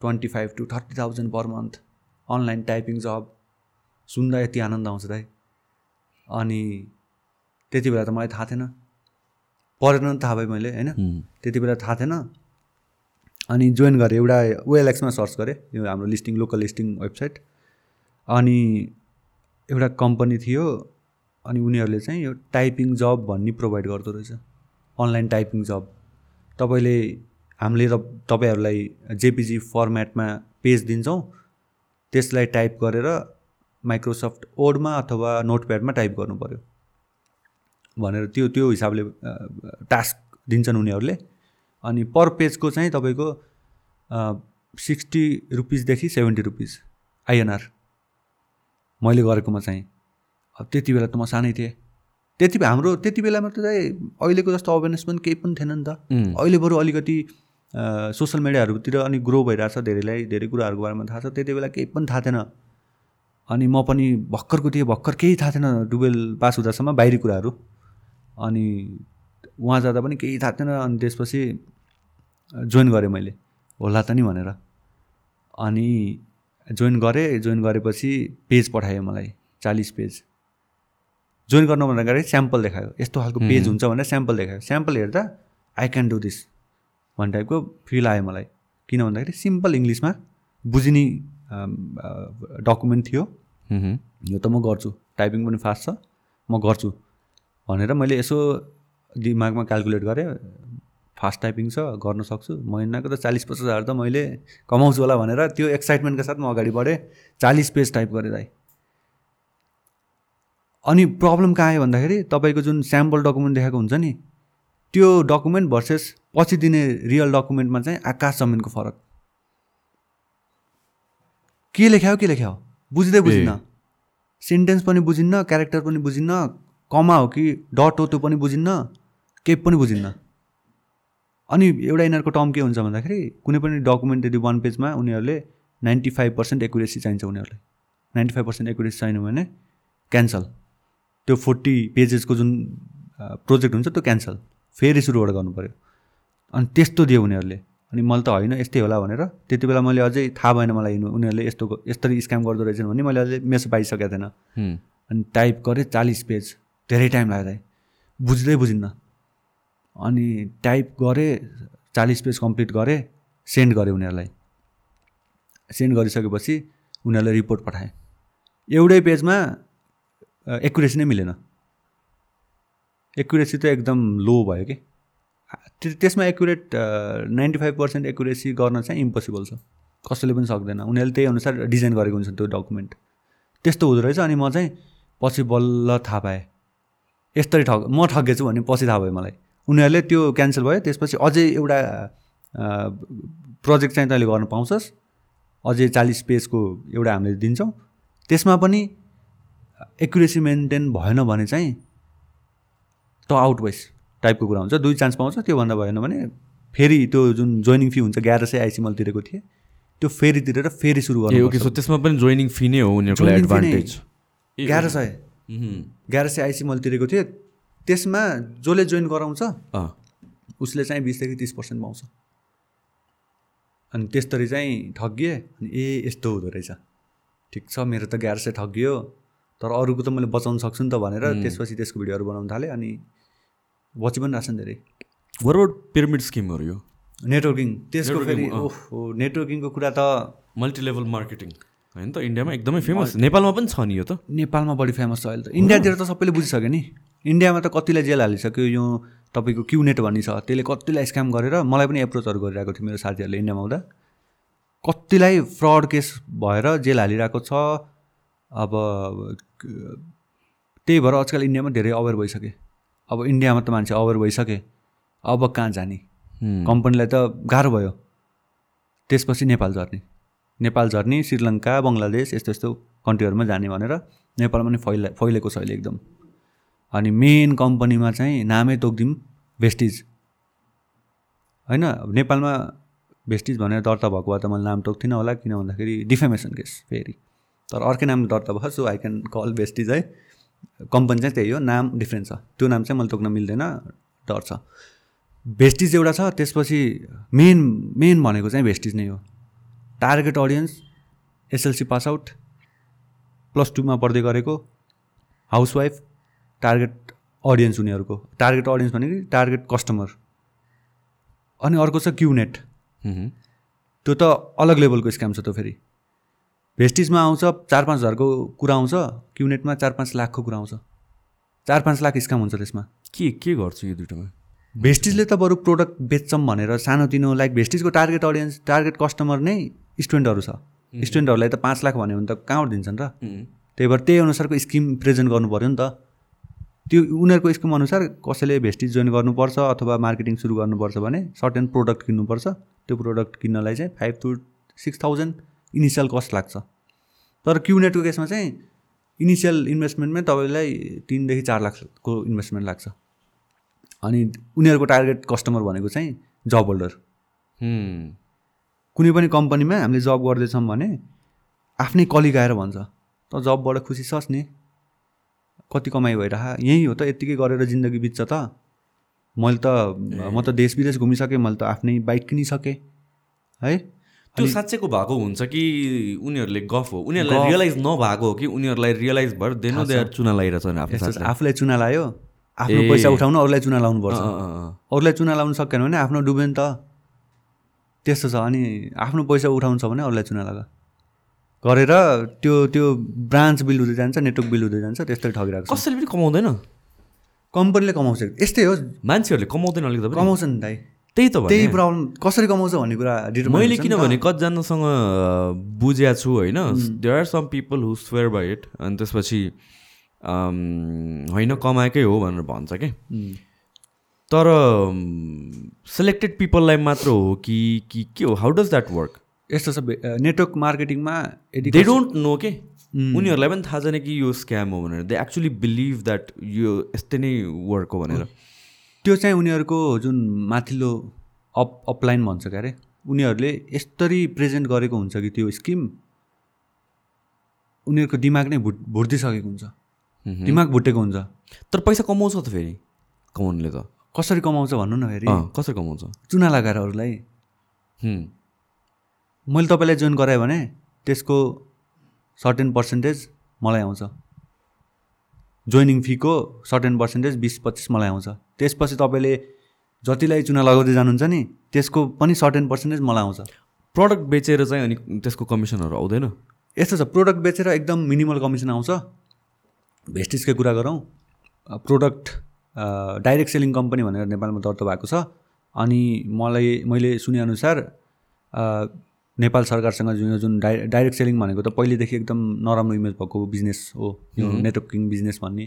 Twenty five to thirty thousand per month online typing job. सुन्दा यति आनन्द आउँछ दाइ। अनि त्यति बेला त मलाई थाहा थिएन। पढेर नि थाहा भयो मैले होइन। त्यति बेला थाहा थिएन। अनि जोइन गरेँ एउटा ओएलएक्समा सर्च गरेँ यो हाम्रो लिस्टिङ लोकल लिस्टिङ वेबसाइट। अनि एउटा कम्पनी थियो अनि उनीहरूले चाहिँ यो टाइपिङ जब भन्ने प्रोभाइड गर्दो रहेछ। Online typing job. तपाईँले हामीले त तपाईँहरूलाई जेपिजी फर्मेटमा पेज दिन्छौँ। त्यसलाई टाइप गरेर माइक्रोसफ्ट ओडमा अथवा नोटप्याडमा टाइप गर्नु पऱ्यो भनेर त्यो त्यो हिसाबले टास्क दिन्छन् उनीहरूले। अनि पर पेजको चाहिँ तपाईँको सिक्सटी रुपिसदेखि सेभेन्टी रुपिस आइएनआर। मैले गरेकोमा चाहिँ। त्यति बेला त म सानै थिएँ। त्यति हाम्रो त्यति बेलामा त चाहिँ अहिलेको जस्तो अवेरनेस पनि केही पनि थिएन नि त। अहिले बरु अलिकति सोसियल मिडियाहरूतिर अनि ग्रो भइरहेछ धेरैलाई धेरै कुराहरूको बारेमा थाहा छ। त्यति बेला केही पनि थाहा थिएन। अनि म पनि भर्खरको थिएँ भर्खर केही थाहा थिएन टुवेल्भ पास हुँदासम्म बाहिरी कुराहरू। अनि उहाँ जाँदा पनि केही थाहा थिएन अनि त्यसपछि जोइन गरेँ मैले। होला त नि भनेर। अनि जोइन गरेँ जोइन गरेपछि पेज पठायो मलाई चालिस पेज जोइन गर्न भन्दाखेरि स्याम्पल देखायो। यस्तो खालको पेज हुन्छ भनेर स्याम्पल देखायो। स्याम्पल हेर्दा आई क्यान डु दिस भन्ने टाइपको फिल आयो मलाई। किन भन्दाखेरि सिम्पल इङ्ग्लिसमा बुझिने डकुमेन्ट थियो। यो त म गर्छु। टाइपिङ पनि फास्ट छ। म गर्छु भनेर मैले यसो दिमागमा क्यालकुलेट गरेँ। फास्ट टाइपिङ छ गर्न सक्छु। महिनाको त चालिस पचास हजार त मैले कमाउँछु होला भनेर त्यो एक्साइटमेन्टका साथ म अगाडि बढेँ। चालिस पेज टाइप गरेँ दाइ। अनि प्रब्लम कहाँ आयो भन्दाखेरि तपाईँको जुन स्याम्पल डकुमेन्ट देखाएको हुन्छ नि त्यो डकुमेन्ट भर्सेस पछि दिने रियल डकुमेन्टमा चाहिँ आकाश जमिनको फरक। के लेख्यायो के लेख्यायो बुझ्दै बुझिनँ सेन्टेन्स पनि बुझिन्न क्यारेक्टर पनि बुझिन्न कमा हो कि डट हो त्यो पनि बुझिन्न केही पनि बुझिन्न। अनि एउटा यिनीहरूको टर्म के हुन्छ भन्दाखेरि कुनै पनि डकुमेन्ट यदि वान पेजमा उनीहरूले नाइन्टी फाइभ पर्सेन्ट एकुरेसी चाहिन्छ उनीहरूलाई। नाइन्टी फाइभ पर्सेन्ट एकुरेसी छैन भने क्यान्सल त्यो फोर्टी पेजेसको जुन प्रोजेक्ट हुन्छ त्यो क्यान्सल। फेरि सुरुबाट गर्नु पऱ्यो अनि त्यस्तो दियो उनीहरूले। अनि मैले त होइन यस्तै होला भनेर। त्यति बेला मैले अझै थाहा भएन मलाई उनीहरूले यस्तो यस्तरी स्क्याम गर्दो रहेछन् भने मैले अझै मेसो पाइसकेको थिएन। अनि टाइप गरेँ चालिस पेज। धेरै टाइम लाग्यो दाइ बुझ्दै बुझिन्न। अनि टाइप गरेँ चालिस पेज कम्प्लिट गरेँ सेन्ड गरेँ उनीहरूलाई। सेन्ड गरिसकेपछि उनीहरूले रिपोर्ट पठाएँ। एउटै पेजमा एकुरेसी नै मिलेन। एकुरेसी त एकदम लो भयो कि? त्य- त्यसमा accurate ninety five percent accuracy गर्न चाहिँ इम्पोसिबल छ। कसैले पनि सक्दैन। उनीहरूले त्यही अनुसार डिजाइन गरेको हुन्छ त्यो डकुमेन्ट त्यस्तो हुँदो रहेछ अनि म चाहिँ पछि बल्ल थाहा पाएँ। यस्तरी ठग म ठगेछु भन्ने पछि थाहा भयो मलाई। उनीहरूले त्यो क्यान्सल भयो त्यसपछि अझै एउटा प्रोजेक्ट चाहिँ तैँले गर्न पाउँछस्। अझै चालिस पेजको एउटा हामीले दिन्छौँ। त्यसमा पनि एकुरेसी मेन्टेन भएन भने चाहिँ त आउट वाइस टाइपको कुरा हुन्छ। दुई चान्स पाउँछ। त्योभन्दा भएन भने फेरि त्यो जुन जोइनिङ फी हुन्छ एघार सय आइसी मैले तिरेको थिएँ त्यो फेरि तिरेर फेरि सुरु गर्नु ओके सो त्यसमा पनि जोइनिङ फी नै हो उनीहरूको। एडभान्टेज एघार सय। एघार सय आइसी मैले तिरेको थिएँ। त्यसमा जसले जोइन गराउँछ उसले चाहिँ बिसदेखि तिस पर्सेन्ट पाउँछ। अनि त्यस्तरी चाहिँ ठगिएँ अनि ए यस्तो हुँदो रहेछ। ठिक छ मेरो त एघार सय ठगियो। तर अरूको त मैले बचाउन सक्छु नि त भनेर त्यसपछि त्यसको भिडियोहरू बनाउन थालेँ अनि बची पनि रहेछन् धेरै। वरबाट पिरामिड स्किमहरू यो? नेटवर्किङ त्यसको फेरि। ओहो नेटवर्किङको कुरा त मल्टिलेभल मार्केटिङ होइन त? इन्डियामा एकदमै फेमस नेपालमा पनि छ नि यो त? नेपालमा बढी फेमस छ अहिले त। इन्डियातिर त सबैले बुझिसक्यो नि। इन्डियामा त कतिलाई जेल हालिसक्यो यो तपाईँको क्युनेट भन्ने छ। त्यसले कतिलाई स्क्याम गरेर मलाई पनि एप्रोचहरू गरिरहेको थियो मेरो साथीहरूले इन्डियामा आउँदा। कतिलाई फ्रड केस भएर जेल हालिरहेको छ अब त्यही भएर आजकल इन्डियामा धेरै अवेर भइसके। अब इन्डियामा त मान्छे अवेर भइसके। अब कहाँ जाने? कम्पनीलाई त गाह्रो भयो। त्यसपछि नेपाल झर्ने। नेपाल झर्ने श्रीलङ्का बङ्गलादेश यस्तो यस्तो कन्ट्रीहरूमा जाने भनेर नेपालमा पनि फैला फैलेको छ अहिले एकदम। अनि मेन कम्पनीमा चाहिँ नामै तोकिदिउँ भेस्टिज। होइन नेपालमा भेस्टिज भनेर दर्ता भएको भए त मैले नाम तोक्थिनँ होला किन भन्दाखेरि डिफेमेसन केस फेरि। तर अर्कै नामले दर्ता भयो so I can call Vestige है कम्पनी चाहिँ त्यही हो नाम डिफ्रेन्ट छ। त्यो नाम चाहिँ मैले तोक्न मिल्दैन डर छ। भेस्टिज एउटा छ त्यसपछि मेन मेन भनेको चाहिँ भेस्टिज नै हो। Target audience SLC pass out plus टूमा पढ्दै गरेको हाउसवाइफ टार्गेट अडियन्स उनीहरूको। टार्गेट अडियन्स भनेको टार्गेट कस्टमर अनि अर्को छ क्युनेट। त्यो त अलग लेभलको स्क्याम छ त्यो फेरि। भेस्टिजमा आउँछ चार पाँच हजारको कुरा आउँछ क्युनेटमा चार पाँच लाखको कुरा आउँछ। चार पाँच लाख स्क्याम हुन्छ त्यसमा। के के गर्छु यो दुइटामा? भेस्टिजले त बरु प्रोडक्ट बेच्छौँ भनेर सानोतिनो लाइक भेस्टिजको टार्गेट अडियन्स टार्गेट कस्टमर नै स्टुडेन्टहरू छ। स्टुडेन्टहरूलाई त पाँच लाख भन्यो भने त कहाँबाट दिन्छन् र? त्यही भएर त्यही अनुसारको स्किम प्रेजेन्ट गर्नु पऱ्यो नि त। त्यो उनीहरूको स्किम अनुसार कसैले भेस्टिज जोइन गर्नुपर्छ अथवा मार्केटिङ सुरु गर्नुपर्छ भने सर्टेन प्रोडक्ट किन्नुपर्छ। त्यो प्रोडक्ट किन्नलाई चाहिँ five to six thousand initial cost लाग्छ। तर क्युनेटको केसमा चाहिँ इनिसियल इन्भेस्टमेन्टमै तपाईँलाई तिनदेखि चार लाखको इन्भेस्टमेन्ट लाग्छ। अनि उनीहरूको टार्गेट कस्टमर भनेको चाहिँ जब होल्डर। कुनै पनि कम्पनीमा हामीले जब गर्दैछौँ भने आफ्नै कलिग आएर भन्छ त जबबाट खुसी छस् नि। कति कमाइ भइरह यहीँ हो त यत्तिकै गरेर जिन्दगी बित्छ त। मैले त म त देश विदेश घुमिसकेँ मैले त आफ्नै बाइक किनिसकेँ। है? त्यो साँच्चैको भएको हुन्छ कि उनीहरूले गफ हो? उनीहरूलाई रियलाइज नभएको हो कि उनीहरूलाई रियलाइज भएर देनो देयर चुना लगाइरहेछ आफ्नो आफूलाई चुना लायो आफ्नो। पैसा उठाउनु अरूलाई चुना लाउनु पर्छ। अरूलाई चुना लाउनु सकेन भने आफ्नो डुब्यो नि त। त्यस्तो छ। अनि आफ्नो पैसा उठाउनु छ भने अरूलाई चुना लगा। गरेर त्यो त्यो ब्रान्च बिल हुँदै जान्छ नेटवर्क बिल हुँदै जान्छ त्यस्तै ठगिरहेको छ। कसैले पनि कमाउँदैन। कम्पनीले कमाउँछ। यस्तै हो। मान्छेहरूले कमाउँदैन अलिकति कमाउँछ नि दाइ। त्यही त त्यही प्रब्लम कसरी कमाउँछ भन्ने कुरा मैले। किनभने कतिजनासँग बुझेको छु होइन। There are some people who swear by it अनि त्यसपछि होइन कमाएकै हो भनेर भन्छ कि। उम्, तर सेलेक्टेड पिपललाई मात्र हो कि कि के हो? हाउ डज द्याट वर्क यस्तो छ नेटवर्क मार्केटिङमा दे डोन्ट नो के? उनीहरूलाई पनि थाहा छैन कि यो स्क्याम हो भनेर। दे एक्चुली बिलिभ द्याट यो यस्तै नै वर्क हो भनेर। त्यो चाहिँ उनीहरूको जुन माथिल्लो अप अपलाइन भन्छ क्या अरे उनीहरूले यस्तरी प्रेजेन्ट गरेको हुन्छ कि त्यो स्किम? उनीहरूको दिमाग नै भुट भुटिसकेको हुन्छ। दिमाग भुटेको हुन्छ। तर पैसा कमाउँछ त फेरि कमाउनुले त। कसरी कमाउँछ भन्नु न फेरि। कसरी कमाउँछ? चुना लगाएर अरूलाई। मैले तपाईँलाई जोइन गराएँ भने त्यसको सर्टेन पर्सेन्टेज मलाई आउँछ। जोइनिङ फीको सर्टेन पर्सेन्टेज बिस पच्चिस मलाई आउँछ। त्यसपछि तपाईँले जतिलाई चुना लगाउँदै जानुहुन्छ नि त्यसको पनि सर्टेन पर्सेन्टेज मलाई आउँछ। प्रडक्ट बेचेर चाहिँ अनि त्यसको कमिसनहरू आउँदैन? यस्तो छ प्रोडक्ट बेचेर एकदम मिनिमल कमिसन आउँछ। भेस्टिजकै कुरा गरौँ? प्रोडक्ट डाइरेक्ट सेलिङ कम्पनी भनेर नेपालमा दर्ता भएको छ। अनि मलाई मैले सुनेअनुसार नेपाल सरकारसँग जुन यो जुन डाइ डाइरेक्ट सेलिङ भनेको त पहिलेदेखि एकदम नराम्रो इमेज भएको बिजनेस हो यो नेटवर्किङ बिजनेस भन्ने।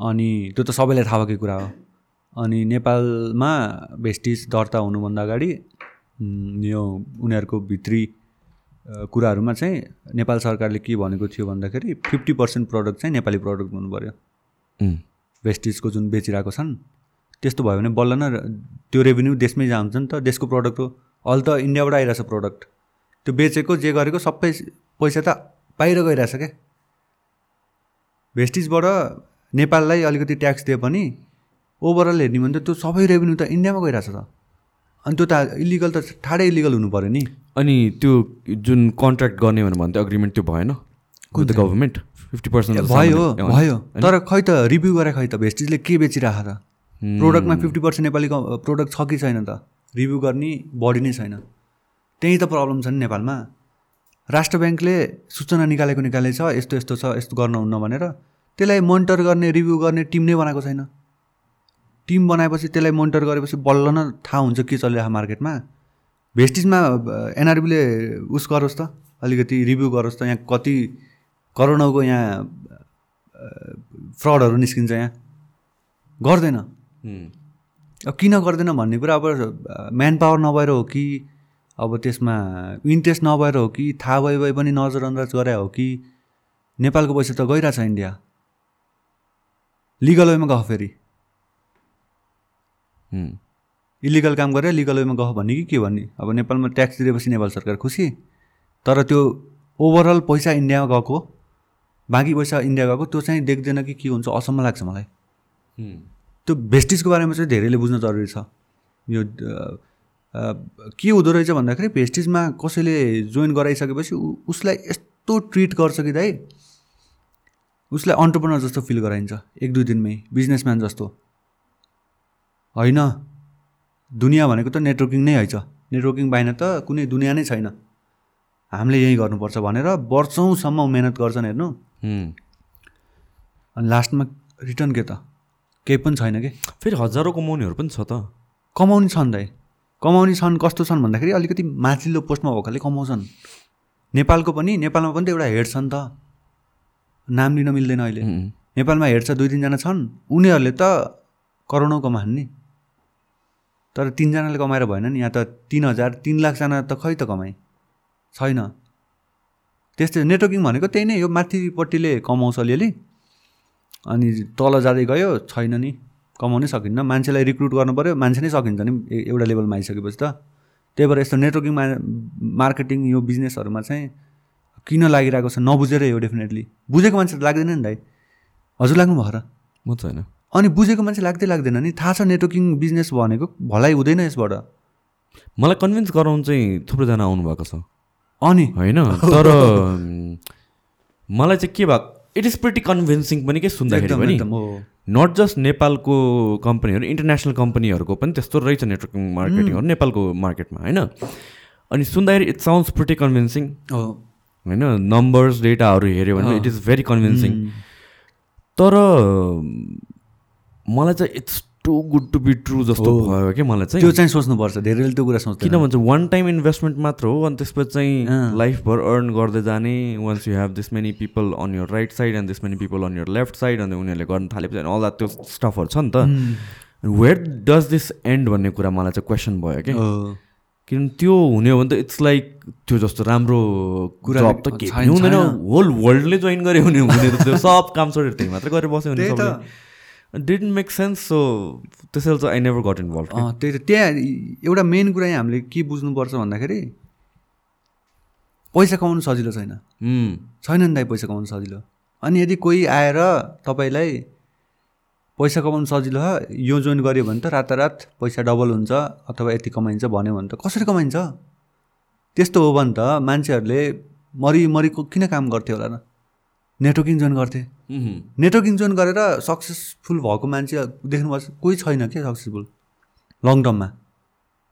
अनि त्यो त सबैलाई थाहा भएकै कुरा हो। अनि नेपालमा भेस्टिज दर्ता हुनुभन्दा अगाडि यो उनीहरूको भित्री कुराहरूमा चाहिँ नेपाल सरकारले के भनेको थियो भन्दाखेरि फिफ्टी पर्सेन्ट प्रडक्ट चाहिँ नेपाली प्रडक्ट हुनु पऱ्यो उम्, वेस्टिजको जुन बेचिरहेको छन् त्यस्तो भयो भने बल्ल न त्यो रेभेन्यू देशमै जान्छ नि त देशको प्रडक्ट हो। अहिले त इन्डियाबाट आइरहेछ प्रडक्ट। त्यो बेचेको जे गरेको सबै पैसा त बाहिर गइरहेछ क्या। भेस्टिजबाट नेपाललाई अलिकति ट्याक्स दिए पनि ओभरअल हेर्ने भने त त्यो सबै रेभेन्यू त इन्डियामा गइरहेछ त। अनि त्यो त इलिगल त ठाडै इलिगल हुनु पऱ्यो नि। अनि त्यो जुन कन्ट्र्याक्ट गर्ने भनेर भन्थ्यो एग्रिमेन्ट त्यो भएन? द गभर्मेन्ट फिफ्टी पर्सेन्ट भयो भयो। तर खै त रिभ्यू गरे खै त भेस्टिजले के बेचिरहेको त? प्रोडक्टमा फिफ्टी पर्सेन्ट नेपाली प्रोडक्ट छ कि छैन त? रिभ्यू गर्ने बढी नै छैन। त्यही त प्रब्लम छ नि नेपालमा। राष्ट्र ब्याङ्कले सूचना निकालेको निकालेछ यस्तो यस्तो छ यस्तो गर्न हुन्न भनेर। त्यसलाई मोनिटर गर्ने रिभ्यू गर्ने टिम नै बनाएको छैन। टिम बनाएपछि त्यसलाई मोनिटर गरेपछि बल्ल न थाहा हुन्छ के चलिरहेको मार्केटमा भेस्टिजमा एनआरबीले उस गरोस् त अलिकति रिभ्यू गरोस् त यहाँ कति करोडौँको यहाँ फ्रडहरू निस्किन्छ यहाँ। गर्दैन। अब किन गर्दैन भन्ने कुरा अब म्यान पावर नभएर हो कि अब त्यसमा इन्ट्रेस्ट नभएर हो कि थाहा भए भए पनि नजरअन्दाज गरे हो कि नेपालको पैसा त गइरहेछ इन्डिया लिगल वेमा गफ फेरि। इलिगल काम गरेर लिगल वेमा गफ भन्ने कि के भन्ने? अब नेपालमा ट्याक्स दिएपछि नेपाल सरकार खुसी। तर त्यो ओभरअल पैसा इन्डियामा गएको बाँकी पैसा इन्डिया गएको त्यो चाहिँ देख्दैन कि के हुन्छ असम्म लाग्छ मलाई। त्यो भेस्टिजको बारेमा चाहिँ धेरैले बुझ्न जरुरी छ। यो के हुँदो रहेछ भन्दाखेरि भेस्टिजमा कसैले जोइन गराइसकेपछि उसलाई यस्तो ट्रिट गर्छ कि दाइ उसलाई अन्टरप्रोनर जस्तो फिल गराइन्छ। एक दुई दिनमै। बिजनेसम्यान जस्तो। होइन। दुनियाँ भनेको त नेटवर्किङ नै हैछ। नेटवर्किङ बाहिर त कुनै दुनियाँ नै छैन। हामीले यहीँ गर्नुपर्छ भनेर वर्षौँसम्म मेहनत गर्छन् हेर्नु। अनि लास्टमा रिटर्न के त? केही पनि छैन कि? फेरि हजारौँ कमाउनेहरू पनि छ त। कमाउने छन् दाइ। कमाउने छन् कस्तो छन् भन्दाखेरि अलिकति माथिल्लो पोस्टमा भएकोले कमाउँछन्। नेपालको पनि नेपालमा पनि त एउटा हेड छ नि त। नाम लिन मिल्दैन अहिले। नेपालमा हेड छ दुई तिनजना छन् उनीहरूले त करोडौँ कमान् नि। तर तिनजनाले कमाएर भएन नि यहाँ त तिन हजार तिन लाखजना त खै त कमाइ छैन। त्यस्तै नेटवर्किङ भनेको त्यही नै हो माथिपट्टिले कमाउँछ अलिअलि। अनि तल जाँदै गयो छैन नि कमाउनै सकिन्न। मान्छेलाई रिक्रुट गर्नु पऱ्यो मान्छे नै सकिन्छ नि एउटा लेभलमा आइसकेपछि त। त्यही भएर यस्तो नेटवर्किङ मा मार्केटिङ यो बिजनेसहरूमा चाहिँ किन लागिरहेको छ नबुझेरै हो डेफिनेटली बुझेको मान्छे त लाग्दैन नि दाइ हजुर लाग्नु भएर म त होइन। अनि बुझेको मान्छे लाग्दै लाग्दैन नि। थाहा छ नेटवर्किङ बिजनेस भनेको भलाइ हुँदैन यसबाट। मलाई कन्भिन्स गराउनु चाहिँ थुप्रोजना आउनुभएको छ। अनि? होइन तर मलाई चाहिँ के भएको इट इज प्रिटी कन्भिन्सिङ पनि के सुन्दाखेरि पनि। नट जस्ट नेपालको कम्पनीहरू इन्टरनेसनल कम्पनीहरूको पनि त्यस्तो रहेछ नेटवर्किङ मार्केटिङहरू नेपालको मार्केटमा होइन। अनि सुन्दाखेरि इट साउन्ड्स प्रिटी कन्भिन्सिङ होइन नम्बर्स डेटाहरू हेऱ्यो भने इट इज भेरी कन्भिन्सिङ तर मलाई चाहिँ it's too good to be true जस्तो। भयो क्या मलाई चाहिँ। त्यो चाहिँ सोच्नुपर्छ धेरैले त्यो कुरा सोच्दैन। किन भन्छ वान टाइम इन्भेस्टमेन्ट मात्र हो अनि त्यसपछि चाहिँ। लाइफभर अर्न गर्दै जाने once you have this many people on your right side and this many people on your left side अनि उनीहरूले गर्न थालेपछि अल द्याट त्यो स्टफहरू छ नि त। वेयर डज दिस एन्ड भन्ने कुरा मलाई चाहिँ क्वेसन भयो कि। किनभने त्यो हुने हो भने त इट्स लाइक त्यो जस्तो राम्रो कुरा त केही हुँदैन। होल वर्ल्डले जोइन गरे हुने हुने त त्यो सब काम छोडेर त्यही मात्रै गरेर बस्यो भने त। डिडन्ट मेक सेन्स सो त्यसैले चाहिँ आई नेभर गट इन्भल्भ अँ, त्यही त। त्यहाँ एउटा मेन कुरा यहाँ हामीले के बुझ्नुपर्छ भन्दाखेरि पैसा कमाउनु सजिलो छैन। छैन नि दाइ पैसा कमाउनु सजिलो। अनि यदि कोही आएर तपाईँलाई पैसा कमाउनु सजिलो हो यो जोइन गऱ्यो भने त रातारात पैसा डबल हुन्छ अथवा यति कमाइन्छ भन्यो भने त कसरी कमाइन्छ? त्यस्तो हो भने त मान्छेहरूले मरि मरिको किन काम गर्थ्यो होला र? नेटवर्किङ जोइन गर्थे। नेटवर्किङ जोइन गरेर सक्सेसफुल भएको मान्छे देख्नुपर्छ। कोही छैन क्या सक्सेसफुल? लङ टर्ममा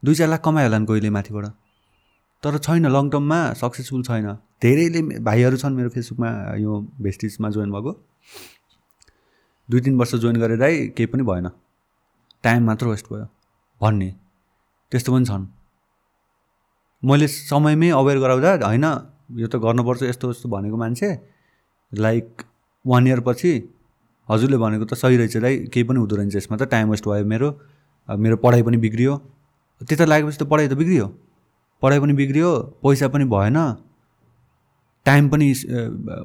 दुई चार लाख कमायो होला नि कोहीले माथिबाट। तर छैन लङ टर्ममा सक्सेसफुल छैन। धेरैले भाइहरू छन् मेरो फेसबुकमा यो भेस्टिजमा जोइन भएको। दुई तिन वर्ष जोइन गरेर केही पनि भएन। टाइम मात्र वेस्ट भयो। भन्ने। त्यस्तो पनि छन्। मैले समयमै अवेर गराउँदा होइन यो त गर्नुपर्छ यस्तो यस्तो भनेको मान्छे। लाइक वान इयर पछि हजुरले भनेको त सही रहेछ दाइ केही पनि हुँदो रहेछ यसमा त। टाइम वेस्ट भयो मेरो। मेरो पढाइ पनि बिग्रियो। त्यता लागेपछि त पढाइ त बिग्रियो। पढाइ पनि बिग्रियो पैसा पनि भएन। टाइम पनि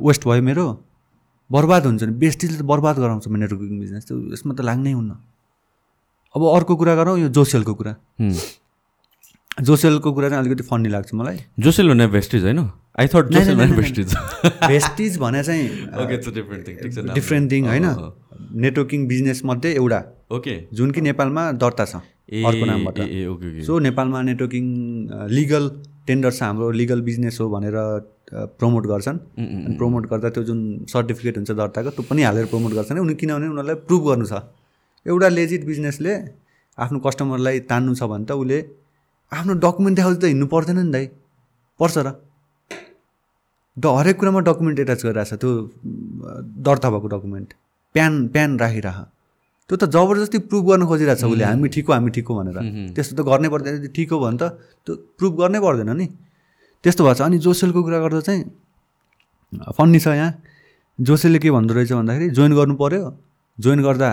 वेस्ट भयो मेरो। बर्बाद हुन्छ नि। बेस्टिजले त बर्बाद गराउँछ नेटवर्किङ बिजनेस त्यो यसमा त लाग्नै हुन्न। अब अर्को कुरा गरौँ यो जोसेलको कुरा. जोसेलको कुरा चाहिँ अलिकति फन्नी लाग्छ मलाई। जोसेल भने भेस्टिज होइन? आई थट भेस्टिज भेस्टिज भने चाहिँ डिफरेन्ट थिङ। डिफ्रेन्ट थिङ होइन? अँ, अँ। नेटवर्किङ बिजनेस मध्ये एउटा। ओके जुन कि नेपालमा दर्ता छ अर्को नामबाट। सो नेपालमा नेटवर्किङ लिगल टेन्डर छ हाम्रो लिगल बिजनेस हो भनेर प्रमोट गर्छन्। अनि प्रमोट गर्दा त्यो जुन सर्टिफिकेट हुन्छ दर्ताको त्यो पनि हालेर प्रमोट गर्छन्। उनी किनभने उनीहरूलाई प्रुभ गर्नु छ। एउटा लेजिट बिजनेसले आफ्नो कस्टमरलाई तान्नु छ भने त उसले आफ्नो डकुमेन्ट देखाउँदै त हिँड्नु पर्दैन नि दाइ। पर्छ र। ड हरेक कुरामा डकुमेन्ट एट्याच गरिरहेको छ त्यो दर्ता भएको डकुमेन्ट प्यान प्यान राखिरह। त्यो त जबरजस्ती प्रुभ गर्न खोजिरहेको छ उसले हामी ठिक हो हामी ठिक हो भनेर त्यस्तो त गर्नै पर्दैन। ठिक हो भने त त्यो प्रुभ गर्नै पर्दैन नि। त्यस्तो भएको छ। अनि जोसेलको कुरा गर्दा चाहिँ फन्नी छ यहाँ। जोसेलले के भन्दो रहेछ भन्दाखेरि जोइन गर्नु पऱ्यो जोइन गर्दा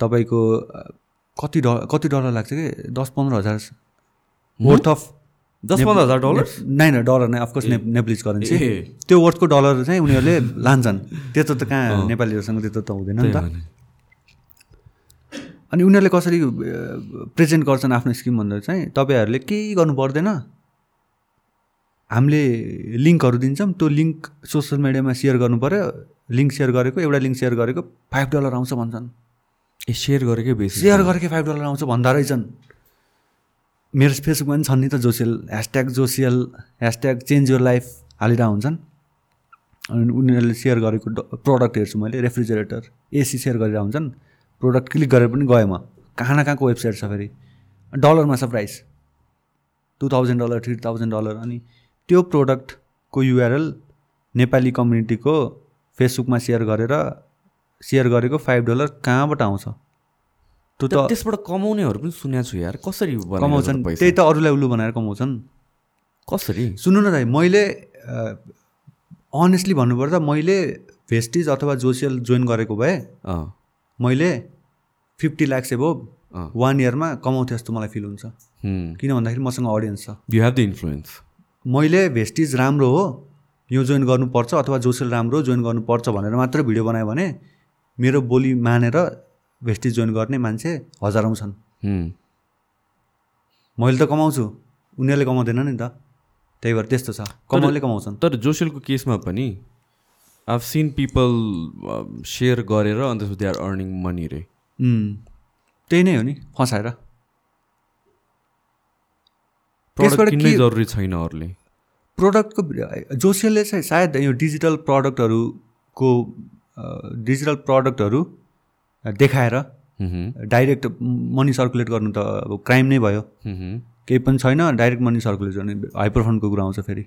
तपाईँको कति ड कति डलर लाग्छ कि? दस पन्ध्र हजार वर्थ अफ दस पन्ध्र हजार डलर? नै न डलर नै। अफकोर्स ने नेप्लिज करेन्सी। त्यो वर्थको डलर चाहिँ उनीहरूले लान्छन्। त्यस्तो त कहाँ नेपालीहरूसँग त्यस्तो त हुँदैन नि त। अनि उनीहरूले कसरी प्रेजेन्ट गर्छन् आफ्नो स्किम भन्दा चाहिँ तपाईँहरूले केही गर्नु पर्दैन। हामीले लिङ्कहरू दिन्छौँ त्यो लिङ्क सोसियल मिडियामा सेयर गर्नु पऱ्यो लिङ्क सेयर गरेको एउटा लिङ्क सेयर गरेको फाइभ डलर आउँछ भन्छन्। ए सेयर गरेकै बेसी। सेयर गरेकै फाइभ डलर आउँछ भन्दा रहेछन्। मेरो फेसबुकमा पनि छन् नि त social hashtag social hashtag change your life हालिरहेको हुन्छन्। अनि उनीहरूले सेयर गरेको प्रडक्ट हेर्छु मैले रेफ्रिजरेटर एसी सेयर गरिरहेको हुन्छन्। प्रडक्ट क्लिक गरेर पनि गएँ म। कहाँ न कहाँको वेबसाइट छ फेरि। डलरमा छ price. Two thousand dollar three thousand dollar अनि त्यो प्रोडक्टको युआरएल नेपाली कम्युनिटीको फेसबुकमा सेयर गरेर सेयर गरेको फाइभ डलर कहाँबाट आउँछ? त्यो त त्यसबाट कमाउनेहरू पनि सुनेको छु यार। कसरी कमाउँछन्? त्यही त अरूलाई उल्लु बनाएर कमाउँछन्। कसरी? सुन्नु न दाइ मैले अनेस्टली भन्नुपर्दा मैले भेस्टिज अथवा जोसियल जोइन गरेको भए मैले फिफ्टी ल्याक्स अँ। वान इयरमा कमाउँथेँ जस्तो मलाई फिल हुन्छ। किन भन्दाखेरि मसँग अडियन्स छ। यु हेभ द इन्फ्लुएन्स मैले भेस्टिज राम्रो हो यो जोइन गर्नुपर्छ अथवा जोसेल राम्रो हो, जोइन गर्नुपर्छ भनेर मात्र भिडियो बनायो भने मेरो बोली मानेर भेस्टिज जोइन गर्ने मान्छे हजारौँ छन्। मैले त कमाउँछु उनीहरूले कमाउँदैन नि त। त्यही भएर त्यस्तो छ। कमाउले कमाउँछन्। तर जोसेलको केसमा पनि आभ सिन पिपल सेयर गरेर अन्त दे आर अर्निङ मनी रे। त्यही नै हो नि फसाएर। किन्नै के- जरुरी छैन अरूले। प्रोडक्टको जोसियलले चाहिँ सायद यो डिजिटल प्रडक्टहरूको डिजिटल प्रडक्टहरू देखाएर डाइरेक्ट मनी सर्कुलेट गर्नु त अब क्राइम नै भयो। केही पनि छैन डाइरेक्ट मनी सर्कुलेट गर्ने हाइपरफन्डको कुरा आउँछ फेरि।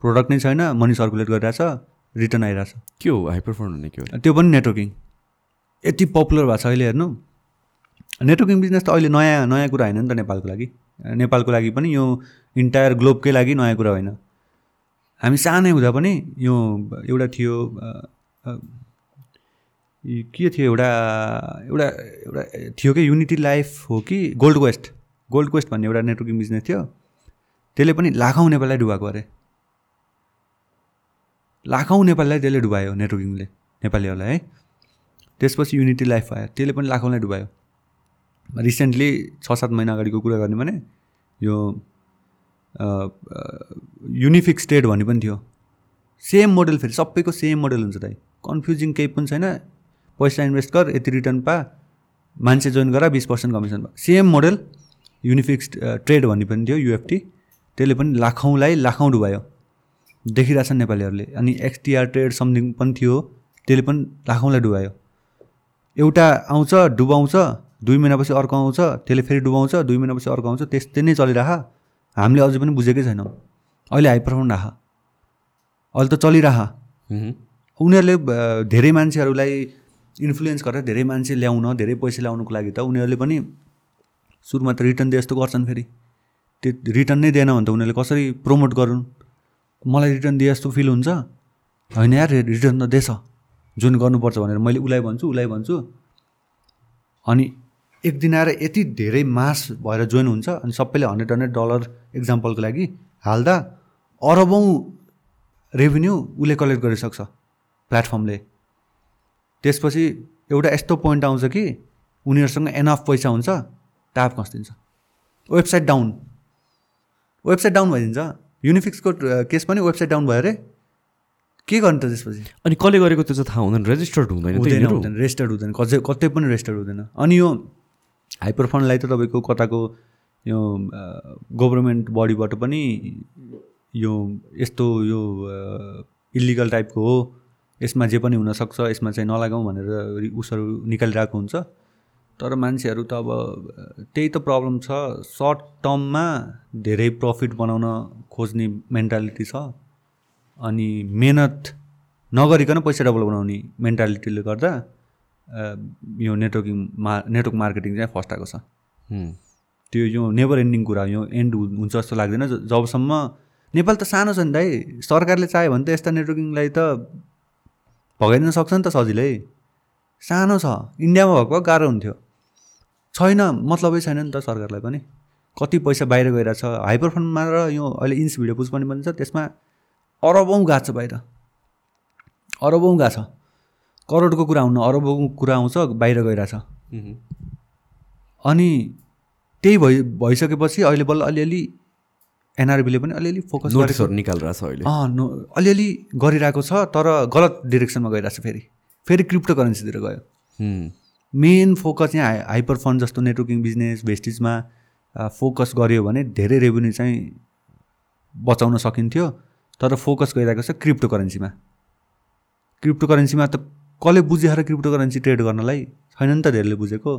प्रोडक्ट नै छैन मनी सर्कुलेट गरिरहेछ रिटर्न आइरहेछ। के हो? हाइपरफोन भन्ने के हो? त्यो पनि नेटवर्किङ यति पपुलर भएको छ अहिले हेर्नु। नेटवर्किङ बिजनेस त अहिले नयाँ नयाँ कुरा होइन नि त नेपालको लागि। नेपालको लागि पनि यो इन्टायर ग्लोबकै लागि नयाँ कुरा होइन। हामी सानै हुँदा पनि यो एउटा थियो के थियो एउटा एउटा एउटा थियो कि युनिटी लाइफ हो कि गोल्ड क्वेस्ट गोल्ड क्वेस्ट भन्ने एउटा नेटवर्किङ बिजनेस थियो। त्यसले पनि लाखौँ नेपाललाई डुबाएको अरे। लाखौँ नेपालीलाई त्यसले डुबायो नेटवर्किङले नेपालीहरूलाई है। त्यसपछि युनिटी लाइफ आयो। त्यसले पनि लाखौँलाई डुबायो। रिसेन्टली छ सात महिना अगाडिको कुरा गर्ने भने यो युनिफिक स्टेट भन्ने पनि थियो। सेम मोडल फेरि सबैको सेम मोडल हुन्छ दाइ। कन्फ्युजिङ केही पनि छैन। पैसा इन्भेस्ट गर यति रिटर्न पा। मान्छे जोइन गर बिस पर्सेन्ट कमिसन भयो सेम मोडल युनिफिक्स ट्रेड भन्ने पनि थियो युएफटी त्यसले पनि लाखौँलाई लाखौँ डुबायो। देखिरहेछन् नेपालीहरूले। अनि एक्सटिआर ट्रेड समथिङ पनि थियो त्यसले पनि लाखौँलाई डुबायो। एउटा आउँछ डुबाउँछ। दुई महिनापछि अर्को आउँछ त्यसले फेरि डुबाउँछ दुई महिनापछि अर्को आउँछ त्यस्तै नै चलिरह। हामीले अझै पनि बुझेकै छैनौँ। अहिले हाइपरफोन राख। अहिले त चलिरह। उनीहरूले धेरै मान्छेहरूलाई इन्फ्लुएन्स गरेर धेरै मान्छे ल्याउन धेरै पैसा ल्याउनुको लागि त उनीहरूले पनि सुरुमा त रिटर्न दिए जस्तो गर्छन् फेरि। त्यो रिटर्न नै दिएन भने त उनीहरूले कसरी प्रमोट गरून्? मलाई रिटर्न दिए जस्तो फिल हुन्छ? होइन यार रिटर्न त दिएछ। जुन गर्नुपर्छ भनेर मैले उसलाई भन्छु उसलाई भन्छु। अनि एक दिन आएर यति धेरै मास भएर जोइन हुन्छ अनि सबैले हन्ड्रेड हन्ड्रेड डलर इक्जाम्पलको लागि हाल्दा अरबौँ रेभेन्यू उसले कलेक्ट गरिसक्छ प्लेटफर्मले त्यसपछि एउटा यस्तो पोइन्ट आउँछ कि उनीहरूसँग एनफ पैसा हुन्छ ट्याप खस्दिन्छ वेबसाइट डाउन वेबसाइट डाउन भइदिन्छ। युनिफिक्सको केस पनि वेबसाइट डाउन भयो अरे के गर्नु त त्यसपछि? अनि कसले गरेको त्यो चाहिँ थाहा हुँदैन रेजिस्टर्ड हुँदैन रेजिस्टर्ड हुँदैन कतै कतै पनि रेजिस्टर्ड हुँदैन। अनि यो हाइपर फन्डलाई त तपाईँको कताको यो गभर्मेन्ट बडीबाट पनि यो यस्तो यो इलिगल टाइपको हो। यसमा जे पनि हुनसक्छ यसमा चाहिँ नलगाउँ भनेर उसहरू निकालिरहेको हुन्छ। तर मान्छेहरू त अब त्यही त प्रब्लम छ। सर्ट टर्ममा धेरै प्रफिट बनाउन खोज्ने मेन्टालिटी छ। अनि मेहनत नगरिकन पैसा डबल बनाउने मेन्टालिटीले गर्दा यो नेटवर्किङ मा नेटवर्क मार्केटिङ चाहिँ फस्टाएको छ। त्यो यो नेभर एन्डिङ कुरा यो एन्ड हुन्छ जस्तो लाग्दैन। जबसम्म नेपाल त सानो छ नि दाइ सरकारले चाह्यो भने त यस्ता नेटवर्किङलाई त भगाइदिन सक्छ नि त सजिलै। सानो छ। इन्डियामा भएको गाह्रो हुन्थ्यो। छैन मतलबै छैन नि त सरकारलाई पनि। कति पैसा बाहिर गइरहेछ। हाइपर फन्डमा र यो अहिले इन्स भिडियो पुज पनि भनिन्छ त्यसमा अरबौँ गएको छ बाहिर अरबौँ गएको छ। करोडको कुरा हुनु अरबौँ कुरा आउँछ बाहिर गइरहेछ। अनि त्यही भइ भइसकेपछि अहिले बल्ल अलिअलि एनआरबीले पनि अलिअलि फोकस नोटिसहरू निकालिरहेको छ अहिले। अँ अलिअलि गरिरहेको छ तर गलत डिरेक्सनमा गइरहेको छ फेरि। फेरि क्रिप्टो करेन्सीतिर गयो मेन फोकस यहाँ हाइपर फन्ड जस्तो नेटवर्किङ बिजनेस भेस्टिजमा फोकस गऱ्यो भने धेरै रेभेन्यू चाहिँ बचाउन सकिन्थ्यो। तर फोकस गइरहेको छ क्रिप्टो करेन्सीमा क्रिप्टो करेन्सीमा त कसले बुझेर क्रिप्टो करेन्सी ट्रेड गर्नलाई? छैन नि त धेरैले बुझेको।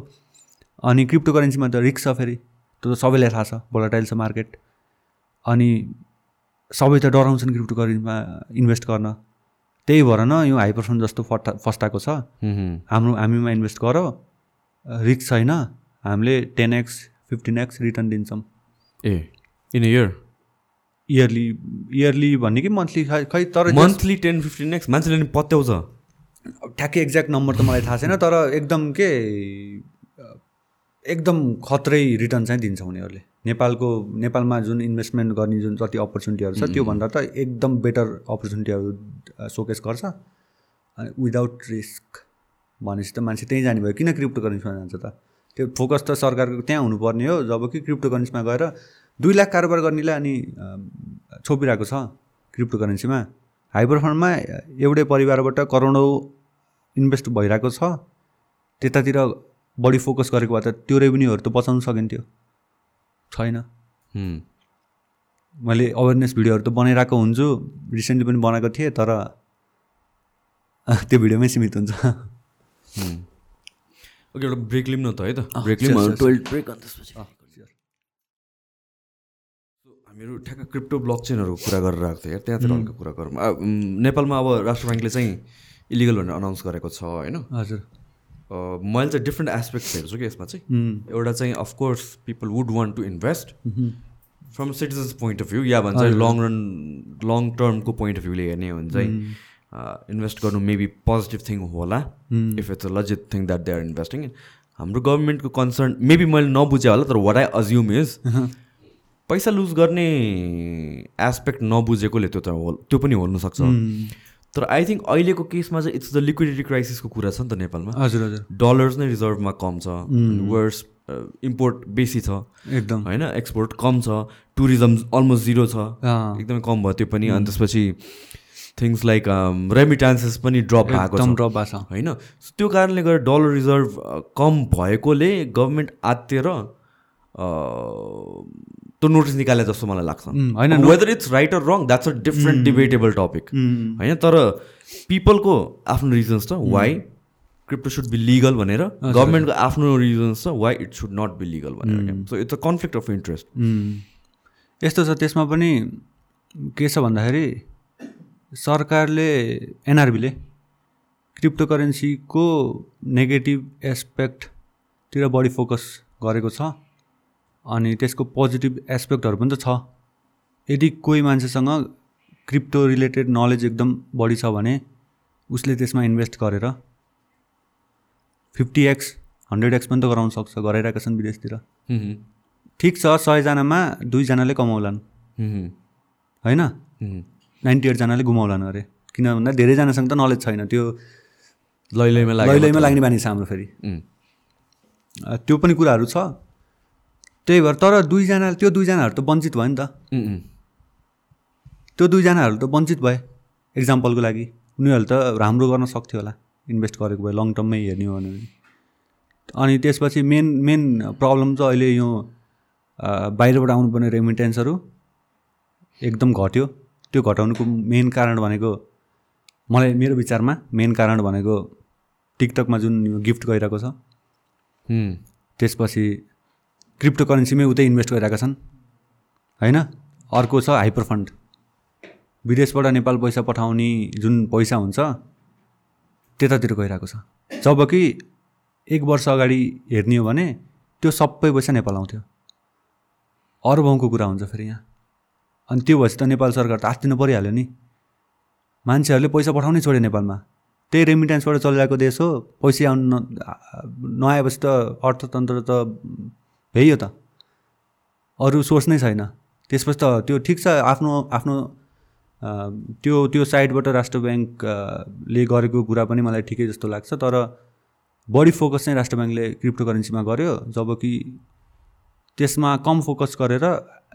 अनि क्रिप्टो करेन्सीमा त रिक्स छ फेरि। त्यो त सबैलाई थाहा छ भोलाटाइल छ मार्केट। अनि सबै त डराउँछन् क्रिप्टो करेन्सीमा इन्भेस्ट गर्न। त्यही भएर न यो हाई पर्सेन्ट जस्तो फटा फस्टाएको छ। हाम्रो हामीमा इन्भेस्ट गर। रिक्स छैन। हामीले ten X fifteen X return दिन्छौँ। A in year? Yearly yearly भन्ने कि मन्थली? खै खै तर मन्थली टेन फिफ्टिन एक्स मान्छेले नि पत्याउँछ। ठ्याक्कै एक्ज्याक्ट नम्बर त मलाई थाहा छैन तर एकदम के एकदम खत्रै रिटर्न चाहिँ दिन्छ उनीहरूले। नेपालको नेपालमा जुन इन्भेस्टमेन्ट गर्ने जुन जति अपर्च्युनिटीहरू छ त्योभन्दा त एकदम बेटर अपर्च्युनिटीहरू सोकेस गर्छ। अनि विदाउट रिस्क भनेपछि त मान्छे त्यहीँ जाने भयो। किन क्रिप्टो करेन्सीमा जान्छ त? त्यो फोकस त सरकारको त्यहाँ हुनुपर्ने हो जब कि क्रिप्टो करेन्सीमा गएर दुई लाख कारोबार गर्नेलाई अनि छोपिरहेको छ क्रिप्टो करेन्सीमा हाइपर फन्डमा एउटै परिवारबाट करोडौँ इन्भेस्ट भइरहेको छ। त्यतातिर बढी फोकस गरेको भए त त्यो रेभेन्यूहरू त बचाउनु सकिन्थ्यो। छैन। मैले अवेरनेस भिडियोहरू त बनाइरहेको हुन्छु। रिसेन्टली पनि बनाएको थिएँ तर त्यो भिडियोमै सीमित हुन्छ। ओके एउटा ब्रेक लिउँ न त है त। ब्रेक लिउँ टुवेल्भ ब्रेक अनि त्यसपछि हामीहरू ठ्याक्क क्रिप्टो ब्लक चेनहरूको कुरा गरेर आएको थियो। त्यहाँतिर हल्का कुरा गरौँ। नेपालमा अब राष्ट्र ब्याङ्कले चाहिँ इलिगल भनेर अनाउन्स गरेको छ होइन? हजुर। मैले चाहिँ डिफ्रेन्ट एस्पेक्ट्स हेर्छु कि यसमा चाहिँ? एउटा चाहिँ of course people would want to invest from citizens point of view या भन्छ लङ रन लङ टर्मको पोइन्ट अफ भ्यूले हेर्ने हो भने चाहिँ इन्भेस्ट गर्नु मेबी पोजिटिभ थिङ होला if it's a legit thing that they are investing हाम्रो गभर्मेन्टको कन्सर्न मेबी मैले नबुझेँ होला तर वाट आई अज्युम इज पैसा लुज गर्ने एस्पेक्ट नबुझेकोले त्यो त त्यो पनि हुनसक्छ तर आई थिङ्क अहिलेको केसमा चाहिँ इट्स द लिक्विडिटी क्राइसिसको कुरा छ नि त नेपालमा। हजुर हजुर। डलर्स नै रिजर्भमा कम छ वर्स इम्पोर्ट बेसी छ। एकदम। होइन एक्सपोर्ट कम छ टुरिज्म अलमोस्ट जिरो छ। एकदमै कम भयो त्यो पनि अनि त्यसपछि थिङ्स लाइक रेमिटान्सेस पनि ड्रप भएको छ। ड्रप भएको छ। होइन त्यो कारणले गर्दा डलर रिजर्भ कम भएकोले गभर्मेन्ट आत्तिएर त्यो नोटिस निकाले जस्तो मलाई लाग्छ। होइन whether it's right or wrong that's a different debatable topic होइन तर पिपलको आफ्नो रिजन्स छ why crypto should be legal भनेर गभर्मेन्टको आफ्नो रिजन्स छ why it should not be legal भनेर so it's a conflict of interest यस्तो छ त्यसमा पनि के छ भन्दाखेरि सरकारले एनआरबीले क्रिप्टो करेन्सीको नेगेटिभ एस्पेक्टतिर बढी फोकस गरेको छ। अनि त्यसको पोजिटिभ एस्पेक्टहरू पनि त छ। यदि कोही मान्छेसँग क्रिप्टो रिलेटेड नलेज एकदम बढी छ भने उसले त्यसमा इन्भेस्ट गरेर फिफ्टी एक्स हन्ड्रेड एक्स पनि त गराउन सक्छ गराइरहेका छन् विदेशतिर। ठिक छ सयजनामा दुईजनाले कमाउलान्। होइन? नाइन्टी एटजनाले गुमाउलान् अरे। किन भन्दा धेरैजनासँग त नलेज छैन त्यो लैलैमा लैलैमा लाग्ने बानी छ हाम्रो फेरि। त्यो पनि कुराहरू छ। त्यही भएर तर दुईजना त्यो दुईजनाहरू त वञ्चित भयो नि त। त्यो दुईजनाहरू त वञ्चित भए इक्जाम्पलको लागि। उनीहरूले त राम्रो गर्न सक्थ्यो होला इन्भेस्ट गरेको भए लङ टर्ममै हेर्ने हो भने अनि त्यसपछि मेन मेन प्रब्लम चाहिँ अहिले यो बाहिरबाट आउनुपर्ने रेमिटेन्सहरू एकदम घट्यो। त्यो घटाउनुको मेन कारण भनेको मलाई मेरो विचारमा मेन कारण भनेको टिकटकमा जुन यो गिफ्ट गइरहेको छ। त्यसपछि क्रिप्टो करेन्सीमै उतै इन्भेस्ट गरिरहेका छन्। होइन? अर्को छ हाइपर फन्ड विदेशबाट नेपाल पैसा पठाउने जुन पैसा हुन्छ त्यतातिर गइरहेको छ। जब कि एक वर्ष अगाडि हेर्ने हो भने त्यो सबै पैसा नेपाल आउँथ्यो। अरबौँको कुरा हुन्छ फेरि यहाँ। अनि त्यो भएपछि त नेपाल सरकार त आत्तिनु परिहाल्यो नि। मान्छेहरूले पैसा पठाउनै छोड्यो नेपालमा। त्यही रेमिटेन्सबाट चलिरहेको देश हो। पैसा आउनु न नआएपछि त अर्थतन्त्र त भइयो त। अरू सोर्स नै छैन। त्यसपछि त त्यो ठिक छ आफ्नो आफ्नो त्यो त्यो साइडबाट राष्ट्र ब्याङ्क अ, ले गरेको कुरा पनि मलाई ठिकै जस्तो लाग्छ तर बढी फोकस चाहिँ राष्ट्र ब्याङ्कले क्रिप्टो करेन्सीमा गर्यो जब कि त्यसमा कम फोकस गरेर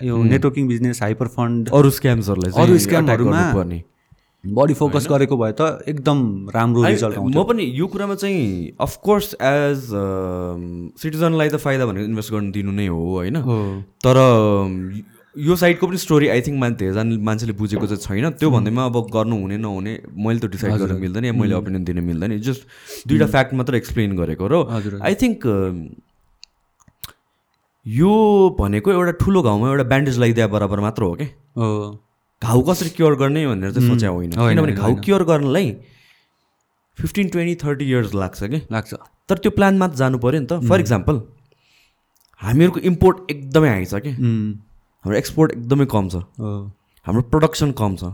यो नेटवर्किङ बिजनेस हाइपर फन्ड अरू स्क्याम्सहरूलाई चाहिँ अरू स्क्यामहरूमा बढी फोकस गरेको भए त एकदम राम्रो रिजल्ट म पनि यो कुरामा चाहिँ अफकोर्स एज सिटिजनलाई त फाइदा भनेको इन्भेस्ट गर्नु दिनु नै हो होइन। तर um, यो साइडको पनि स्टोरी आई थिङ्क मान धेरैजना मान्छेले बुझेको चाहिँ छैन। त्यो भन्दैमा अब गर्नु हुने नहुने मैले त डिसाइड गर्न मिल्दैन या मैले ओपिनियन दिन मिल्दैन। जस्ट दुइटा फ्याक्ट मात्र एक्सप्लेन गरेको र आई थिङ्क यो भनेको एउटा ठुलो घाउमा एउटा ब्यान्डेज लगाइदिए बराबर मात्र हो कि? घाउ कसरी क्योर गर्ने भनेर चाहिँ सोचे होइन। किनभने घाउ। क्योर गर्नलाई फिफ्टिन ट्वेन्टी थर्टी इयर्स लाग्छ कि? लाग्छ। तर त्यो प्लानमा त जानु पऱ्यो नि त। फर इक्जाम्पल हामीहरूको इम्पोर्ट एकदमै हाई छ कि? हाम्रो एक्सपोर्ट एकदमै कम छ। हाम्रो प्रडक्सन कम छ।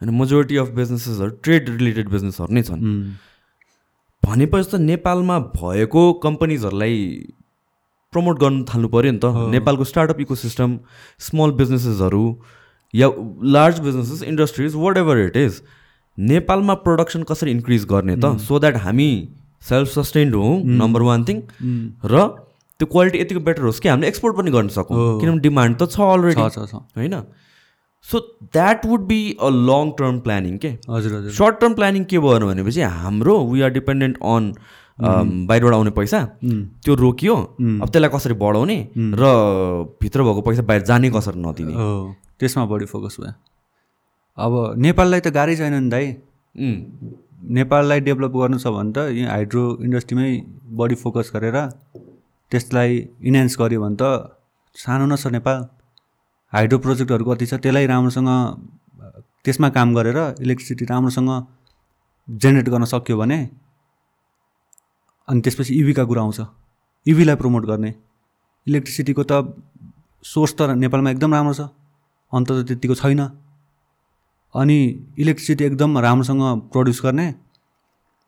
होइन मेजोरिटी अफ बिजनेसेसहरू ट्रेड रिलेटेड बिजनेसहरू नै छन्। भनेपछि त नेपालमा भएको कम्पनीजहरूलाई प्रमोट गर्नु थाल्नु पऱ्यो नि त। नेपालको स्टार्टअप इको सिस्टम स्मल बिजनेसेसहरू या large businesses industries whatever it is नेपालमा प्रडक्सन कसरी इन्क्रिज गर्ने त? सो द्याट हामी सेल्फ सस्टेन्ड हौँ नम्बर वान थिङ र त्यो क्वालिटी यतिको बेटर होस् कि हामीले एक्सपोर्ट पनि गर्न सकौँ। किनभने डिमान्ड त छ अलरेडी होइन? So that would be a long term planning के हजुर हजुर। सर्ट टर्म प्लानिङ के भयो भनेपछि हाम्रो वी आर डिपेन्डेन्ट अन बाहिरबाट आउने पैसा। त्यो रोकियो। अब त्यसलाई कसरी बढाउने? र भित्र भएको पैसा बाहिर जाने कसरी नदिने? हो त्यसमा बढी फोकस भयो। अब नेपाललाई त गाह्रै छैन नि दाइ। नेपाललाई डेभलप गर्नु छ भने त यहाँ हाइड्रो इन्डस्ट्रीमै बढी फोकस गरेर त्यसलाई इन्हान्स गर्यो भने त सानो न छ नेपाल। हाइड्रो प्रोजेक्टहरू कति छ त्यसलाई राम्रोसँग त्यसमा काम गरेर इलेक्ट्रिसिटी राम्रोसँग जेनेरेट गर्न सक्यो भने अनि त्यसपछि इभीका कुरा आउँछ। इभीलाई प्रमोट गर्ने। इलेक्ट्रिसिटीको त सोर्स त नेपालमा एकदम राम्रो छ। अन्त त त्यतिको छैन। अनि इलेक्ट्रिसिटी एकदम राम्रोसँग प्रड्युस गर्ने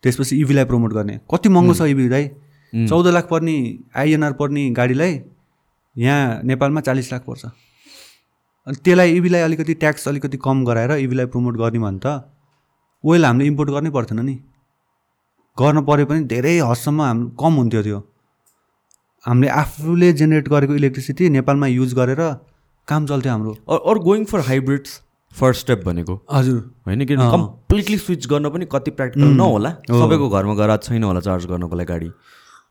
त्यसपछि इभीलाई प्रमोट गर्ने। कति महँगो छ इभी दाइ? चौध लाख पर्ने आइएनआर पर्ने गाडीलाई यहाँ नेपालमा चालिस लाख पर्छ। अनि त्यसलाई इभीलाई अलिकति ट्याक्स अलिकति कम गराएर इभीलाई प्रमोट गर्ने भने त ओइल हामीले इम्पोर्ट गर्नै पर्थेन नि। गर्न परे पनि धेरै हदसम्म हाम कम हुन्थ्यो त्यो। हामीले आफूले जेनेरेट गरेको इलेक्ट्रिसिटी नेपालमा युज गरेर काम चल्थ्यो हाम्रो। Or going for hybrids first step भनेको। हजुर। होइन कि कम्प्लिटली स्विच गर्न पनि कति प्र्याक्टिकल नहोला। सबैको घरमा गराज छैन होला चार्ज गर्नको लागि गाडी।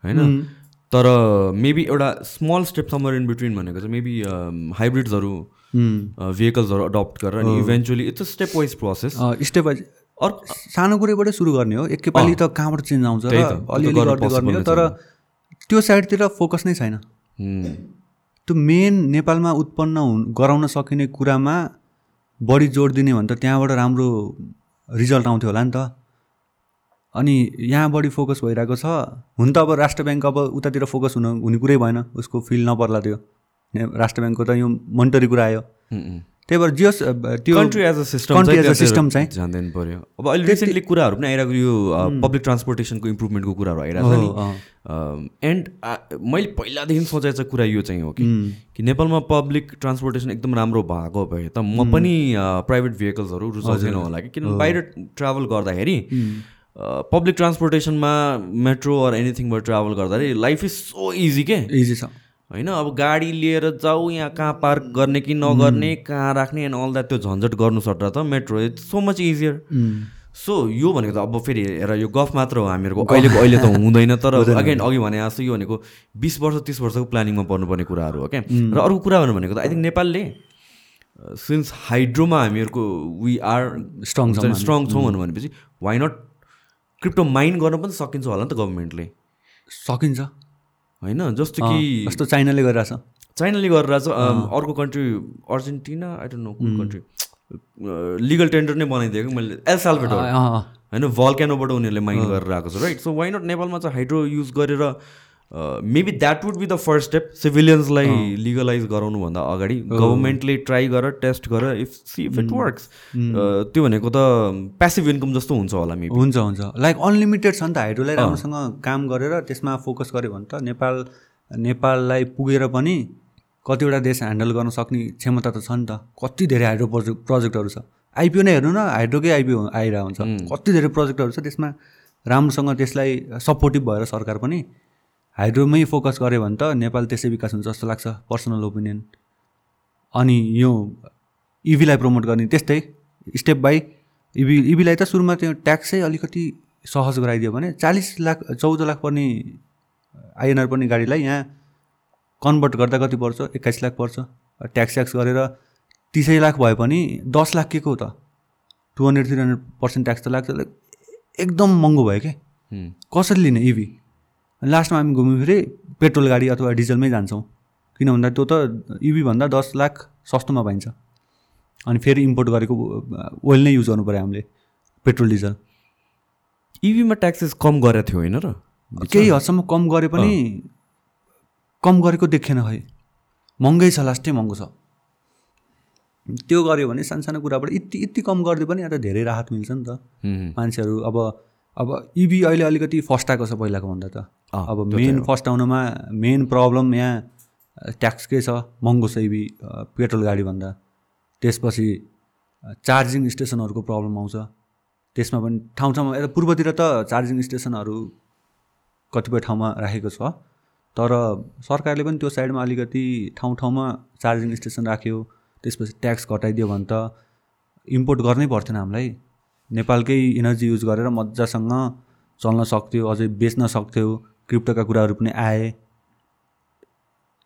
होइन? तर मेबी एउटा small step somewhere in between भनेको चाहिँ मेबी हाइब्रिड्सहरू भेहिकल्सहरू अडप्ट गरेर अनि eventually it's a step wise process step by अर्को सानो कुरोबाटै सुरु गर्ने हो। एकैपालि त कहाँबाट चेन्ज आउँछ अलिअलि गर्नु हो। तर त्यो साइडतिर फोकस नै छैन। त्यो मेन नेपालमा उत्पन्न हुन् गराउन सकिने कुरामा बढी जोड दिने भने त त्यहाँबाट राम्रो रिजल्ट आउँथ्यो होला नि त। अनि यहाँ बढी फोकस भइरहेको छ। हुन त अब राष्ट्र ब्याङ्क अब उतातिर फोकस हुन हुने कुरै भएन। उसको फिल नपर्ला त्यो। राष्ट्र ब्याङ्कको त यो मन्टरी कुरा आयो। त्यही भएर जियोस् त्यो कन्ट्री एज अ सिस्टम चाहिँ जान्दैन पऱ्यो अब अहिले रिसेन्टली कुराहरू पनि आइरहेको यो पब्लिक ट्रान्सपोर्टेसनको इम्प्रुभमेन्टको कुराहरू आइरहेको छ नि। एन्ड मैले पहिलादेखि सोचेको कुरा यो चाहिँ हो कि कि नेपालमा पब्लिक ट्रान्सपोर्टेसन एकदम राम्रो भएको भए त म पनि प्राइभेट भेहिकल्सहरू रुचाउँदैन होला कि किनभने बाहिर ट्राभल गर्दाखेरि पब्लिक ट्रान्सपोर्टेसनमा मेट्रो अर एनिथिङबाट ट्राभल गर्दाखेरि लाइफ इज सो इजी के। इजी छ। होइन अब गाडी लिएर जाऊ यहाँ कहाँ पार्क गर्ने कि नगर्ने कहाँ राख्ने एन्ड अल द्याट त्यो झन्झट गर्नु सट्टा त metro it's so much easier so यो भनेको त अब फेरि हेर यो गफ मात्र हो हामीहरूको। अहिलेको अहिले त हुँदैन तर अगेन अघि भने जस्तो यो भनेको बिस वर्ष तिस वर्षको प्लानिङमा पर्नुपर्ने कुराहरू हो क्या र अर्को कुरा भनेको त आई थिङ्क नेपालले सिन्स हाइड्रोमा हामीहरूको वी आर स्ट्रङ छ स्ट्रङ छौँ भनेपछि वाइ नट क्रिप्टो माइन गर्न पनि सकिन्छ होला नि त गभर्मेन्टले सकिन्छ। होइन जस्तो कि जस्तो चाइनाले गरिरहेछ। चाइनाले गरिरहेछ अर्को country Argentina I don't know कुन कन्ट्री लिगल टेन्डर नै बनाइदिएको मैले एल साल्भेटर होइन भल्क्यानोबाट उनीहरूले माइन गरेर आएको छ राइट सो वाइ नट नेपालमा चाहिँ हाइड्रो युज गरेर maybe that would be the first step सिभिलियन्सलाई legalize गराउनुभन्दा अगाडि गभर्मेन्टले ट्राई गर टेस्ट गर if see if it works त्यो भनेको त प्यासिभ इन्कम जस्तो हुन्छ होला मे हुन्छ हुन्छ। लाइक अनलिमिटेड छ नि त हाइड्रोलाई राम्रोसँग काम गरेर त्यसमा फोकस गऱ्यो भने त नेपाल नेपाललाई पुगेर पनि कतिवटा देश ह्यान्डल गर्न सक्ने क्षमता त छ नि त। कति धेरै हाइड्रो प्रोजेक्ट प्रोजेक्टहरू छ। आइपिओ नै हेर्नु न हाइड्रोकै आइपिओ आइरहेको हुन्छ। कति धेरै प्रोजेक्टहरू छ त्यसमा राम्रोसँग त्यसलाई सपोर्टिभ भएर सरकार पनि हाइड्रोमै फोकस गऱ्यो भने त नेपाल त्यसै विकास हुन्छ जस्तो लाग्छ पर्सनल ओपिनियन। अनि यो इभीलाई प्रमोट गर्ने त्यस्तै स्टेप बाई इभी इभीलाई त सुरुमा त्यो ट्याक्सै अलिकति सहज गराइदियो भने चालिस लाख चौध लाख पर्ने आइएनआर पर्ने गाडीलाई यहाँ कन्भर्ट गर्दा कति पर्छ? एक्काइस लाख पर्छ। ट्याक्स ट्याक्स गरेर तिसै लाख भए पनि दस लाख के को त? Two hundred three hundred percent tax त लाग्छ। एकदम महँगो भयो क्या कसरी लिने इभी लास्टमा हामी घुम्यो फेरि पेट्रोल गाडी अथवा डिजलमै जान्छौँ। किन भन्दा त्यो त इभीभन्दा दस लाख सस्तोमा पाइन्छ। अनि फेरि इम्पोर्ट गरेको ओइल नै युज गर्नु पऱ्यो हामीले पेट्रोल डिजल। इभीमा ट्याक्सेस कम गरेको थियो होइन र? केही हदसम्म कम गरे पनि कम गरेको देखेन खै। महँगै छ लास्टै महँगो छ। त्यो गऱ्यो भने सानसानो कुराबाट यति यति कम गरिदियो पनि अन्त धेरै राहत मिल्छ नि त। मान्छेहरू अब अब इभी अहिले अलिकति फस्टाएको छ पहिलाको भन्दा त। अब मेन फर्स्ट आउनुमा मेन प्रब्लम यहाँ ट्याक्सकै छ महँगो इभी पेट्रोल गाडीभन्दा। त्यसपछि चार्जिङ स्टेसनहरूको प्रब्लम आउँछ। त्यसमा पनि ठाउँ ठाउँमा यता पूर्वतिर त चार्जिङ स्टेसनहरू कतिपय ठाउँमा राखेको छ। तर सरकारले पनि त्यो साइडमा अलिकति ठाउँ ठाउँमा चार्जिङ स्टेसन राख्यो। त्यसपछि ट्याक्स घटाइदियो भने त इम्पोर्ट गर्नै पर्थेन हामीलाई। नेपालकै इनर्जी युज गरेर मजासँग चल्न सक्थ्यो अझै बेच्न सक्थ्यो। क्रिप्टोका कुराहरू पनि आए।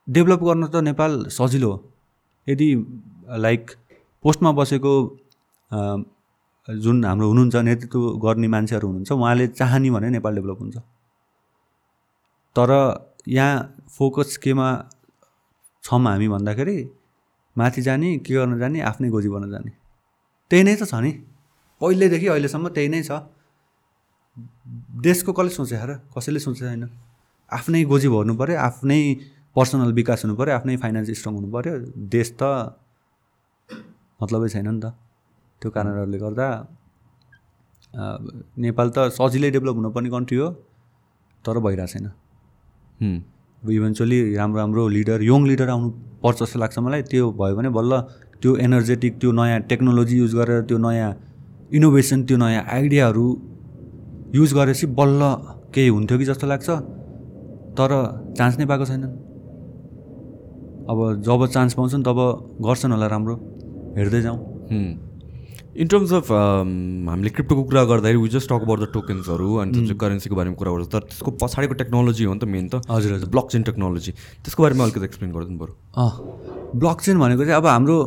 डेभलप गर्न त नेपाल सजिलो यदि लाइक पोस्टमा बसेको जुन हाम्रो हुनुहुन्छ नेतृत्व गर्ने मान्छेहरू हुनुहुन्छ उहाँले चाहने भने नेपाल डेभलप हुन्छ। तर यहाँ फोकस केमा छौँ हामी भन्दाखेरि माथि जाने के गर्न जाने आफ्नै गोजी बन्न जाने। त्यही नै त छ नि। पहिल्यैदेखि अहिलेसम्म त्यही नै छ। देशको कसले सोचे र? कसैले सोचेको छैन आफ्नै गोजी भर्नु पऱ्यो आफ्नै पर्सनल विकास हुनु पऱ्यो आफ्नै फाइनेन्स स्ट्रङ हुनु पऱ्यो देश त मतलबै छैन नि त। त्यो कारणहरूले गर्दा नेपाल त सजिलै डेभलप हुनुपर्ने कन्ट्री हो तर भइरहेको छैन। इभेन्चुली राम्रो राम्रो लिडर यङ लिडर आउनु पर्छ जस्तो लाग्छ मलाई। त्यो भयो भने बल्ल त्यो एनर्जेटिक त्यो नयाँ टेक्नोलोजी युज गरेर त्यो नयाँ इनोभेसन त्यो नयाँ आइडियाहरू युज गरेपछि बल्ल केही हुन्थ्यो कि जस्तो लाग्छ तर चान्स नै पाएको छैनन्। अब जब चान्स पाउँछन् तब गर्छन् होला राम्रो। हेर्दै जाउँ। इन टर्म्स अफ हामीले क्रिप्टोको कुरा गर्दाखेरि we just talk about the टोकन्सहरू अनि जुन चाहिँ करेन्सीको बारेमा कुरा गर्छ। तर त्यसको पछाडिको टेक्नोलोजी हो नि त मेन त। हजुर हजुर। ब्लक चेन टेक्नोलोजी त्यसको बारेमा अलिकति एक्सप्लेन गरिदिनु पऱ्यो अँ ब्लक चेन भनेको चाहिँ अब हाम्रो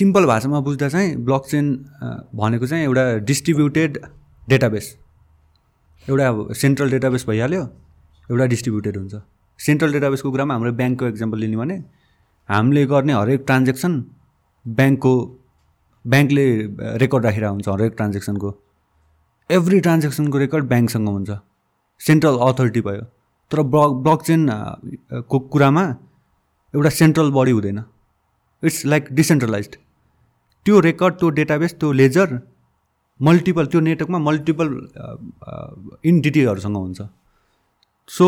सिम्पल भाषामा बुझ्दा चाहिँ ब्लक चेन भनेको चाहिँ एउटा डिस्ट्रिब्युटेड डेटाबेस एउटा सेन्ट्रल डेटाबेस भइहाल्यो एउटा डिस्ट्रिब्युटेड हुन्छ। सेन्ट्रल डेटाबेसको कुरामा हाम्रो ब्याङ्कको इक्जाम्पल लिने भने हामीले गर्ने हरेक ट्रान्जेक्सन ब्याङ्कको ब्याङ्कले रेकर्ड राखिरहेको हुन्छ हरेक ट्रान्जेक्सनको एभ्री ट्रान्जेक्सनको रेकर्ड ब्याङ्कसँग हुन्छ। सेन्ट्रल अथोरिटी भयो। तर ब्लक ब्लक चेनको कुरामा एउटा सेन्ट्रल बडी हुँदैन। इट्स लाइक डिसेन्ट्रलाइज त्यो रेकर्ड त्यो डेटाबेस त्यो लेजर मल्टिपल त्यो नेटवर्कमा मल्टिपल इन्टिटीहरूसँग हुन्छ। सो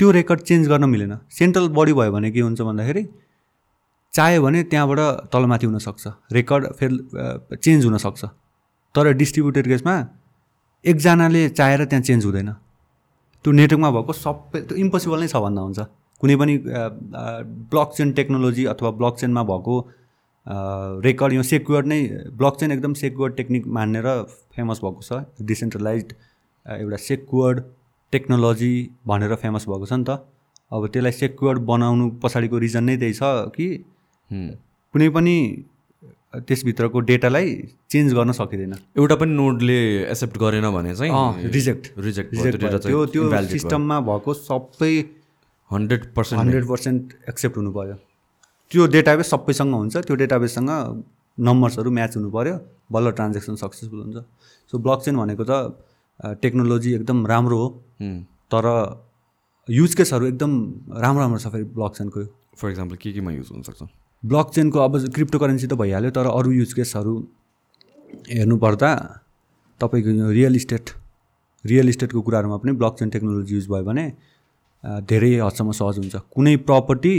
त्यो रेकर्ड चेन्ज गर्न मिलेन। सेन्ट्रल बडी भयो भने के हुन्छ भन्दाखेरि चाह्यो भने त्यहाँबाट तलमाथि हुनसक्छ। रेकर्ड फेरि चेन्ज हुनसक्छ। तर डिस्ट्रिब्युटेड केसमा एकजनाले चाहेर त्यहाँ चेन्ज हुँदैन। त्यो नेटवर्कमा भएको सबै त्यो इम्पोसिबल नै छ भन्दा हुन्छ। कुनै पनि ब्लक चेन टेक्नोलोजी अथवा ब्लक चेनमा भएको रेकर्ड यो सेक्युर नै ब्लक चेन एकदम सेक्युर टेक्निक मानेर फेमस भएको छ। डिसेन्ट्रलाइज एउटा सेक्युर्ड टेक्नोलोजी भनेर फेमस भएको छ नि त। अब त्यसलाई सेक्युर्ड बनाउनु पछाडिको रिजन नै त्यही छ कि कुनै पनि त्यसभित्रको डेटालाई चेन्ज गर्न सकिँदैन। एउटा पनि नोडले एक्सेप्ट गरेन भने चाहिँ रिजेक्ट रिजेक्ट रिजेक्ट त्यो त्यो सिस्टममा भएको सबै hundred percent hundred percent accept हुनु पऱ्यो त्यो डेटाबेस सबैसँग हुन्छ त्यो डेटाबेससँग नम्बर्सहरू म्याच हुनु पऱ्यो बल्ल ट्रान्जेक्सन सक्सेसफुल हुन्छ। सो ब्लक चेन भनेको त टेक्नोलोजी एकदम राम्रो हो तर युज केसहरू एकदम राम्रो राम्रो छ फेरि ब्लक चेनको फर इक्जाम्पल के केमा युज हुनसक्छ? ब्लक चेनको अब क्रिप्टो करेन्सी त भइहाल्यो तर अरू युज केसहरू हेर्नुपर्दा तपाईँको यो रियल इस्टेट रियल इस्टेटको कुराहरूमा पनि ब्लक चेन टेक्नोलोजी युज भयो भने धेरै हदसम्म सहज हुन्छ। कुनै प्रपर्टी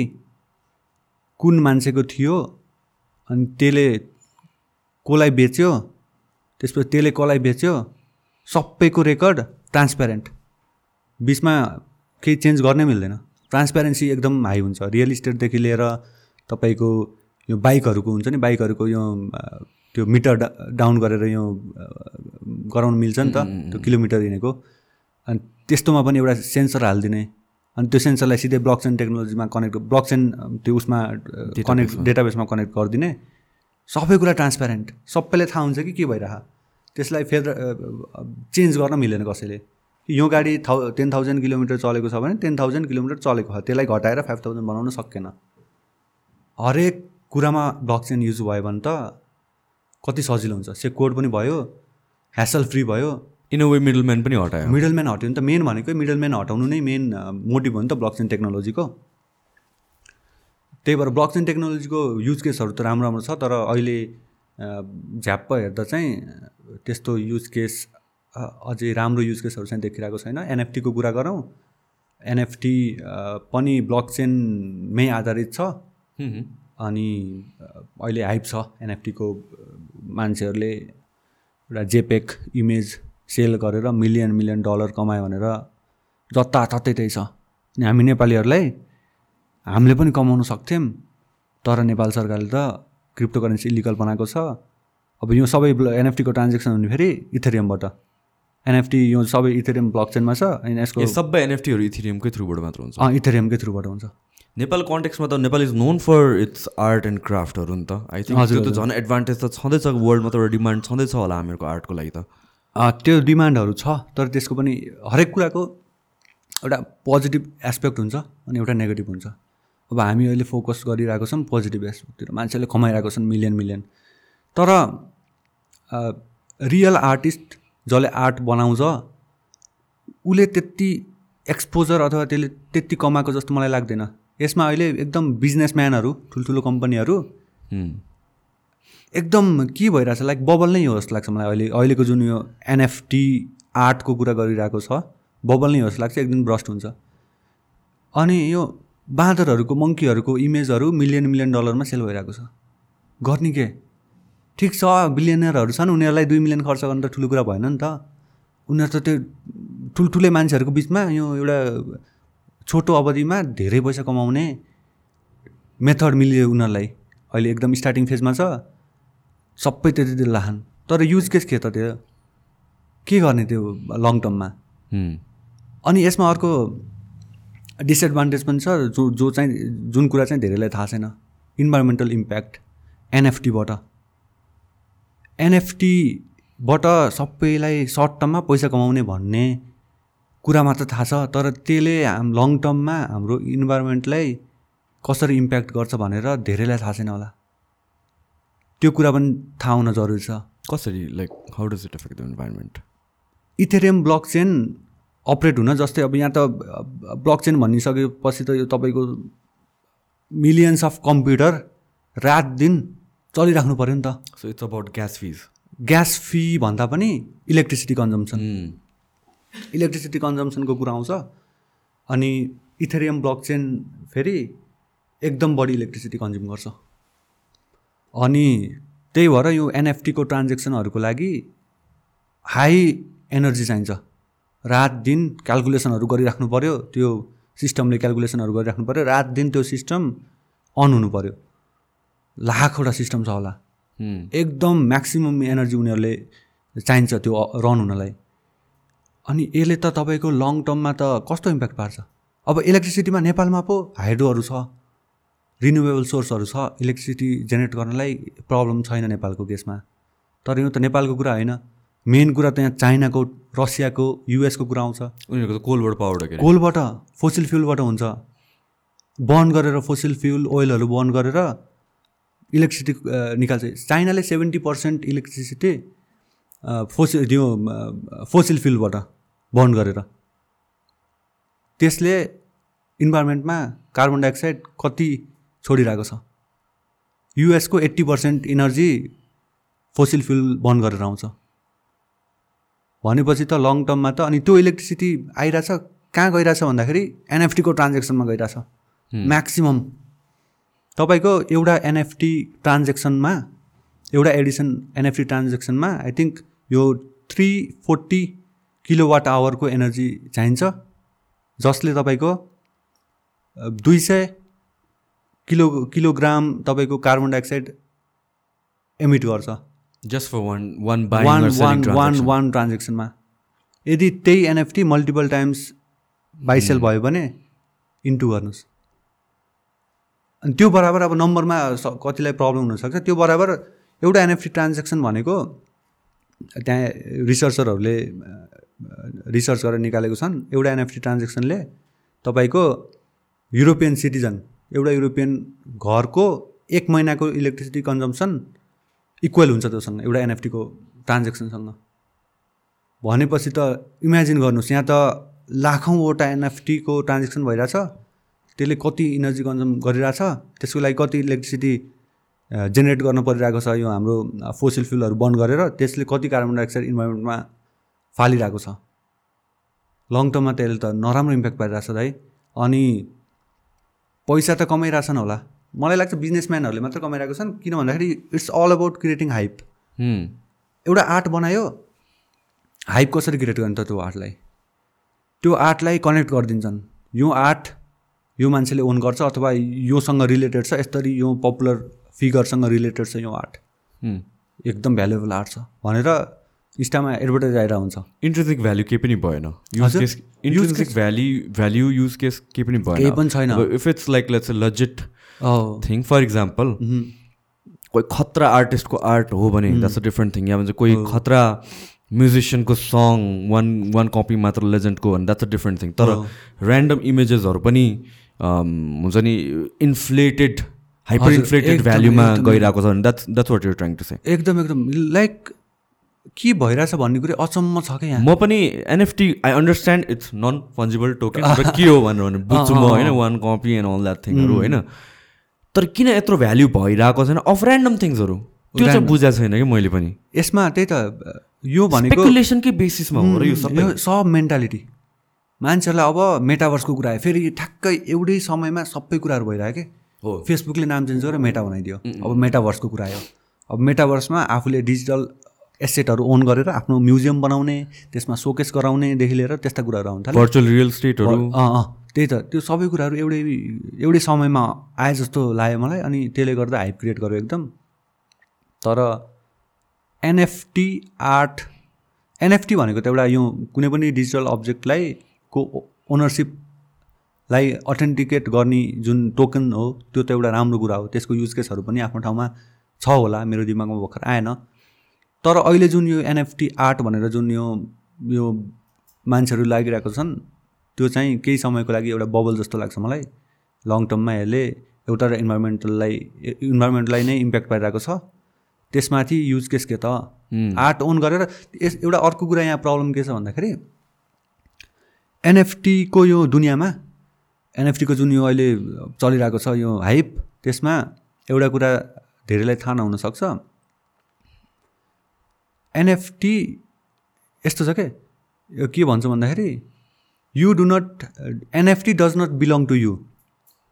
कुन मान्छेको थियो अनि त्यसले कसलाई बेच्यो त्यसपछि त्यसले कसलाई बेच्यो सबैको रेकर्ड ट्रान्सप्यारेन्ट बिचमा केही चेन्ज गर्नै मिल्दैन। ट्रान्सप्यारेन्सी एकदम हाई हुन्छ। रियल इस्टेटदेखि लिएर तपाईँको यो बाइकहरूको हुन्छ नि बाइकहरूको यो त्यो मिटर डाउन गरेर यो गराउनु मिल्छ नि त त्यो किलोमिटर हिँडेको। अनि त्यस्तोमा पनि एउटा सेन्सर हालिदिने। अनि त्यो सेन्सरलाई सिधै ब्लक चेन टेक्नोलोजीमा कनेक्ट ब्लक चेन त्यो उसमा कनेक्ट डेटाबेसमा कनेक्ट गरिदिने। सबै कुरा ट्रान्सप्यारेन्ट सबैलाई थाहा हुन्छ कि के भइरह। त्यसलाई फेरि चेन्ज गर्न मिलेन कसैले। यो गाडी थाउ टेन थाउजन्ड किलोमिटर चलेको छ भने टेन थाउजन्ड किलोमिटर चलेको छ त्यसलाई घटाएर फाइभ थाउजन्ड बनाउन सकेन। हरेक कुरामा ब्लक चेन युज भयो भने त कति सजिलो हुन्छ। सेक्योर पनि भयो ह्यासल फ्री भयो। इन अ वे मिडलम्यान पनि हटायो। मिडलम्यान हट्यो भने त। मेन भनेकै मिडलम्यान हटाउनु नै मेन मोटिभ हो नि त ब्लक चेन टेक्नोलोजीको त्यही भएर ब्लक चेन टेक्नोलोजीको युज केसहरू त राम्रो राम्रो छ तर अहिले झ्याप्प हेर्दा चाहिँ त्यस्तो युज केस अझै राम्रो युज केसहरू चाहिँ देखिरहेको छैन। एनएफटीको कुरा गरौँ। एनएफटी पनि ब्लक चेनमै आधारित छ। अनि अहिले हाइप छ एनएफटीको मान्छेहरूले एउटा जेपेक इमेज सेल गरेर मिलियन मिलियन डलर कमायो भनेर जताततै त्यही छ। अनि हामी नेपालीहरूलाई हामीले पनि कमाउन सक्थ्यौँ तर नेपाल सरकारले त क्रिप्टो करेन्सी इलिगल बनाएको छ। अब यो सबै एनएफटीको ट्रान्जेक्सन हुने फेरि इथेरियमबाट एनएफटी यो सबै इथेरियम ब्लक चेनमा छ अनि यसको सबै एनएफटीहरू इथेरियमकै थ्रुबाट मात्र हुन्छ। अँ इथेरियमकै थ्रुबाट हुन्छ। नेपाल कन्टेक्समा त Nepal is known for its art and क्राफ्टहरू नि त। आई थिङ्क त्यो त झन् एडभान्टेज त छँदैछ वर्ल्डमा त एउटा डिमान्ड छँदैछ होला हामीहरूको आर्टको लागि त। त्यो डिमान्डहरू छ तर त्यसको पनि हरेक कुराको एउटा पोजिटिभ एस्पेक्ट हुन्छ अनि एउटा नेगेटिभ हुन्छ। अब हामी अहिले फोकस गरिरहेको छौँ पोजिटिभ एस्पेक्टतिर। मान्छेले कमाइरहेको छन् मिलियन मिलियन। तर रियल आर्टिस्ट जसले आर्ट बनाउँछ उसले त्यति एक्सपोजर अथवा त्यसले त्यति कमाएको जस्तो मलाई लाग्दैन। यसमा अहिले एकदम बिजनेसम्यानहरू ठुल्ठुलो कम्पनीहरू एकदम के भइरहेछ? लाइक बबल नै हो जस्तो लाग्छ मलाई अहिले। अहिलेको जुन यो एनएफटी आर्टको कुरा गरिरहेको छ बबल नै हो जस्तो लाग्छ। एकदम ब्रस्ट हुन्छ। अनि यो बाँदरहरूको मङ्कीहरूको इमेजहरू मिलियन मिलियन डलरमा सेल भइरहेको छ। गर्ने के? ठिक छ बिलियनरहरू छन्। उनीहरूलाई दुई मिलियन खर्च गर्नु त ठुलो कुरा भएन नि त। उनीहरू त त्यो ठुल्ठुलै मान्छेहरूको बिचमा यो एउटा छोटो अवधिमा धेरै पैसा कमाउने मेथड मिल्यो उनीहरूलाई। अहिले एकदम स्टार्टिङ फेजमा छ। सबै त्यति त्यो लाहान। तर युज केस के त त्यो? के गर्ने त्यो लङ टर्ममा अनि यसमा अर्को डिसएडभान्टेज पनि छ जो जो चाहिँ जुन कुरा चाहिँ धेरैलाई थाहा छैन। इन्भाइरोमेन्टल इम्प्याक्ट एनएफटीबाट एनएफटीबाट सबैलाई सर्ट टर्ममा पैसा कमाउने भन्ने कुरा मात्र थाहा छ तर त्यसले हाम लङ टर्ममा हाम्रो इन्भाइरोमेन्टलाई कसरी इम्प्याक्ट गर्छ भनेर धेरैलाई थाहा छैन होला। त्यो कुरा पनि थाहा हुन जरुरी छ। कसरी like how does it affect the environment Ethereum block chain operate हुन जस्तै अब यहाँ त ब्लक चेन भनिसकेपछि त यो तपाईँको मिलियन्स अफ कम्प्युटर रात दिन चलिराख्नु पऱ्यो नि त। So it's about gas fees gas fee भन्दा पनि इलेक्ट्रिसिटी कन्जम्सन इलेक्ट्रिसिटी कन्जम्सनको कुरा आउँछ। अनि इथेरियम ब्लक चेन फेरि एकदम बढी इलेक्ट्रिसिटी कन्ज्युम गर्छ। अनि त्यही भएर यो एनएफटीको ट्रान्जेक्सनहरूको लागि हाई एनर्जी चाहिन्छ। रात दिन क्यालकुलेसनहरू गरिराख्नु पऱ्यो त्यो सिस्टमले क्यालकुलेसनहरू गरिराख्नु पऱ्यो रात दिन त्यो सिस्टम अन हुनु पऱ्यो लाखवटा सिस्टम छ होला। एकदम म्याक्सिमम् एनर्जी उनीहरूले चाहिन्छ त्यो रन हुनलाई। अनि यसले त तपाईँको लङ टर्ममा त कस्तो इम्प्याक्ट पार्छ? अब इलेक्ट्रिसिटीमा नेपालमा पो हाइड्रोहरू छ। रिन्युएबल सोर्सहरू छ इलेक्ट्रिसिटी जेनेरेट गर्नलाई प्रब्लम छैन नेपालको केसमा। तर यो त नेपालको कुरा होइन। मेन कुरा त यहाँ चाइनाको रसियाको युएसको कुरा आउँछ। उनीहरूको त कोलबाट पावर कोलबाट फोसिल फ्युलबाट हुन्छ। बर्न गरेर फोसिल फ्युल ओइलहरू बर्न गरेर इलेक्ट्रिसिटी निकाल्छ। चाइनाले सेभेन्टी पर्सेन्ट इलेक्ट्रिसिटी फोसिल त्यो फोसिल फ्युलबाट बर्न गरेर। त्यसले इन्भाइरोमेन्टमा कार्बन डाइअक्साइड कति छोडिरहेको छ। युएसको eighty percent energy fossil fuel बन्द गरेर आउँछ। भनेपछि त लङ टर्ममा त अनि त्यो इलेक्ट्रिसिटी आइरहेछ कहाँ गइरहेछ भन्दाखेरि एनएफटीको ट्रान्जेक्सनमा गइरहेछ। म्याक्सिमम् तपाईँको एउटा एनएफटी ट्रान्जेक्सनमा एउटा एडिसन एनएफटी ट्रान्जेक्सनमा आई थिङ्क यो थ्री फोर्टी किलोवाट आवरको एनर्जी चाहिन्छ जसले तपाईँको दुई सय किलो किलोग्राम तपाईँको कार्बन डाइअक्साइड एमिट गर्छ। Just for one one one one one one ट्रान्जेक्सनमा यदि त्यही एनएफटी मल्टिपल टाइम्स बाइसेल भयो भने इन्टु गर्नुहोस्। अनि त्यो बराबर अब नम्बरमा कतिलाई प्रब्लम हुनसक्छ त्यो बराबर एउटा एनएफटी ट्रान्जेक्सन भनेको त्यहाँ रिसर्चरहरूले रिसर्च गरेर निकालेको छन्। एउटा एनएफटी ट्रान्जेक्सनले तपाईँको युरोपियन सिटिजन एउटा युरोपियन घरको एक महिनाको इलेक्ट्रिसिटी कन्जम्सन इक्वल हुन्छ त्योसँग एउटा एनएफटीको ट्रान्जेक्सनसँग। भनेपछि त इमेजिन गर्नुहोस् यहाँ त लाखौँवटा एनएफटीको ट्रान्जेक्सन भइरहेछ त्यसले कति इनर्जी कन्जम गरिरहेछ त्यसको लागि कति इलेक्ट्रिसिटी जेनेरेट गर्न परिरहेको छ यो हाम्रो फोसिल फ्युलहरू बन्द गरेर त्यसले कति कार्बन डाइअक्साइड इन्भाइरोमेन्टमा फालिरहेको छ। लङ टर्ममा त्यसले त नराम्रो इम्प्याक्ट पारिरहेको छ दाइ। अनि पैसा त कमाइरहेछन् होला। मलाई लाग्छ बिजनेसम्यानहरूले मात्र कमाइरहेको छन् किन भन्दाखेरि it's all about creating hype एउटा आर्ट बनायो हाइप कसरी क्रिएट गर्ने त त्यो आर्टलाई? त्यो आर्टलाई कनेक्ट गरिदिन्छन्। यो आर्ट यो मान्छेले ओन गर्छ अथवा योसँग रिलेटेड छ यसरी यो पपुलर फिगरसँग रिलेटेड छ यो आर्ट। एकदम भ्यालुएबल आर्ट छ भनेर इन्स्टामा एडभर्टाइज आएर हुन्छ। इन्ट्रेन्सिक भ्याल्यु केही पनि भएन। Intrinsic value value use case केही पनि भएन। केही पनि छैन। If it's like let's legit thing for example कोही खतरा आर्टिस्टको आर्ट हो भने द्याट्स अ डिफ्रेन्ट थिङ या भन्छ कोही खतरा म्युजिसियनको सङ वान वान कपी मात्र लेजेन्डको भने द्याट्स अ डिफ्रेन्ट थिङ तर ऱ्यान्डम इमेजेसहरू पनि हुन्छ नि इन्फ्लेटेड हाइपर इन्फ्लेटेड भ्याल्युमा गइरहेको छ भने that's that's what you're trying to say एकदम एकदम। लाइक के भइरहेछ भन्ने कुरो अचम्म छ क्या म पनि NFT I understand it's non fungible token के हो भनेर भने बुझ्छु म होइन one copy and all that थिङहरू होइन। तर किन यत्रो भ्याल्यु भइरहेको छैन? अफ ऱ्यान्डम थिङ्सहरू त्यो चाहिँ बुझाएको छैन कि मैले पनि। यसमा त्यही त यो भनेको बेसिसमा हो र यो सबै? सब मेन्टालिटी मान्छेहरूलाई अब मेटाभर्सको कुरा आयो फेरि ठ्याक्कै एउटै समयमा सबै कुराहरू भइरह्यो कि? हो। फेसबुकले नाम चेन्ज गरेर मेटा बनाइदियो। अब मेटाभर्सको कुरा आयो। अब मेटाभर्समा आफूले डिजिटल एसेटहरू ओन गरेर आफ्नो म्युजियम बनाउने त्यसमा सोकेस गराउनेदेखि लिएर त्यस्ता कुराहरू आउँछ भर्चुअल रियल स्टेटहरू अँ अँ त्यही त। त्यो सबै कुराहरू एउटै एउटै समयमा आए जस्तो लाग्यो मलाई अनि त्यसले गर्दा हाइप क्रिएट गर्यो एकदम। तर एनएफटी आर्ट एनएफटी भनेको त एउटा यो कुनै पनि डिजिटल अब्जेक्टलाई को ओनरसिपलाई अथेन्टिकेट गर्ने जुन टोकन हो त्यो त एउटा राम्रो कुरा हो। त्यसको युज केसहरू पनि आफ्नो ठाउँमा छ होला। मेरो दिमागमा भर्खर आएन। तर अहिले जुन यो एनएफटी आर्ट भनेर जुन यो यो मान्छेहरू लागिरहेको छन् त्यो चाहिँ केही समयको लागि एउटा बबल जस्तो लाग्छ मलाई। लङ टर्ममा यसले एउटा इन्भाइरोमेन्टललाई इन्भाइरोमेन्टलाई नै इम्प्याक्ट पाइरहेको छ। त्यसमाथि युज केस के त? आर्ट ओन गरेर यस एउटा अर्को कुरा यहाँ प्रब्लम के छ भन्दाखेरि एनएफटीको यो दुनियाँमा एनएफटीको जुन यो अहिले चलिरहेको छ यो हाइप त्यसमा एउटा कुरा धेरैलाई थाहा नहुनसक्छ एनएफटी यस्तो छ क्या यो के भन्छ भन्दाखेरि you do not NFT does not belong to you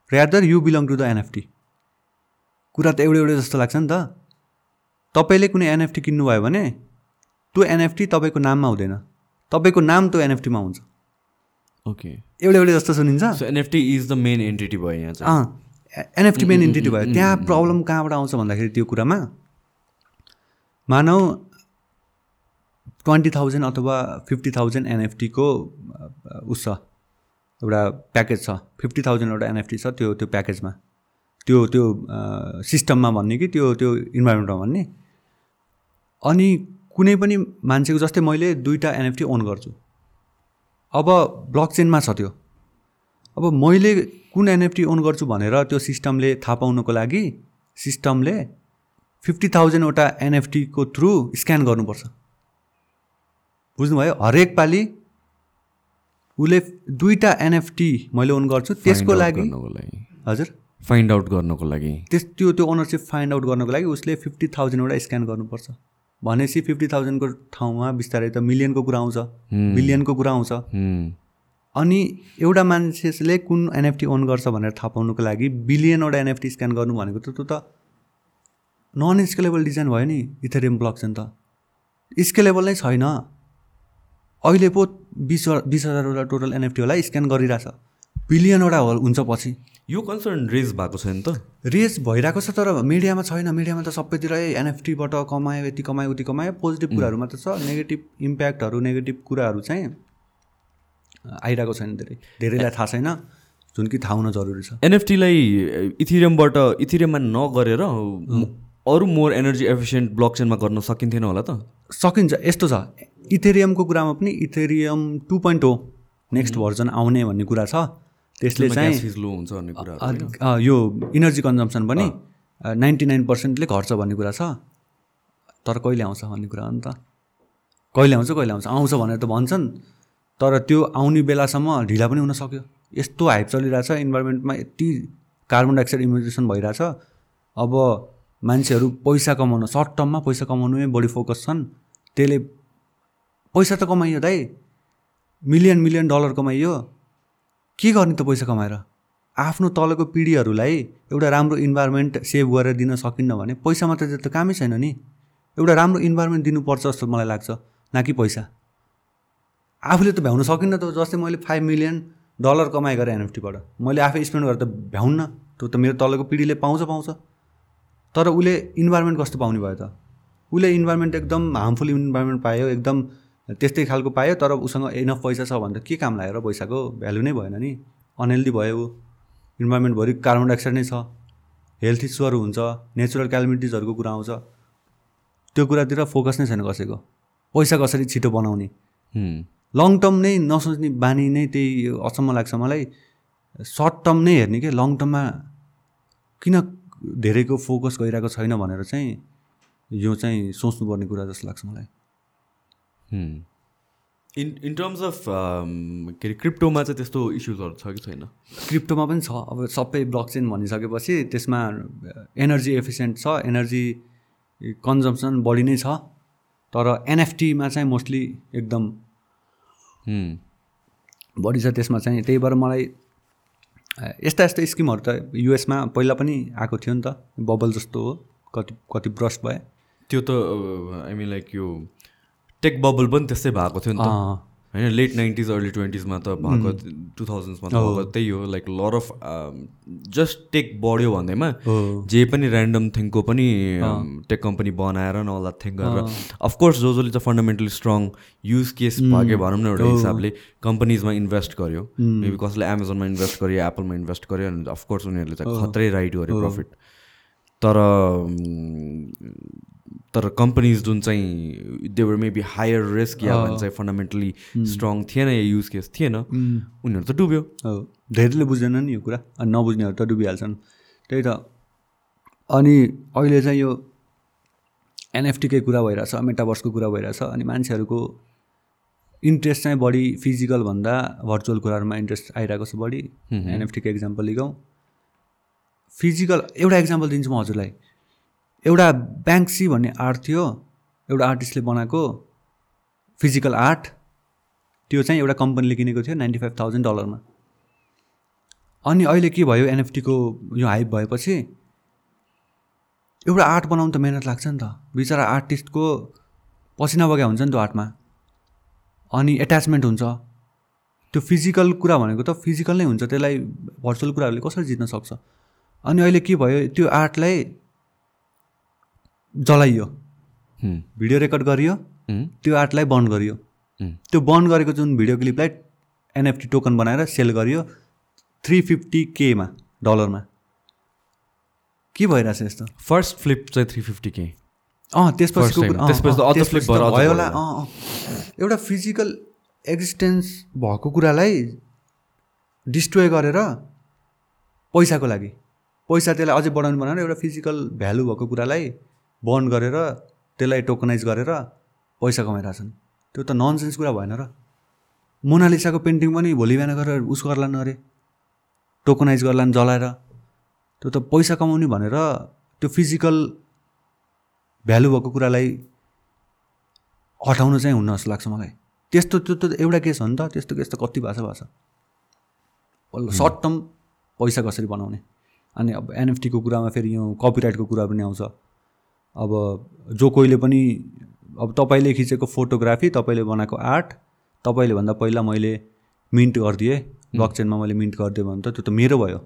rather you belong to the NFT कुरा त एउटै एउटै जस्तो लाग्छ नि त। तपाईँले कुनै एनएफटी किन्नुभयो भने त्यो एनएफटी तपाईँको नाममा हुँदैन। तपाईँको नाम त्यो एनएफटीमा हुन्छ। ओके एउटै एउटै जस्तो सुनिन्छ। NFT is the main entity भयो यहाँ चाहिँ। अँ एनएफटी मेन इन्टिटी भयो। त्यहाँ प्रब्लम कहाँबाट आउँछ भन्दाखेरि त्यो कुरामा मानौ ट्वेन्टी थाउजन्ड अथवा फिफ्टी थाउजन्ड एनएफटीको उस छ एउटा प्याकेज छ। फिफ्टी थाउजन्ड एउटा एनएफटी छ त्यो त्यो प्याकेजमा। त्यो त्यो सिस्टममा भन्ने कि त्यो त्यो इन्भाइरोमेन्टमा भन्ने। अनि कुनै पनि मान्छेको जस्तै मैले दुईवटा एनएफटी ओन गर्छु। अब ब्लक चेनमा छ त्यो। अब मैले कुन एनएफटी ओन गर्छु भनेर त्यो सिस्टमले थाहा पाउनुको लागि सिस्टमले फिफ्टी थाउजन्डवटा एनएफटीको थ्रु स्क्यान गर्नुपर्छ। बुझ्नुभयो? हरेक पालि उसले दुईवटा एनएफटी मैले ओन गर्छु। त्यसको लागि हजुर। फाइन्ड आउट गर्नको लागि। त्यस त्यो त्यो ओनरसिप फाइन्ड आउट गर्नको लागि उसले फिफ्टी थाउजन्डवटा स्क्यान गर्नुपर्छ। भनेपछि फिफ्टी थाउजन्डको ठाउँमा बिस्तारै त मिलियनको कुरा आउँछ। बिलियनको कुरा आउँछ। अनि एउटा मान्छेले कुन एनएफटी ओन गर्छ भनेर थाहा पाउनुको लागि बिलियनवटा एनएफटी स्क्यान गर्नु भनेको त त्यो त नन स्केलेबल डिजाइन भयो नि। इथेरियम ब्लक चाहिँ त। स्केलेबल नै छैन। अहिले पो बिस बिस हजारवटा टोटल एनएफटी होला स्क्यान गरिरहेछ। बिलियनवटा हुन्छ पछि। यो कन्सर्न रेज भएको छैन त। रेस भइरहेको छ तर मिडियामा छैन। मिडियामा त सबैतिर एनएफटीबाट कमायो यति कमायो उति कमायो पोजिटिभ कुराहरू मात्र छ। नेगेटिभ इम्प्याक्टहरू नेगेटिभ कुराहरू चाहिँ आइरहेको छैन धेरै। धेरैलाई थाहा छैन। जुन कि थाहा हुन जरुरी छ। एनएफटीलाई इथिरियमबाट इथिरियममा नगरेर अरू मोर एनर्जी एफिसियन्ट ब्लक चेनमा गर्न सकिन्थेन होला त। सकिन्छ। यस्तो छ। इथेरियमको कुरामा पनि इथेरियम टु पोइन्ट हो नेक्स्ट भर्जन आउने भन्ने कुरा छ। त्यसले चाहिँ लो हुन्छ भन्ने कुरा यो इनर्जी कन्जम्सन पनि नाइन्टी नाइन पर्सेन्टले घट्छ भन्ने कुरा छ। तर कहिले आउँछ भन्ने कुरा हो नि त। कहिले आउँछ कहिले आउँछ? आउँछ भनेर त भन्छन्। तर त्यो आउने बेलासम्म ढिला पनि हुन सक्यो। यस्तो हाइप चलिरहेछ इन्भाइरोमेन्टमा यति कार्बन डाइअक्साइड इमिटेसन भइरहेछ। अब मान्छेहरू पैसा कमाउन सर्ट टर्ममा पैसा कमाउनुमै बढी फोकस छन्। त्यसले पैसा त कमाइयो दाइ। मिलियन मिलियन डलर कमाइयो। के गर्ने त पैसा कमाएर? आफ्नो तलको पिँढीहरूलाई एउटा राम्रो इन्भाइरोमेन्ट सेभ गरेर दिन सकिन्न भने पैसा मात्रै त कामै छैन नि। एउटा राम्रो इन्भाइरोमेन्ट दिनुपर्छ जस्तो मलाई लाग्छ न कि पैसा? आफूले त भ्याउन सकिन्न त जस्तै मैले फाइभ मिलियन डलर कमाइ गरेँ एनएफटीबाट मैले आफै स्पेन्ड गरेर त भ्याउन्न त्यो त मेरो तलको पिँढीले पाउँछ पाउँछ। तर उसले इन्भाइरोमेन्ट कस्तो पाउने भयो त? उसले इन्भाइरोमेन्ट एकदम हार्मफुल इन्भाइरोमेन्ट पायो एकदम त्यस्तै खालको पायो तर उसँग इनफ पैसा छ भने त के काम लाग्यो र पैसाको भ्यालु नै भएन नि? अनहेल्दी भयो ऊ। इन्भाइरोमेन्टभरि कार्बन डाइअक्साइड नै छ। हेल्थ इस्युहरू हुन्छ। नेचुरल क्यालिमिटिजहरूको कुरा आउँछ। त्यो कुरातिर फोकस नै छैन कसैको। पैसा कसरी छिटो बनाउने? लङ टर्म नै नसोच्ने बानी नै त्यही अचम्म लाग्छ मलाई। सर्ट टर्म नै हेर्ने के? लङ टर्ममा किन धेरैको फोकस गइरहेको छैन भनेर चाहिँ यो चाहिँ सोच्नुपर्ने कुरा जस्तो लाग्छ मलाई। इन इन टर्म्स अफ के अरे क्रिप्टोमा चाहिँ त्यस्तो इस्युजहरू छ कि छैन? क्रिप्टोमा पनि छ। अब सबै ब्लक चेन भनिसकेपछि त्यसमा एनर्जी एफिसियन्ट छ एनर्जी कन्जम्सन बढी नै छ। तर एनएफटीमा चाहिँ मोस्टली एकदम हुँ, बढी छ त्यसमा चाहिँ। त्यही भएर मलाई यस्ता यस्ता स्किमहरू त युएसमा पहिला पनि आएको थियो नि त। बबल जस्तो हो कति कति ब्रस्ट भए। त्यो त आई मिन लाइक यो टेक बबल पनि त्यस्तै भएको थियो नि त। होइन लेट नाइन्टिज अर्ली ट्वेन्टिजमा त भएको टु थाउजन्ड्समा त भएको त्यही हो like lot of just tech बढ्यो भन्दैमा जे पनि ऱ्यान्डम थिङको पनि टेक कम्पनी बनाएर न अल थिङ गरेर। अफकोर्स जो जसले चाहिँ फन्डामेन्टली स्ट्रङ युज केस भाग्यो भनौँ न एउटा हिसाबले। कम्पनीजमा इन्भेस्ट गर्यो। मेबी कसैले एमाजोनमा इन्भेस्ट गर्यो एप्पलमा इन्भेस्ट गर्यो अनि अफकोर्स उनीहरूले चाहिँ खत्रै राइट गर्यो प्रफिट तर अम, तर कम्पनीज जुन चाहिँ they were maybe higher risk या चाहिँ फन्डामेन्टली स्ट्रङ थिएन या युज केस थिएन उनीहरू त डुब्यो। धेरैले बुझ्दैन नि यो कुरा अनि नबुझ्नेहरू त डुबिहाल्छन्। त्यही त। अनि अहिले चाहिँ यो एनएफटीकै कुरा भइरहेछ मेटाभर्सको कुरा भइरहेछ अनि मान्छेहरूको इन्ट्रेस्ट चाहिँ बढी फिजिकल भन्दा भर्चुअल कुराहरूमा इन्ट्रेस्ट आइरहेको छ बढी। एनएफटीको एक्जाम्पल लिगौँ। फिजिकल एउटा इक्जाम्पल दिन्छु म हजुरलाई। एउटा ब्याङ्क्सी भन्ने आर्ट थियो एउटा आर्टिस्टले बनाएको फिजिकल आर्ट त्यो चाहिँ एउटा कम्पनीले किनेको थियो नाइन्टी फाइभ थाउजन्ड डलरमा अनि अहिले के भयो एनएफटीको यो हाइप भएपछि एउटा आर्ट बनाउनु त मिहिनेत लाग्छ नि त। बिचरा आर्टिस्टको पसिना बग्या हुन्छ नि त्यो आर्टमा अनि एट्याचमेन्ट हुन्छ। त्यो फिजिकल कुरा भनेको त फिजिकल नै हुन्छ त्यसलाई भर्चुअल कुराहरूले कसरी जित्न सक्छ? अनि अहिले के भयो त्यो आर्टलाई जलाइयो। भिडियो रेकर्ड गरियो। त्यो आर्टलाई बन्द गरियो। त्यो बन्द गरेको जुन भिडियो क्लिपलाई एनएफटी टोकन बनाएर सेल गरियो थ्री फिफ्टी केमा डलरमा के भइरहेछ यस्तो? फर्स्ट फ्लिप चाहिँ थ्री फिफ्टी के अँ त्यसपछि भयो होला। अँ एउटा फिजिकल एक्जिस्टेन्स भएको कुरालाई डिस्ट्रोय गरेर पैसाको लागि। पैसा त्यसलाई अझै बढाउनु बनाएर एउटा फिजिकल भ्यालु भएको कुरालाई बन्द गरेर त्यसलाई टोकनाइज गरेर पैसा कमाइरहेछन्। त्यो त ननसेन्स कुरा भएन र। मोनालिसाको पेन्टिङ पनि भोलि बिहान गरेर उस गर्लान् अरे टोकनाइज गर्लान् जलाएर। त्यो त पैसा कमाउने भनेर त्यो फिजिकल भ्यालु भएको कुरालाई हटाउनु चाहिँ हुन्न जस्तो लाग्छ मलाई। त्यस्तो त्यो त एउटा केस हो नि त। त्यस्तो केस त कति छ भएको छ। सर्ट टर्म पैसा कसरी बनाउने? अनि अब एनएफटीको कुरामा फेरि यो कपिराइटको कुरा पनि आउँछ। अब जो कोहीले पनि अब तपाईँले खिचेको फोटोग्राफी तपाईँले बनाएको आर्ट तपाईँले भन्दा पहिला मैले मिन्ट गरिदिएँ ब्लक चेनमा मैले मिन्ट गरिदिएँ भने त त्यो त मेरो भयो।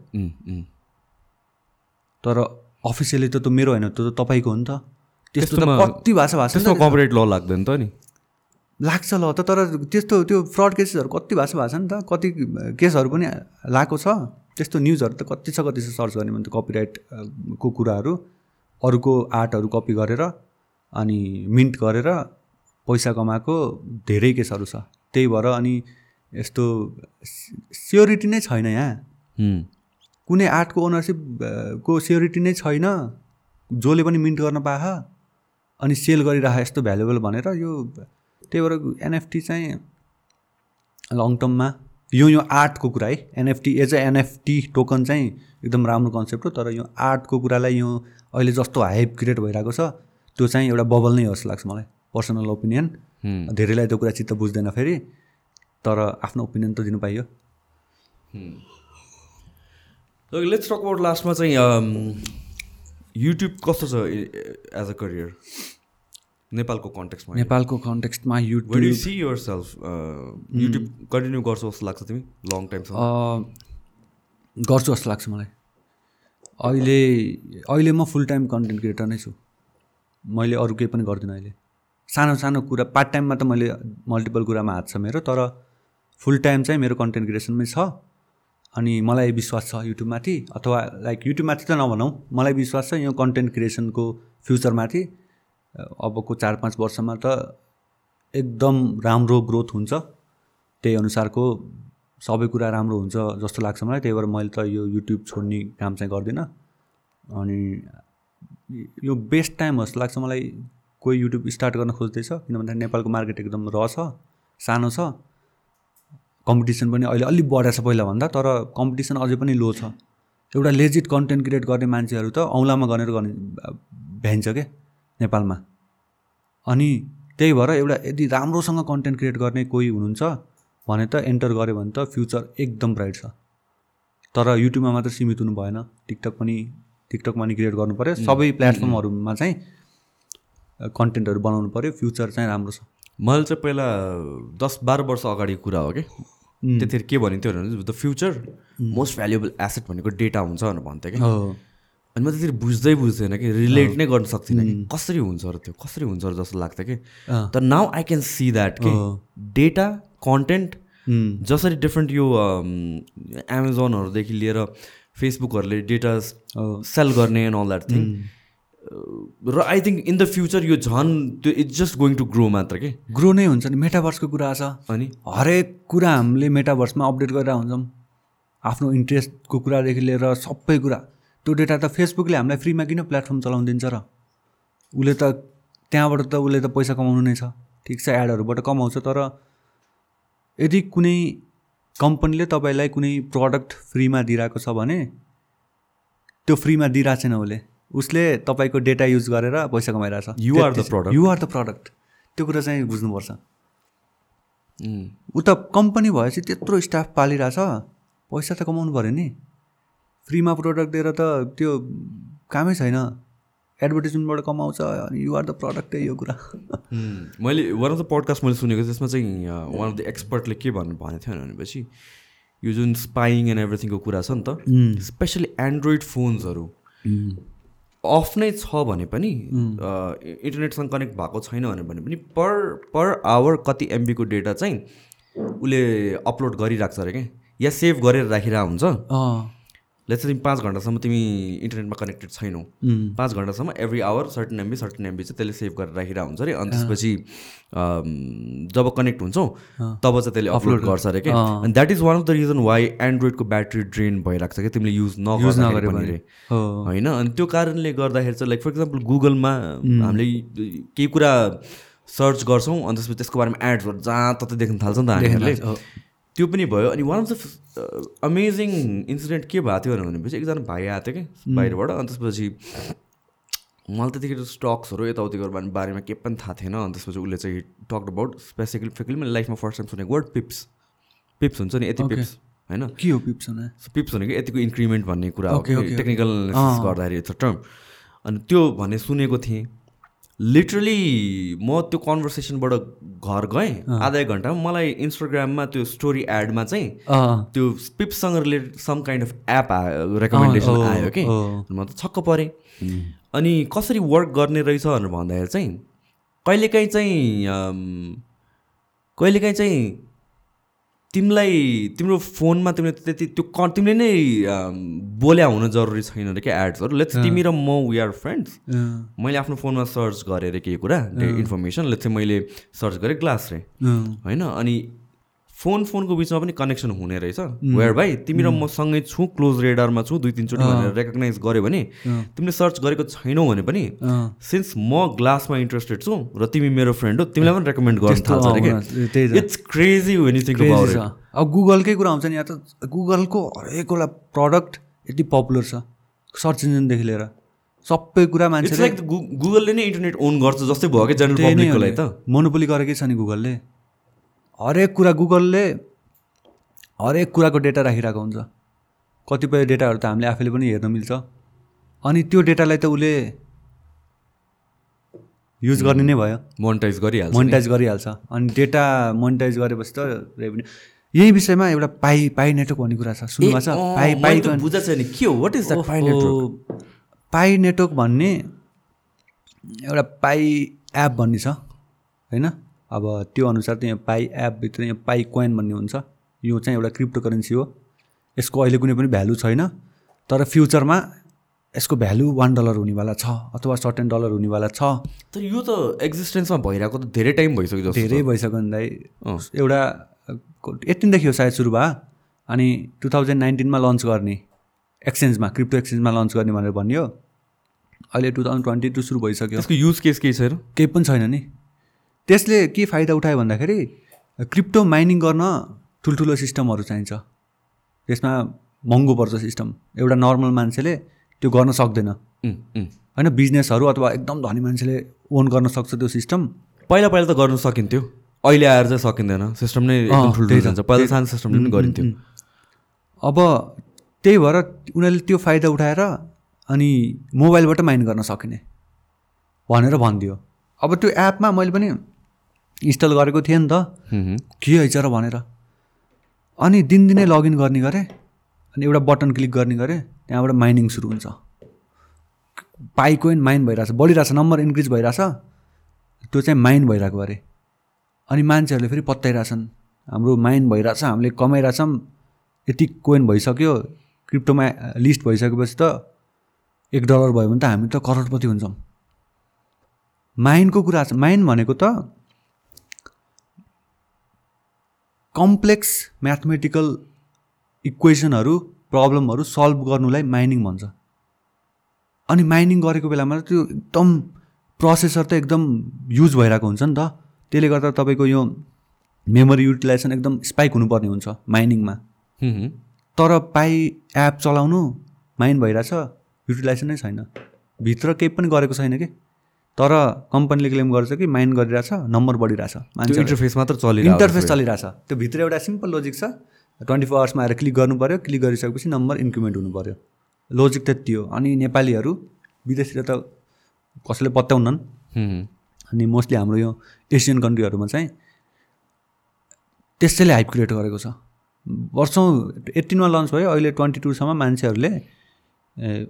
तर अफिसियली त त्यो मेरो होइन त्यो त तपाईँको हो नि त। त्यस्तो त कति भाषा भाषा कपरेट ल लाग्दैन त नि। लाग्छ ल त तर त्यस्तो त्यो फ्रड केसेसहरू कति भाषा भएको छ नि त कति केसहरू पनि लगाएको छ। त्यस्तो न्युजहरू त कति छ कति छ सर्च गर्ने भने त कपिराइटको कुराहरू। अरूको आर्टहरू कपी गरेर अनि मिन्ट गरेर पैसा कमाएको धेरै केसहरू छ। त्यही भएर अनि यस्तो स्योरिटी नै छैन यहाँ। कुनै आर्टको ओनरसिप को स्योरिटी नै छैन। जसले पनि मिन्ट गर्न पाए अनि सेल गरिरह यस्तो भ्यालुएबल भनेर यो त्यही भएर एनएफटी चाहिँ लङ टर्ममा यो यो आर्टको कुरा है। NFT as a NFT token चाहिँ एकदम राम्रो कन्सेप्ट हो। तर यो आर्टको कुरालाई यो अहिले जस्तो हाइप क्रिएट भइरहेको छ त्यो चाहिँ एउटा बबल नै हो जस्तो लाग्छ मलाई पर्सनल ओपिनियन धेरैलाई त्यो कुरा चित्त बुझ्दैन फेरि तर आफ्नो ओपिनियन त दिनु पाइयो। लेट्स टक अबाउट लास्टमा चाहिँ युट्युब um, कस्तो छ एज अ करियर नेपालको कन्टेक्स्टमा नेपालको कन्टेक्स्टमा YouTube see yourself YouTube continue गर्छौ जस्तो लाग्छ तिमी लङ टाइमसम्म गर्छु जस्तो लाग्छ मलाई। अहिले अहिले म फुल टाइम कन्टेन्ट क्रिएटर नै छु। मैले अरू केही पनि गर्दिनँ अहिले। सानो सानो कुरा पार्ट टाइममा त मैले मल्टिपल कुरामा हात छ मेरो तर फुल टाइम चाहिँ मेरो कन्टेन्ट क्रिएसनमै छ। अनि मलाई विश्वास छ युट्युबमाथि अथवा लाइक युट्युबमाथि त नभनौँ मलाई विश्वास छ यो कन्टेन्ट क्रिएसनको फ्युचरमाथि अबको चार पाँच वर्षमा त एकदम राम्रो ग्रोथ हुन्छ। त्यही अनुसारको सबै कुरा राम्रो हुन्छ जस्तो लाग्छ मलाई त्यही भएर मैले त यो युट्युब छोड्ने काम चाहिँ गर्दिनँ। अनि यो बेस्ट टाइम जस्तो लाग्छ मलाई। कोही युट्युब स्टार्ट गर्न खोज्दैछ किन भन्दाखेरि नेपालको मार्केट एकदम र छ सानो छ। कम्पिटिसन पनि अहिले अलिक बढेको छ पहिलाभन्दा तर कम्पिटिसन अझै पनि लो छ। एउटा लेजिट कन्टेन्ट क्रिएट गर्ने मान्छेहरू त औँलामा गनेर गर्ने भ्याइन्छ क्या नेपालमा। अनि त्यही भएर एउटा यदि राम्रोसँग कन्टेन्ट क्रिएट गर्ने कोही हुनुहुन्छ भने त एन्टर गऱ्यो भने त फ्युचर एकदम ब्राइट छ। तर युट्युबमा मात्र सीमित हुनु भएन। टिकटक पनि टिकटकमा नि क्रिएट गर्नु पऱ्यो सबै प्लेटफर्महरूमा चाहिँ कन्टेन्टहरू बनाउनु पऱ्यो फ्युचर चाहिँ राम्रो छ। मैले चाहिँ पहिला दस बाह्र वर्ष अगाडिको कुरा हो कि? त्यतिखेर के भनिन्थ्यो भने the future most valuable asset भनेको डेटा हुन्छ भनेर भन्थ्यो कि? अनि म त्यतिखेर बुझ्दै बुझ्दैन कि रिलेट नै गर्न सक्दिनँ कि कसरी हुन्छ र त्यो कसरी हुन्छ र जस्तो लाग्थ्यो कि। तर now I can see that कि डेटा कन्टेन्ट जसरी डिफ्रेन्ट यो एमाजोनहरूदेखि लिएर फेसबुकहरूले डेटा सेल गर्ने एन्ड अल द्याट थिङ र I think in the future यो झन् त्यो it's just going to grow मात्र कि। ग्रो नै हुन्छ नि। मेटाभर्सको कुरा छ। अनि? हरेक कुरा हामीले मेटाभर्समा अपडेट गरेर हुन्छौँ। आफ्नो इन्ट्रेस्टको कुरादेखि लिएर सबै कुरा। त्यो डेटा त फेसबुकले हामीलाई फ्रीमा किन प्लेटफर्म चलाउनु दिन्छ र? उसले त त्यहाँबाट त उसले त पैसा कमाउनु नै छ। ठिक छ एडहरूबाट कमाउँछ तर यदि कुनै कम्पनीले तपाईँलाई कुनै प्रडक्ट फ्रीमा दिइरहेको छ भने त्यो फ्रीमा दिइरहेको छैन उसले। उसले तपाईँको डेटा युज गरेर पैसा कमाइरहेछ। You are the product. You are the product त्यो कुरा चाहिँ बुझ्नुपर्छ। उम्, ऊ त कम्पनी भएपछि त्यत्रो स्टाफ पालिरहेछ। पैसा त कमाउनु पऱ्यो नि। फ्रीमा प्रोडक्ट दिएर त त्यो कामै छैन। एडभर्टिजमेन्टबाट कमाउँछ अनि युआर द प्रडक्ट यो कुरा। मैले वान अफ द पडकास्ट मैले सुनेको थिएँ त्यसमा चाहिँ वान अफ द एक्सपर्टले के भन्नु भनेको थियो भनेपछि यो जुन स्पाइङ एन्ड एभ्रिथिङको कुरा छ नि त स्पेसली एन्ड्रोइड फोन्सहरू अफ नै छ भने पनि इन्टरनेटसँग कनेक्ट भएको छैन भने पनि पर पर आवर कति एमबीको डेटा चाहिँ उसले अपलोड गरिरहेको छ अरे क्या? या सेभ गरेर राखिरहेको हुन्छ? लेट्स तिमी पाँच घन्टासम्म तिमी इन्टरनेटमा कनेक्टेड छैनौ। पाँच घन्टासम्म every hour certain MB certain MB चाहिँ त्यसले सेभ गरेर राखिरहेको हुन्छ अरे। अनि त्यसपछि जब कनेक्ट हुन्छौ तब चाहिँ त्यसले अपलोड गर्छ अरे क्या अनि that is one of the reason why एन्ड्रोइडको battery drain भइरहेको छ कि? तिमीले युज नगर्दाखेरि नगरे भने होइन? अनि त्यो कारणले गर्दाखेरि चाहिँ लाइक फर इक्जाम्पल गुगलमा हामीले केही कुरा सर्च गर्छौँ अनि त्यसपछि त्यसको बारेमा एड्सहरू जहाँ ततै देख्न थाल्छ नि त हामीहरूले। त्यो पनि भयो। अनि one of the amazing incident के भएको थियो भनेपछि एकजना भाइ आएको थियो कि बाहिरबाट। अनि त्यसपछि मलाई त्यतिखेर स्टक्सहरू यताउतिको बारे- बारेमा के पनि थाहा थिएन। अनि त्यसपछि उसले चाहिँ टक अबाउट स्पेसिफिकली मैले लाइफमा फर्स्ट टाइम सुनेको वर्ड पिप्स पिप्स हुन्छ नि यति. पिप्स होइन? के हो पिप्स हुने? पिप्स भनेको यतिको इन्क्रिमेन्ट भन्ने कुरा हो. टेक्निकल गर्दाखेरि छ टर्म अनि त्यो भन्ने सुनेको थिएँ। लिटरली म त्यो कन्भर्सेसनबाट घर गएँ आधा एक घन्टामा मलाई इन्स्टाग्राममा त्यो स्टोरी एडमा चाहिँ त्यो पिप्ससँग related some kind of app आयो रेकमेन्डेसन आयो कि। म त छक्क परेँ। अनि कसरी वर्क गर्ने रहेछ भनेर भन्दाखेरि चाहिँ कहिलेकाहीँ चाहिँ कहिलेकाहीँ चाहिँ तिमीलाई तिम्रो फोनमा तिमीले त्यति त्यो क तिमीले नै बोल्या हुन जरुरी छैन अरे क्या एड्सहरू लेट्स तिमी र म वी आर फ्रेन्ड्स मैले आफ्नो फोनमा सर्च गरेँ अरे केही कुरा इन्फर्मेसन लेट्स मैले सर्च गरेँ ग्लास रे। होइन? अनि फोन फोनको बिचमा पनि कनेक्सन हुने रहेछ। वेयर भाइ तिमी र म सँगै छु क्लोज रेडरमा छु दुई तिनचोटि भनेर रेकगनाइज गऱ्यो भने तिमीले सर्च गरेको छैनौ भने पनि। सिन्स म ग्लासमा इन्ट्रेस्टेड छु र तिमी मेरो फ्रेन्ड हो तिमीलाई पनि रेकमेन्ड गर्न थाल्छ। इट्स क्रेजी यु अब गुगलकै कुरा आउँछ नि यहाँ त गुगलको हरेकवटा प्रडक्ट यति पपुलर छ। सर्च इन्जिनदेखि लिएर। सबै कुरा लाइक गुगलले नै इन्टरनेट ओन गर्छ जस्तै भयो कि जेनरल पब्लिकको लागि त। मोनोपोली गरेकै छ नि गुगलले हरेक कुरा गुगलले हरेक कुराको डेटा राखिरहेको हुन्छ। कतिपय डेटाहरू त हामीले आफैले पनि हेर्न मिल्छ। अनि त्यो डेटालाई त उसले युज गर्ने नै भयो। मोनिटाइज गरिहाल्छ मोनिटाइज गरिहाल्छ। अनि डेटा मोनिटाइज गरेपछि त रेभेन्यू यही विषयमा एउटा पाइ पाइ नेटवर्क भन्ने कुरा छ। सुन्नुभएको छ? पाइ पाइ बुझा छैन। के हो? What is that pi network pi network भन्ने एउटा पाइ एप भन्ने छ। होइन? अब त्यो अनुसार चाहिँ यहाँ पाइ एपभित्र यहाँ पाइ कोइन भन्ने हुन्छ। यो चाहिँ एउटा क्रिप्टो करेन्सी हो। यसको अहिले कुनै पनि भ्यालु छैन। तर फ्युचरमा यसको भ्यालु वान डलर हुनेवाला छ अथवा सर्टेन डलर हुनेवाला छ। तर यो त एक्जिस्टेन्समा भइरहेको त धेरै टाइम भइसक्यो धेरै भइसक्यो नि दाइ। एउटा एट्टिनदेखि हो सायद सुरु भयो। अनि टु थाउजन्ड नाइन्टिनमा लन्च गर्ने। एक्सचेन्जमा क्रिप्टो एक्सचेन्जमा लन्च गर्ने भनेर भनियो। अहिले टु थाउजन्ड ट्वेन्टी टू सुरु भइसक्यो। त्यसको युज केस केही छैन केही पनि छैन नि। त्यसले के फाइदा उठायो भन्दाखेरि क्रिप्टो माइनिङ गर्न ठुल्ठुलो सिस्टमहरू चाहिन्छ। त्यसमा महँगो पर्छ सिस्टम। एउटा नर्मल मान्छेले त्यो गर्न सक्दैन। होइन बिजनेसहरू अथवा एकदम धनी मान्छेले ओन गर्न सक्छ त्यो सिस्टम। पहिला पहिला त गर्न सकिन्थ्यो। अहिले आएर चाहिँ सकिँदैन। सिस्टम नै ठुल्ठुलो हुन्छ पहिला सानो सिस्टमले पनि गरिन्थ्यो। अब त्यही भएर उनीहरूले त्यो फाइदा उठाएर अनि मोबाइलबाट माइन गर्न सकिने। भनेर भनिदियो। अब त्यो एपमा मैले पनि इन्स्टल गरेको थिएँ नि त। के हैछ र भनेर। अनि दिनदिनै लगइन गर्ने गरेँ अनि एउटा बटन क्लिक गर्ने गरेँ त्यहाँबाट माइनिङ सुरु हुन्छ। पाइ कोइन माइन भइरहेछ बढिरहेछ नम्बर इन्क्रिज भइरहेछ। त्यो चाहिँ माइन भइरहेको अरे। अनि मान्छेहरूले फेरि पत्याइरहेछन् हाम्रो माइन भइरहेछ हामीले कमाइरहेछौँ। यति कोइन भइसक्यो क्रिप्टोमा लिस्ट भइसकेपछि त एक डलर भयो भने त हामी त करोडपति हुन्छौँ। माइनको कुरा छ माइन भनेको त कम्प्लेक्स म्याथमेटिकल इक्वेसनहरू प्रब्लमहरू सल्भ गर्नुलाई माइनिङ भन्छ। अनि माइनिङ गरेको बेलामा त त्यो एकदम प्रोसेसर त एकदम युज भइरहेको हुन्छ नि त। त्यसले गर्दा तपाईँको यो मेमोरी युटिलाइजेसन एकदम स्पाइक हुनुपर्ने हुन्छ माइनिङमा। तर पाइ एप चलाउनु माइन भइरहेछ युटिलाइजेसनै छैन। भित्र केही पनि गरेको छैन कि? तर कम्पनीले क्लेम गर्छ कि माइन्ड गरिरहेछ नम्बर बढिरहेछ त्यो मान्छे इन्टरफेस मात्र चलिरहेको इन्टरफेस चलिरहेछ। त्यो भित्र एउटा सिम्पल लोजिक छ। ट्वेन्टी फोर आवर्समा आएर क्लिक गर्नु पऱ्यो क्लिक गरिसकेपछि नम्बर इन्क्रिमेन्ट हुनु पऱ्यो लोजिक त्यति हो अनि नेपालीहरू विदेशतिर त कसैले पत्याउनन्। हुँ। अनि मोस्टली हाम्रो यो एसियन कन्ट्रीहरूमा चाहिँ त्यसैले हाइप क्रिएट गरेको छ। वर्षौँ एट्टिनमा लन्च भयो। अहिले ट्वेन्टी टूसम्म मान्छेहरूले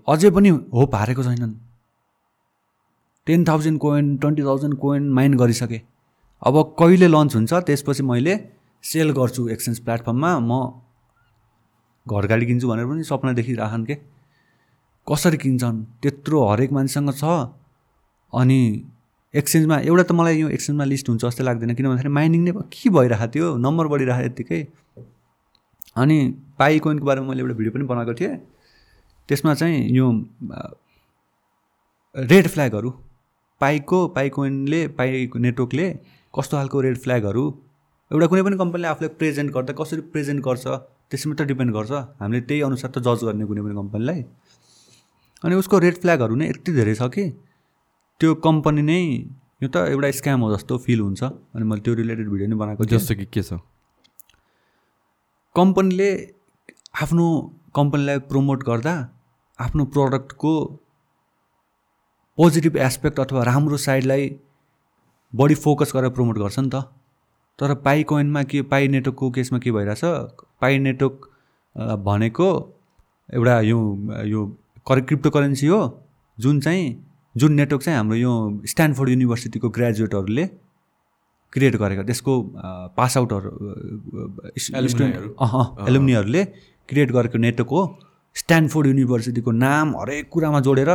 अझै पनि होप हारेको छैनन्। Ten thousand coin twenty thousand coin mine गरिसकेँ। अब कहिले लन्च हुन्छ त्यसपछि मैले सेल गर्छु एक्सचेन्ज प्लेटफर्ममा म घर गाडी किन्छु भनेर पनि सपना देखिराखन् के? कसरी किन्छन्? त्यत्रो हरेक मान्छेसँग छ। अनि एक्सचेन्जमा एउटा त मलाई यो एक्सचेन्जमा लिस्ट हुन्छ जस्तो लाग्दैन किन भन्दाखेरि माइनिङ नै के भइरहेको थियो? नम्बर बढिरहेको यत्तिकै। अनि पाई कोइनको बारेमा मैले एउटा भिडियो पनि बनाएको थिएँ। त्यसमा चाहिँ यो रेड फ्ल्यागहरू पाइको पाइ कोइनले पाइको नेटवर्कले कस्तो खालको रेड फ्ल्यागहरू एउटा कुनै पनि कम्पनीले आफूलाई प्रेजेन्ट गर्दा कसरी प्रेजेन्ट गर्छ त्यसमा त डिपेन्ड गर्छ। हामीले त्यही अनुसार त जज गर्ने कुनै पनि कम्पनीलाई अनि उसको रेड फ्ल्यागहरू नै यति धेरै छ कि त्यो कम्पनी नै यो त एउटा स्क्याम हो जस्तो फिल हुन्छ। अनि मैले त्यो रिलेटेड भिडियो नै बनाएको जस्तो कि के छ? कम्पनीले आफ्नो कम्पनीलाई प्रमोट गर्दा आफ्नो प्रडक्टको पोजिटिभ एस्पेक्ट अथवा राम्रो साइडलाई बढी फोकस गरेर प्रमोट गर्छ नि त। तर पाई कोइनमा के पाई नेटवर्कको केसमा के भइरहेछ? पाई नेटवर्क भनेको एउटा यो यो क्रिप्टो करेन्सी हो। जुन चाहिँ जुन नेटवर्क चाहिँ हाम्रो यो स्ट्यान्डफोर्ड युनिभर्सिटीको ग्रेजुएटहरूले क्रिएट गरेको त्यसको पास आउटहरू Alumni-हरू। एलुमिनीहरूले क्रिएट गरेको नेटवर्क हो। स्ट्यान्डफोर्ड युनिभर्सिटीको नाम हरेक कुरामा जोडेर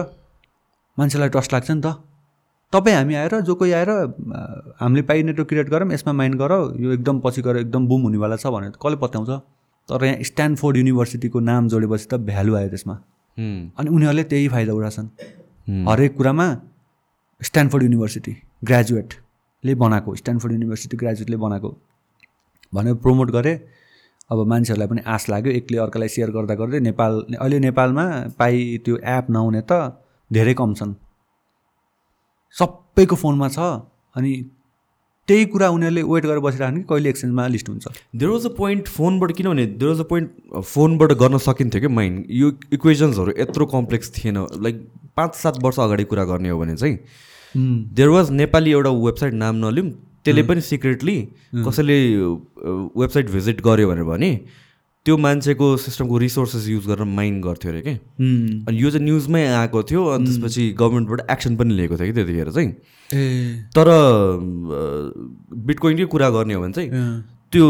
मान्छेलाई ट्रस्ट लाग्छ नि त। तपाईँ हामी आएर जो कोही आएर हामीले पाइ नेटवर्क क्रिएट गरौँ यसमा माइन्ड गर यो एकदम पछि गएर एकदम बुम हुनेवाला छ भनेर। कसले पत्याउँछ? तर यहाँ स्ट्यान्डफोर्ड युनिभर्सिटीको नाम जोडेपछि त भ्यालु आयो त्यसमा। अनि उनीहरूले त्यही फाइदा उठाउँछन् हुँ। हरेक कुरामा स्ट्यान्डफोर्ड युनिभर्सिटी ग्रेजुएटले बनाएको स्ट्यान्डफोर्ड युनिभर्सिटी ग्रेजुएटले बनाएको। भनेर प्रमोट गरे अब मान्छेहरूलाई पनि आश लाग्यो। एकले अर्कालाई सेयर गर्दा गर्दै नेपाल अहिले नेपालमा पाइ त्यो एप नहुने त धेरै कम छन्। सबैको फोनमा छ अनि त्यही कुरा उनीहरूले वेट गरेर बसिरहेको कि कहिले एक्सचेन्जमा लिस्ट हुन्छ। देयर वाज अ पोइन्ट फोनबाट किनभने देयर वाज अ पोइन्ट फोनबाट गर्न सकिन्थ्यो क्या माइन्ड यो इक्वेजन्सहरू यत्रो कम्प्लेक्स थिएन। लाइक पाँच सात वर्ष अगाडि कुरा गर्ने हो भने चाहिँ देयर वाज नेपाली एउटा वेबसाइट नाम नलिउँ त्यसले पनि सिक्रेटली कसैले वेबसाइट भिजिट गर्यो भनेर भने त्यो मान्छेको सिस्टमको रिसोर्सेस युज गरेर माइन्ड गर्थ्यो अरे उम्, अनि यो चाहिँ न्युजमै आएको थियो अनि त्यसपछि गभर्मेन्टबाट एक्सन पनि लिएको थियो कि त्यतिखेर चाहिँ। तर बिटकोइनकै कुरा गर्ने हो भने चाहिँ त्यो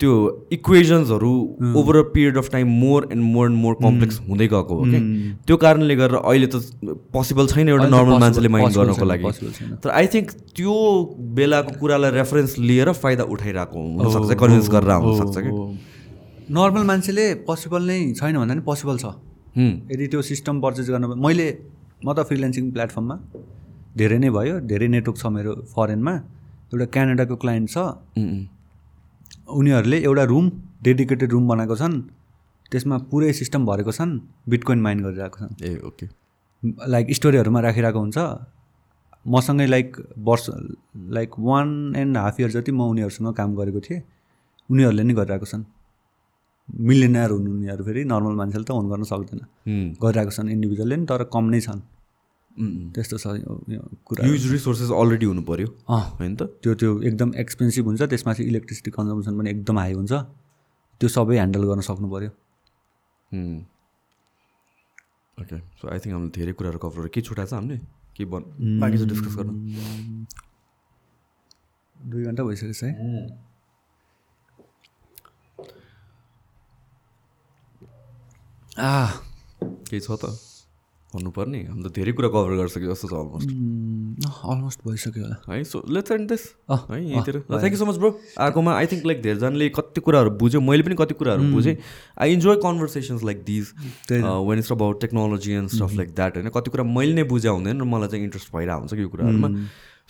त्यो इक्वेजन्सहरू over a period of time more and more and more complex हुँदै गएको हो कि त्यो कारणले गर्दा अहिले त पोसिबल छैन एउटा नर्मल मान्छेले माइन्ड गर्नको लागि। तर आई थिङ्क त्यो बेलाको कुरालाई रेफरेन्स लिएर फाइदा उठाइरहेको हुनसक्छ कन्भिन्स गरेर हुनसक्छ कि नर्मल मान्छेले पोसिबल नै छैन भन्दा पनि पोसिबल छ। हुँ, यदि त्यो सिस्टम पर्चेस गर्न मैले म त फ्रिलेन्सिङ प्लेटफर्ममा धेरै नै भयो धेरै नेटवर्क छ मेरो फरेनमा एउटा क्यानाडाको क्लाइन्ट छ। उम्, उनीहरूले एउटा रुम डेडिकेटेड रुम बनाएको छन्। त्यसमा पुरै सिस्टम भरेको छन् बिटकोइन माइन गरिरहेको छन्। ए ओके लाइक स्टोरीहरूमा राखिरहेको हुन्छ। मसँगै लाइक वर्ष like one and half year जति म उनीहरूसँग काम गरेको थिएँ उनीहरूले नै गरिरहेको छन्। मिलियनर हुनु उनीहरू फेरि नर्मल मान्छेले त ओन गर्न सक्दैन। गरिरहेको छन् इन्डिभिजुअलले नि तर कम नै छन्। त्यस्तो छ कुरा ह्युज रिसोर्सेस अलरेडी हुनु पऱ्यो अँ। होइन त? त्यो त्यो एकदम एक्सपेन्सिभ हुन्छ त्यसमा चाहिँ इलेक्ट्रिसिटी कन्जम्सन पनि एकदम हाई हुन्छ। त्यो सबै ह्यान्डल गर्न सक्नु पऱ्यो ओके सो आई थिङ्क हामीले धेरै कुराहरू कभर गरेँ के छुट्याएको छ हामीले? के बन बाँकी चाहिँ डिस्कस गर्न। दुई घन्टा भइसकेको छ है। आ केही छ त? भन्नुपर्ने? हामीले धेरै कुरा कभर गरिसक्यो जस्तो छ अलमोस्ट अलमोस्ट भइसक्यो होला। है सो लेट्स एन्ड दिस है यहीँतिर। Thank you so much bro आएकोमा आई थिङ्क लाइक धेरैजनाले कति कुराहरू बुझ्यो। मैले पनि कति कुराहरू बुझेँ। I enjoy conversations like these when it's about technology and stuff like that होइन? कति कुरा मैले नै बुझ्या हुँदैन र मलाई चाहिँ इन्ट्रेस्ट भइरहेको हुन्छ यो कुराहरूमा।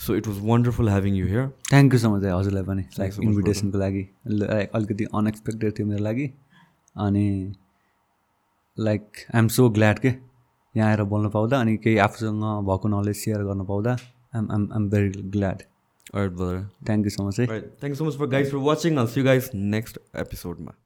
So it was wonderful having you here thank you so much हजुरलाई पनि। लाइक इन्भिटेसनको लागि। लाइक अलिकति अनएक्सपेक्टेड थियो मेरो लागि। अनि like I am so glad के। यहाँ आएर बोल्नु पाउँदा अनि केही आफूसँग भएको नलेज सेयर गर्नु पाउँदा um I'm I'm very glad thank you so much है thank you so much for guys for watching also you guys next एपिसोडमा